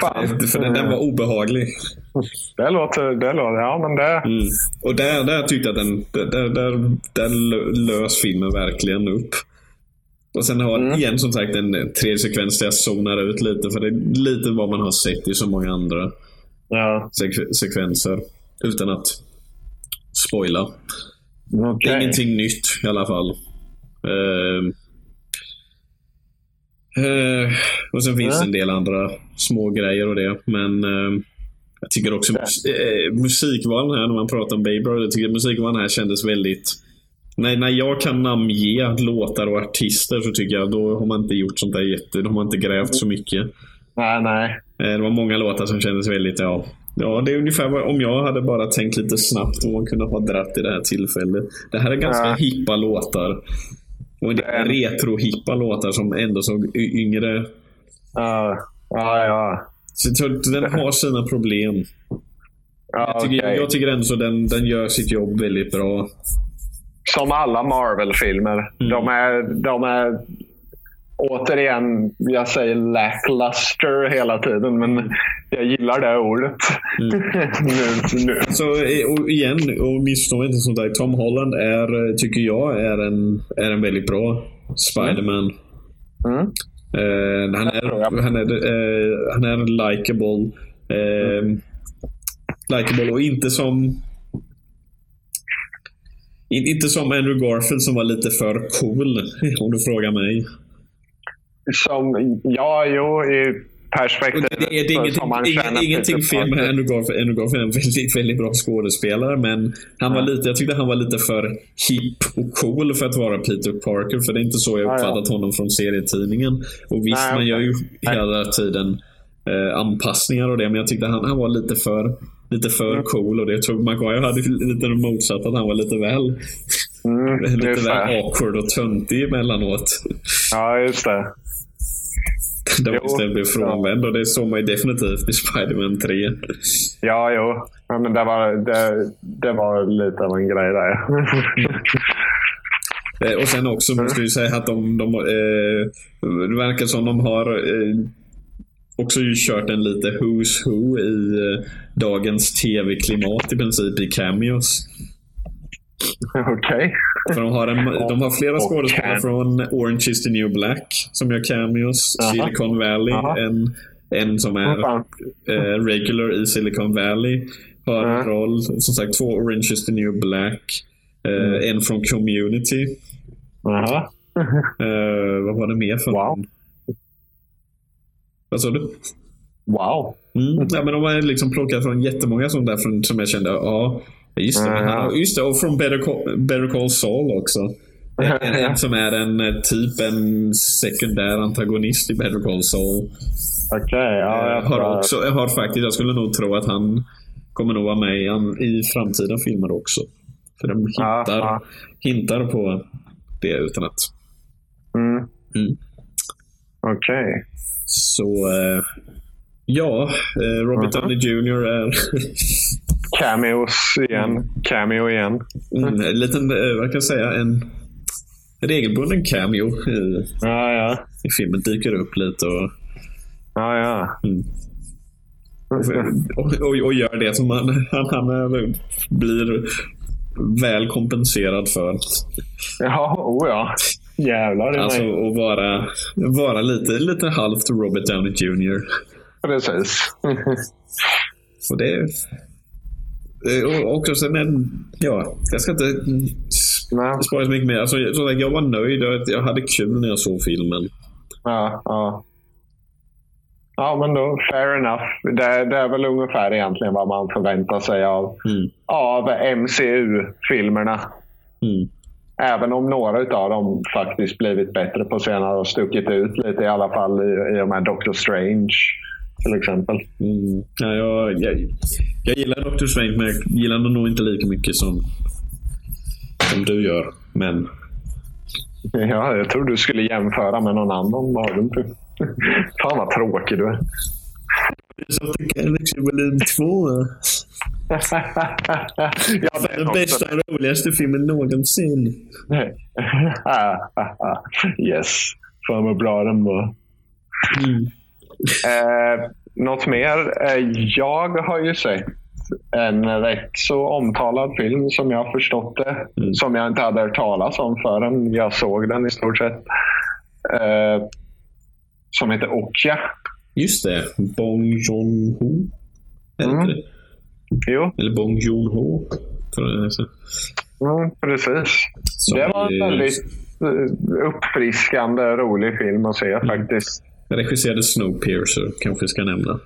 Fan. För den, den var obehaglig. Det låter... Det låter ja, men det... Mm. Och där, där tyckte jag att den, där, där, där lö- lös filmen verkligen upp. Och sen har Mm. igen som sagt en tredje sekvens där jag zonar ut lite. För det är lite vad man har sett i så många andra Ja. sek- sekvenser. Utan att spoila. Okej. ingenting nytt i alla fall. Ehm. Eh, och sen finns det Ja. en del andra små grejer och det. Men ehm, jag tycker också mus- eh, musikvalen här, när man pratar om Baby Brother, jag tycker musikvalen här kändes väldigt... Nej, när jag kan namnge låtar och artister så tycker jag då har man inte gjort sånt där jätte... Då har man inte grävt så mycket. Nej, nej. Eh, Det var många låtar som kändes väldigt, ja. Ja, det är ungefär vad, om jag hade bara tänkt lite snabbt vad man kunde ha dratt i det här tillfället. Det här är ganska Ja. hippa låtar. Och Det är- retro-hippa låtar som ändå såg yngre. Ja, ja. ja. Så den har sina problem. ja Jag tycker, okej. jag tycker ändå så den, den gör sitt jobb väldigt bra. Som alla Marvel-filmer. Mm. De, är, de är återigen, jag säger lackluster hela tiden, men jag gillar det ordet. Mm. nu, nu. Så eh, och igen, och missförstå mig inte sånt där. Tom Holland är, eh, tycker jag, är en, är en väldigt bra Spiderman. Mm. Eh, han, tror jag. är, han, är, eh, han är likable. Eh, likable och inte som... in- Inte som Andrew Garfield som var lite för cool, om du frågar mig. Som, ja, jo, i, perspektiv. Det, det, det är ingenting, ingen, ingenting fel med Enogolf. Enogolf är en väldigt, väldigt bra skådespelare. Men han var lite, jag tyckte han var lite för hip och cool för att vara Peter Parker. För det är inte så jag uppfattat ja, ja. honom från serietidningen. Och visst, Nej, man gör ju hela tiden eh, anpassningar och det. Men jag tyckte han, han var lite för lite för mm. cool och det jag tror Maguire hade lite motsatt att han var lite väl mm, lite väl awkward och töntig emellanåt. Ja, just det. Man istället blev frånvänd och det såg man ju definitivt i Spiderman 3. Ja, jo. Ja, men det var, det, det var lite av en grej där. Eh, och sen också måste jag säga att de, de eh, det verkar som de har eh, också kört en lite Who's Who i eh, dagens tv-klimat i princip i cameos. Okej. Okay. De har, en, de har flera skådespelare från Orange is the new black som gör cameos. Aha. Silicon Valley. En, en som är uh, regular i Silicon Valley. Har en roll. Som sagt, två Orange is the new black. Uh, mm. En från Community. Uh, vad var det mer för wow. någon? Vad sa du? Wow. Mm. Ja, men de har liksom plockat från jättemånga sånt där från, som jag kände, ja, just det. Men han, just det, och från Better Call, Better Call Saul också. En, en som är en eh, typ en sekundär antagonist i Better Call Saul. Okej, okay, ja. Jag har, också, jag har faktiskt, jag skulle nog tro att han kommer nog vara med i, i framtida filmer också. För de hintar, ja, ja. hintar på det utan att... Mm. Mm. Okej. Okay. Så eh, ja, eh, Robert Downey Jr är... Cameos igen. Cameo igen. Mm, en liten, eh, vad kan jag säga, en regelbunden cameo i, ja, ja. i filmen. Dyker upp lite och... Ja, ja. Mm. Och, och, och, gör det som han, han, han blir väl kompenserad för. Ja, oh ja. Jävlar Alltså att vara, vara lite, lite halvt Robert Downey Jr. Precis. och det också sen en, ja, jag ska inte spara så mycket mer. Alltså, jag var nöjd. Jag hade kul när jag såg filmen. Ja, ja. Ja, men då fair enough. Det, det är väl ungefär egentligen vad man förväntar sig av, mm. av MCU-filmerna. Mm. Även om några av dem faktiskt blivit bättre på senare och stuckit ut lite i alla fall i, i och med Doctor Strange till exempel. Mm. Ja, jag, jag, jag gillar Doctor Strange men jag gillar nog inte lika mycket som, som du gör. Men... Ja, jag tror du skulle jämföra med någon annan. Var du inte? Fan vad tråkig du är. Jag till Galaxy volym 2 ja, den bästa och roligaste filmen någonsin. yes. Fan vad bra den var. Mm. Eh, något mer? Eh, jag har ju sett en rätt så omtalad film som jag förstått det. Mm. Som jag inte hade hört talas om förrän jag såg den i stort sett. Eh, som heter Okja. Just det. Bong Joon-Ho. Mm. Jo. Eller Bong Joon-Ho. Mm, precis. Som det var en väldigt eh, uppfriskande, rolig film att se mm. faktiskt. Regisserade Snowpiercer, kanske ska nämna.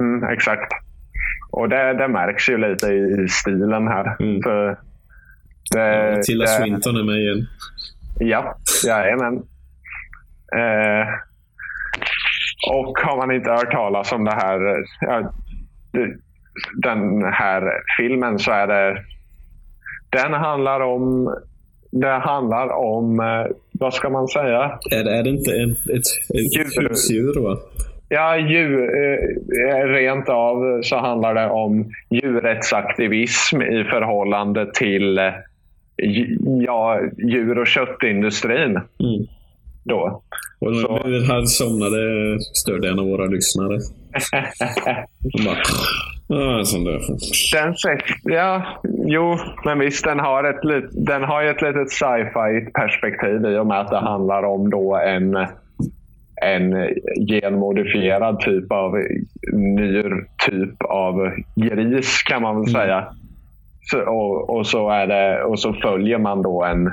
Mm, exakt. Och det, det märks ju lite i, i stilen här. Mm. För det, ja, Tilda Swinton är med igen. Ja, jajamän. Eh, och har man inte hört talas om det här, ja, den här filmen så är det... Den handlar om... Det handlar om... Eh, vad ska man säga? Är det, är det inte ett, ett, ett husdjur? Va? Ja, djur, eh, rent av så handlar det om djurrättsaktivism i förhållande till eh, ja, djur och köttindustrin. Mm. Då. Och så. här somnade störde en av våra lyssnare. bara, sån där. Den ja, jo, men visst, den har, ett, den har ju ett litet sci-fi perspektiv i och med att det handlar om då en, en genmodifierad typ av nyr typ av gris kan man väl mm. säga. Så, och, och, så är det, och så följer man då en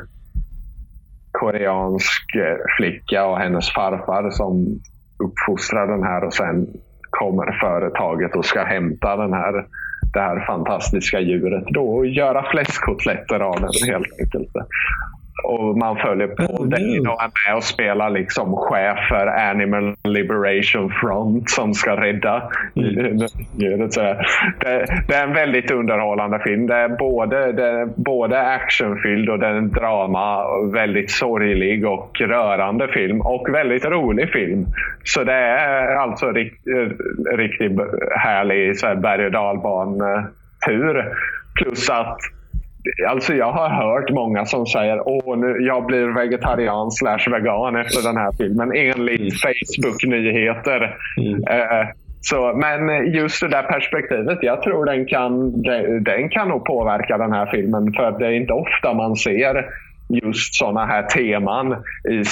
koreansk flicka och hennes farfar som uppfostra den här och sen kommer företaget och ska hämta den här, det här fantastiska djuret då och göra fläskkotletter av den helt enkelt. Och man följer Paul Dano och är med och spelar liksom chef för Animal Liberation Front som ska rädda djuret. Det, det, är en väldigt underhållande film. Det är både, det är både actionfylld och den drama. Väldigt sorglig och rörande film. Och väldigt rolig film. Så det är alltså rikt, riktigt härlig så här berg och dalban-tur. Plus att Alltså jag har hört många som säger att nu, jag blir vegetarian slash vegan efter den här filmen enligt mm. Facebook-nyheter. Mm. Eh, så, men just det där perspektivet, jag tror den kan, den kan nog påverka den här filmen. För det är inte ofta man ser just sådana här teman i,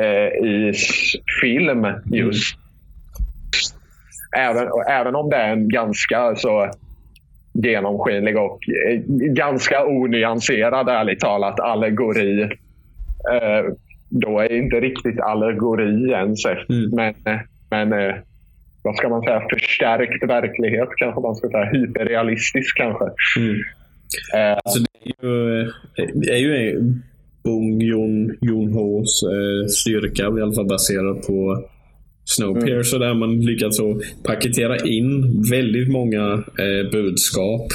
eh, i film. just. Mm. Även, även om det är en ganska så genomskinlig och eh, ganska onyanserad, ärligt talat, allegori. Eh, då är inte riktigt allegori ens, mm. men, men eh, vad ska man säga, förstärkt verklighet kanske man ska säga. Hyperrealistisk kanske. Mm. Eh, alltså det är ju, det är ju Bong Joon-Hos eh, styrka, i alla fall baserat på Snowpiercer mm. där man lyckats paketera in väldigt många eh, budskap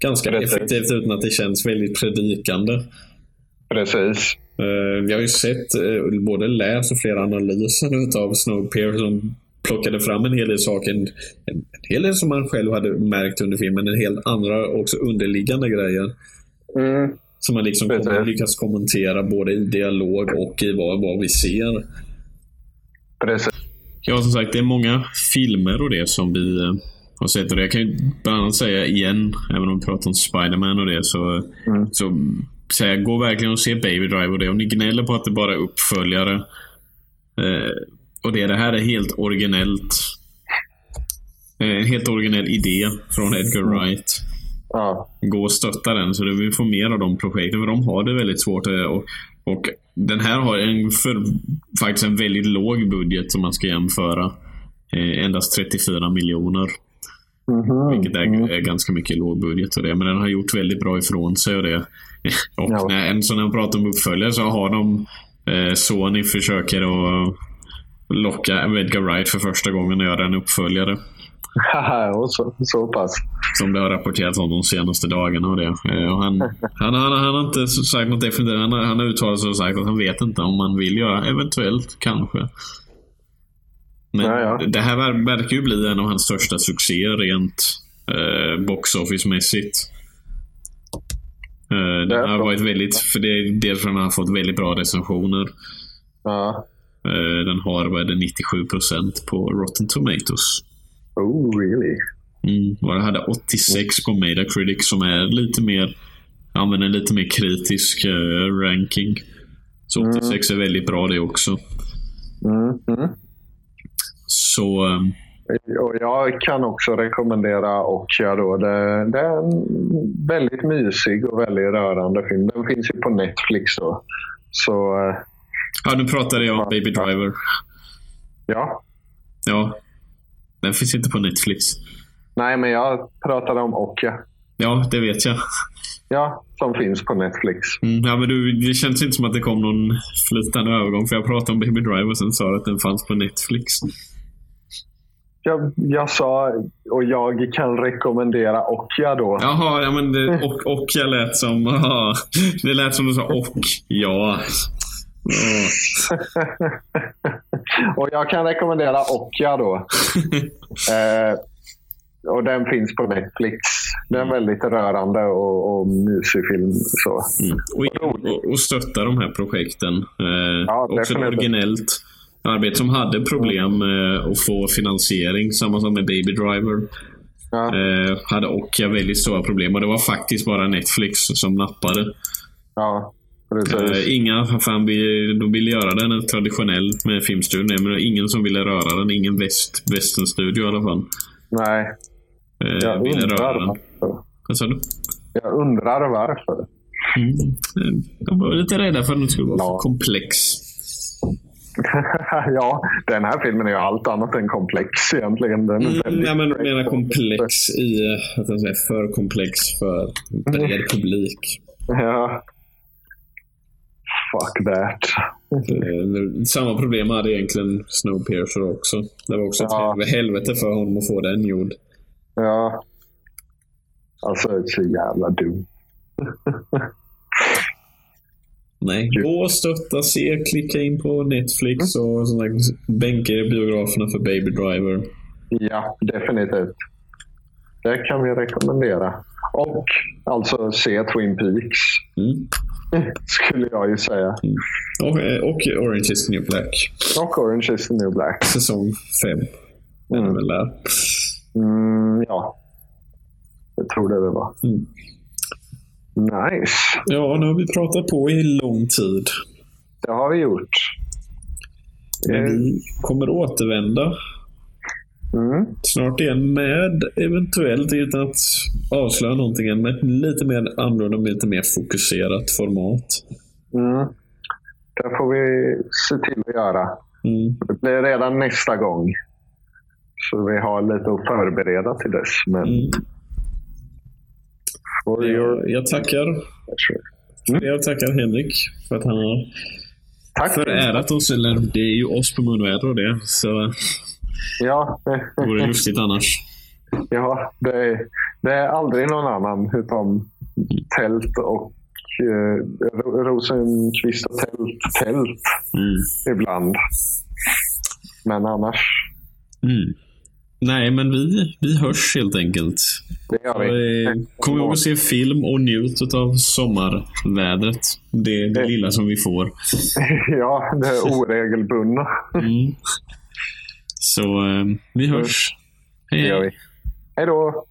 ganska Precis. effektivt utan att det känns väldigt predikande. Precis. Eh, vi har ju sett, eh, både läst och flera analyser av Snowpiercer som plockade fram en hel del saker. En, en, hel del som man själv hade märkt under filmen, en helt andra också underliggande grejer. Mm. Som man liksom kom, lyckas kommentera både i dialog och i vad, vad vi ser. Precis. Ja, som sagt, det är många filmer och det som vi eh, har sett. Och det jag kan ju bland annat säga igen, även om vi pratar om Spiderman och det, så, mm. så säga, gå verkligen och se Baby Drive och det. Om ni gnäller på att det bara är uppföljare. Eh, och det, det här är helt originellt. En eh, helt originell idé från Edgar mm. Wright. Ja. Gå och stötta den så du vill få mer av de projekten. För de har det väldigt svårt. Eh, och, och den här har en för, faktiskt en väldigt låg budget som man ska jämföra. Eh, endast 34 miljoner. Mm -hmm. Vilket är, mm. är, ganska mycket låg budget. Och det. Men den har gjort väldigt bra ifrån sig. Och det. Och ja. när, en, så när man pratar om uppföljare så har de eh, Sony försöker att locka Edgar Wright för första gången och göra en uppföljare. och så, så pass. Som det har rapporterats om de senaste dagarna. Och det. Eh, och han, han, han, han har inte sagt något definitivt. Han, han har uttalat sig och sagt att han vet inte om man vill göra. Eventuellt, kanske. Men ja, ja. det här verkar ju bli en av hans största succéer rent eh, box office-mässigt. Eh, den har varit väldigt, för det är dels för att den har fått väldigt bra recensioner. Ja. Eh, den har, vad är det, 97% på Rotten Tomatoes. Oh, really? Mm, och jag hade 86 på Metacritic som är lite mer, använder lite mer kritisk uh, ranking. Så 86 mm. är väldigt bra det också. Mm. Mm. Så... Um, och jag kan också rekommendera Okja då. Det, det, är en väldigt mysig och väldigt rörande film. Den finns ju på Netflix då. Så... Uh, ja, nu pratade jag om Baby Driver. Ja. Ja, den finns inte på Netflix. Nej, men jag pratade om Okja. Ja, det vet jag. Ja, som finns på Netflix. Mm, ja, men du, det känns inte som att det kom någon flytande övergång. För jag pratade om Baby Drive och sen sa att den fanns på Netflix. Jag, jag sa, och jag kan rekommendera Okja då. Jaha, ja men det, och, Okja lät som... Aha, det lät som du sa och. Ja. och jag kan rekommendera Okja då. eh, och den finns på Netflix. Den är mm. väldigt rörande och, och mysig film. Så. Mm. Och, och, och stötta de här projekten. Eh, ja, också originellt arbete som hade problem med att få finansiering. Samma som med Baby Driver. Ja. Eh, hade Okja väldigt stora problem och det var faktiskt bara Netflix som nappade. Ja. Uh, inga fan de ville göra den traditionellt med filmstudio, men det var ingen som ville röra den. Ingen väst, västernstudio i alla fall. Nej. Uh, jag ville undrar röra varför. Vad sa du? Jag undrar varför. Mm. De var lite rädda för att den skulle vara ja. för komplex. ja, den här filmen är ju allt annat än komplex egentligen. Den är Mm, ja, men mera komplex i, eh, jag säga, för komplex för bred publik. Ja. Fuck that. Samma problem hade egentligen Snowpiercer också. Det var också ett Ja. helv- helvete för honom att få den gjord. Ja. Alltså, det är så jävla dumt. Nej, gå och stötta, se, klicka in på Netflix och sånt där. bänka er i biograferna för Baby Driver. Ja, definitivt. Det kan vi rekommendera. Och alltså se Twin Peaks, Mm. skulle jag ju säga. Och, eh, och Orange is the new black. Och Orange is the new black. Säsong 5. Är det Mm. väl där. Mm, ja. Jag tror det det var. Mm. Nice. Ja, nu har vi pratat på i lång tid. Det har vi gjort. Men Eh, vi kommer återvända Mm. snart igen med eventuellt, utan att avslöja någonting än, med ett lite mer annorlunda, lite mer fokuserat format. Mm. Det får vi se till att göra. Mm. Det blir redan nästa gång. Så vi har lite att förbereda till dess. Men Mm. Jag, jag tackar pleasure. jag tackar Henrik för att han har Tack. förärat oss. Eller det är ju oss på munväder och det. Så Ja, det vore lustigt annars. ja det, är, det är aldrig någon annan utom Tält och eh, Ro- Rosenqvist och Tält, tält Mm. ibland. Men annars, Mm. Nej, men vi, vi hörs helt enkelt. det gör vi. eh, Kom ihåg att se film och njut av sommarvädret. Det, det lilla som vi får. Ja, det är oregelbundna. Mm. Så eh, vi hörs. Det Hej, gör vi. Hej då!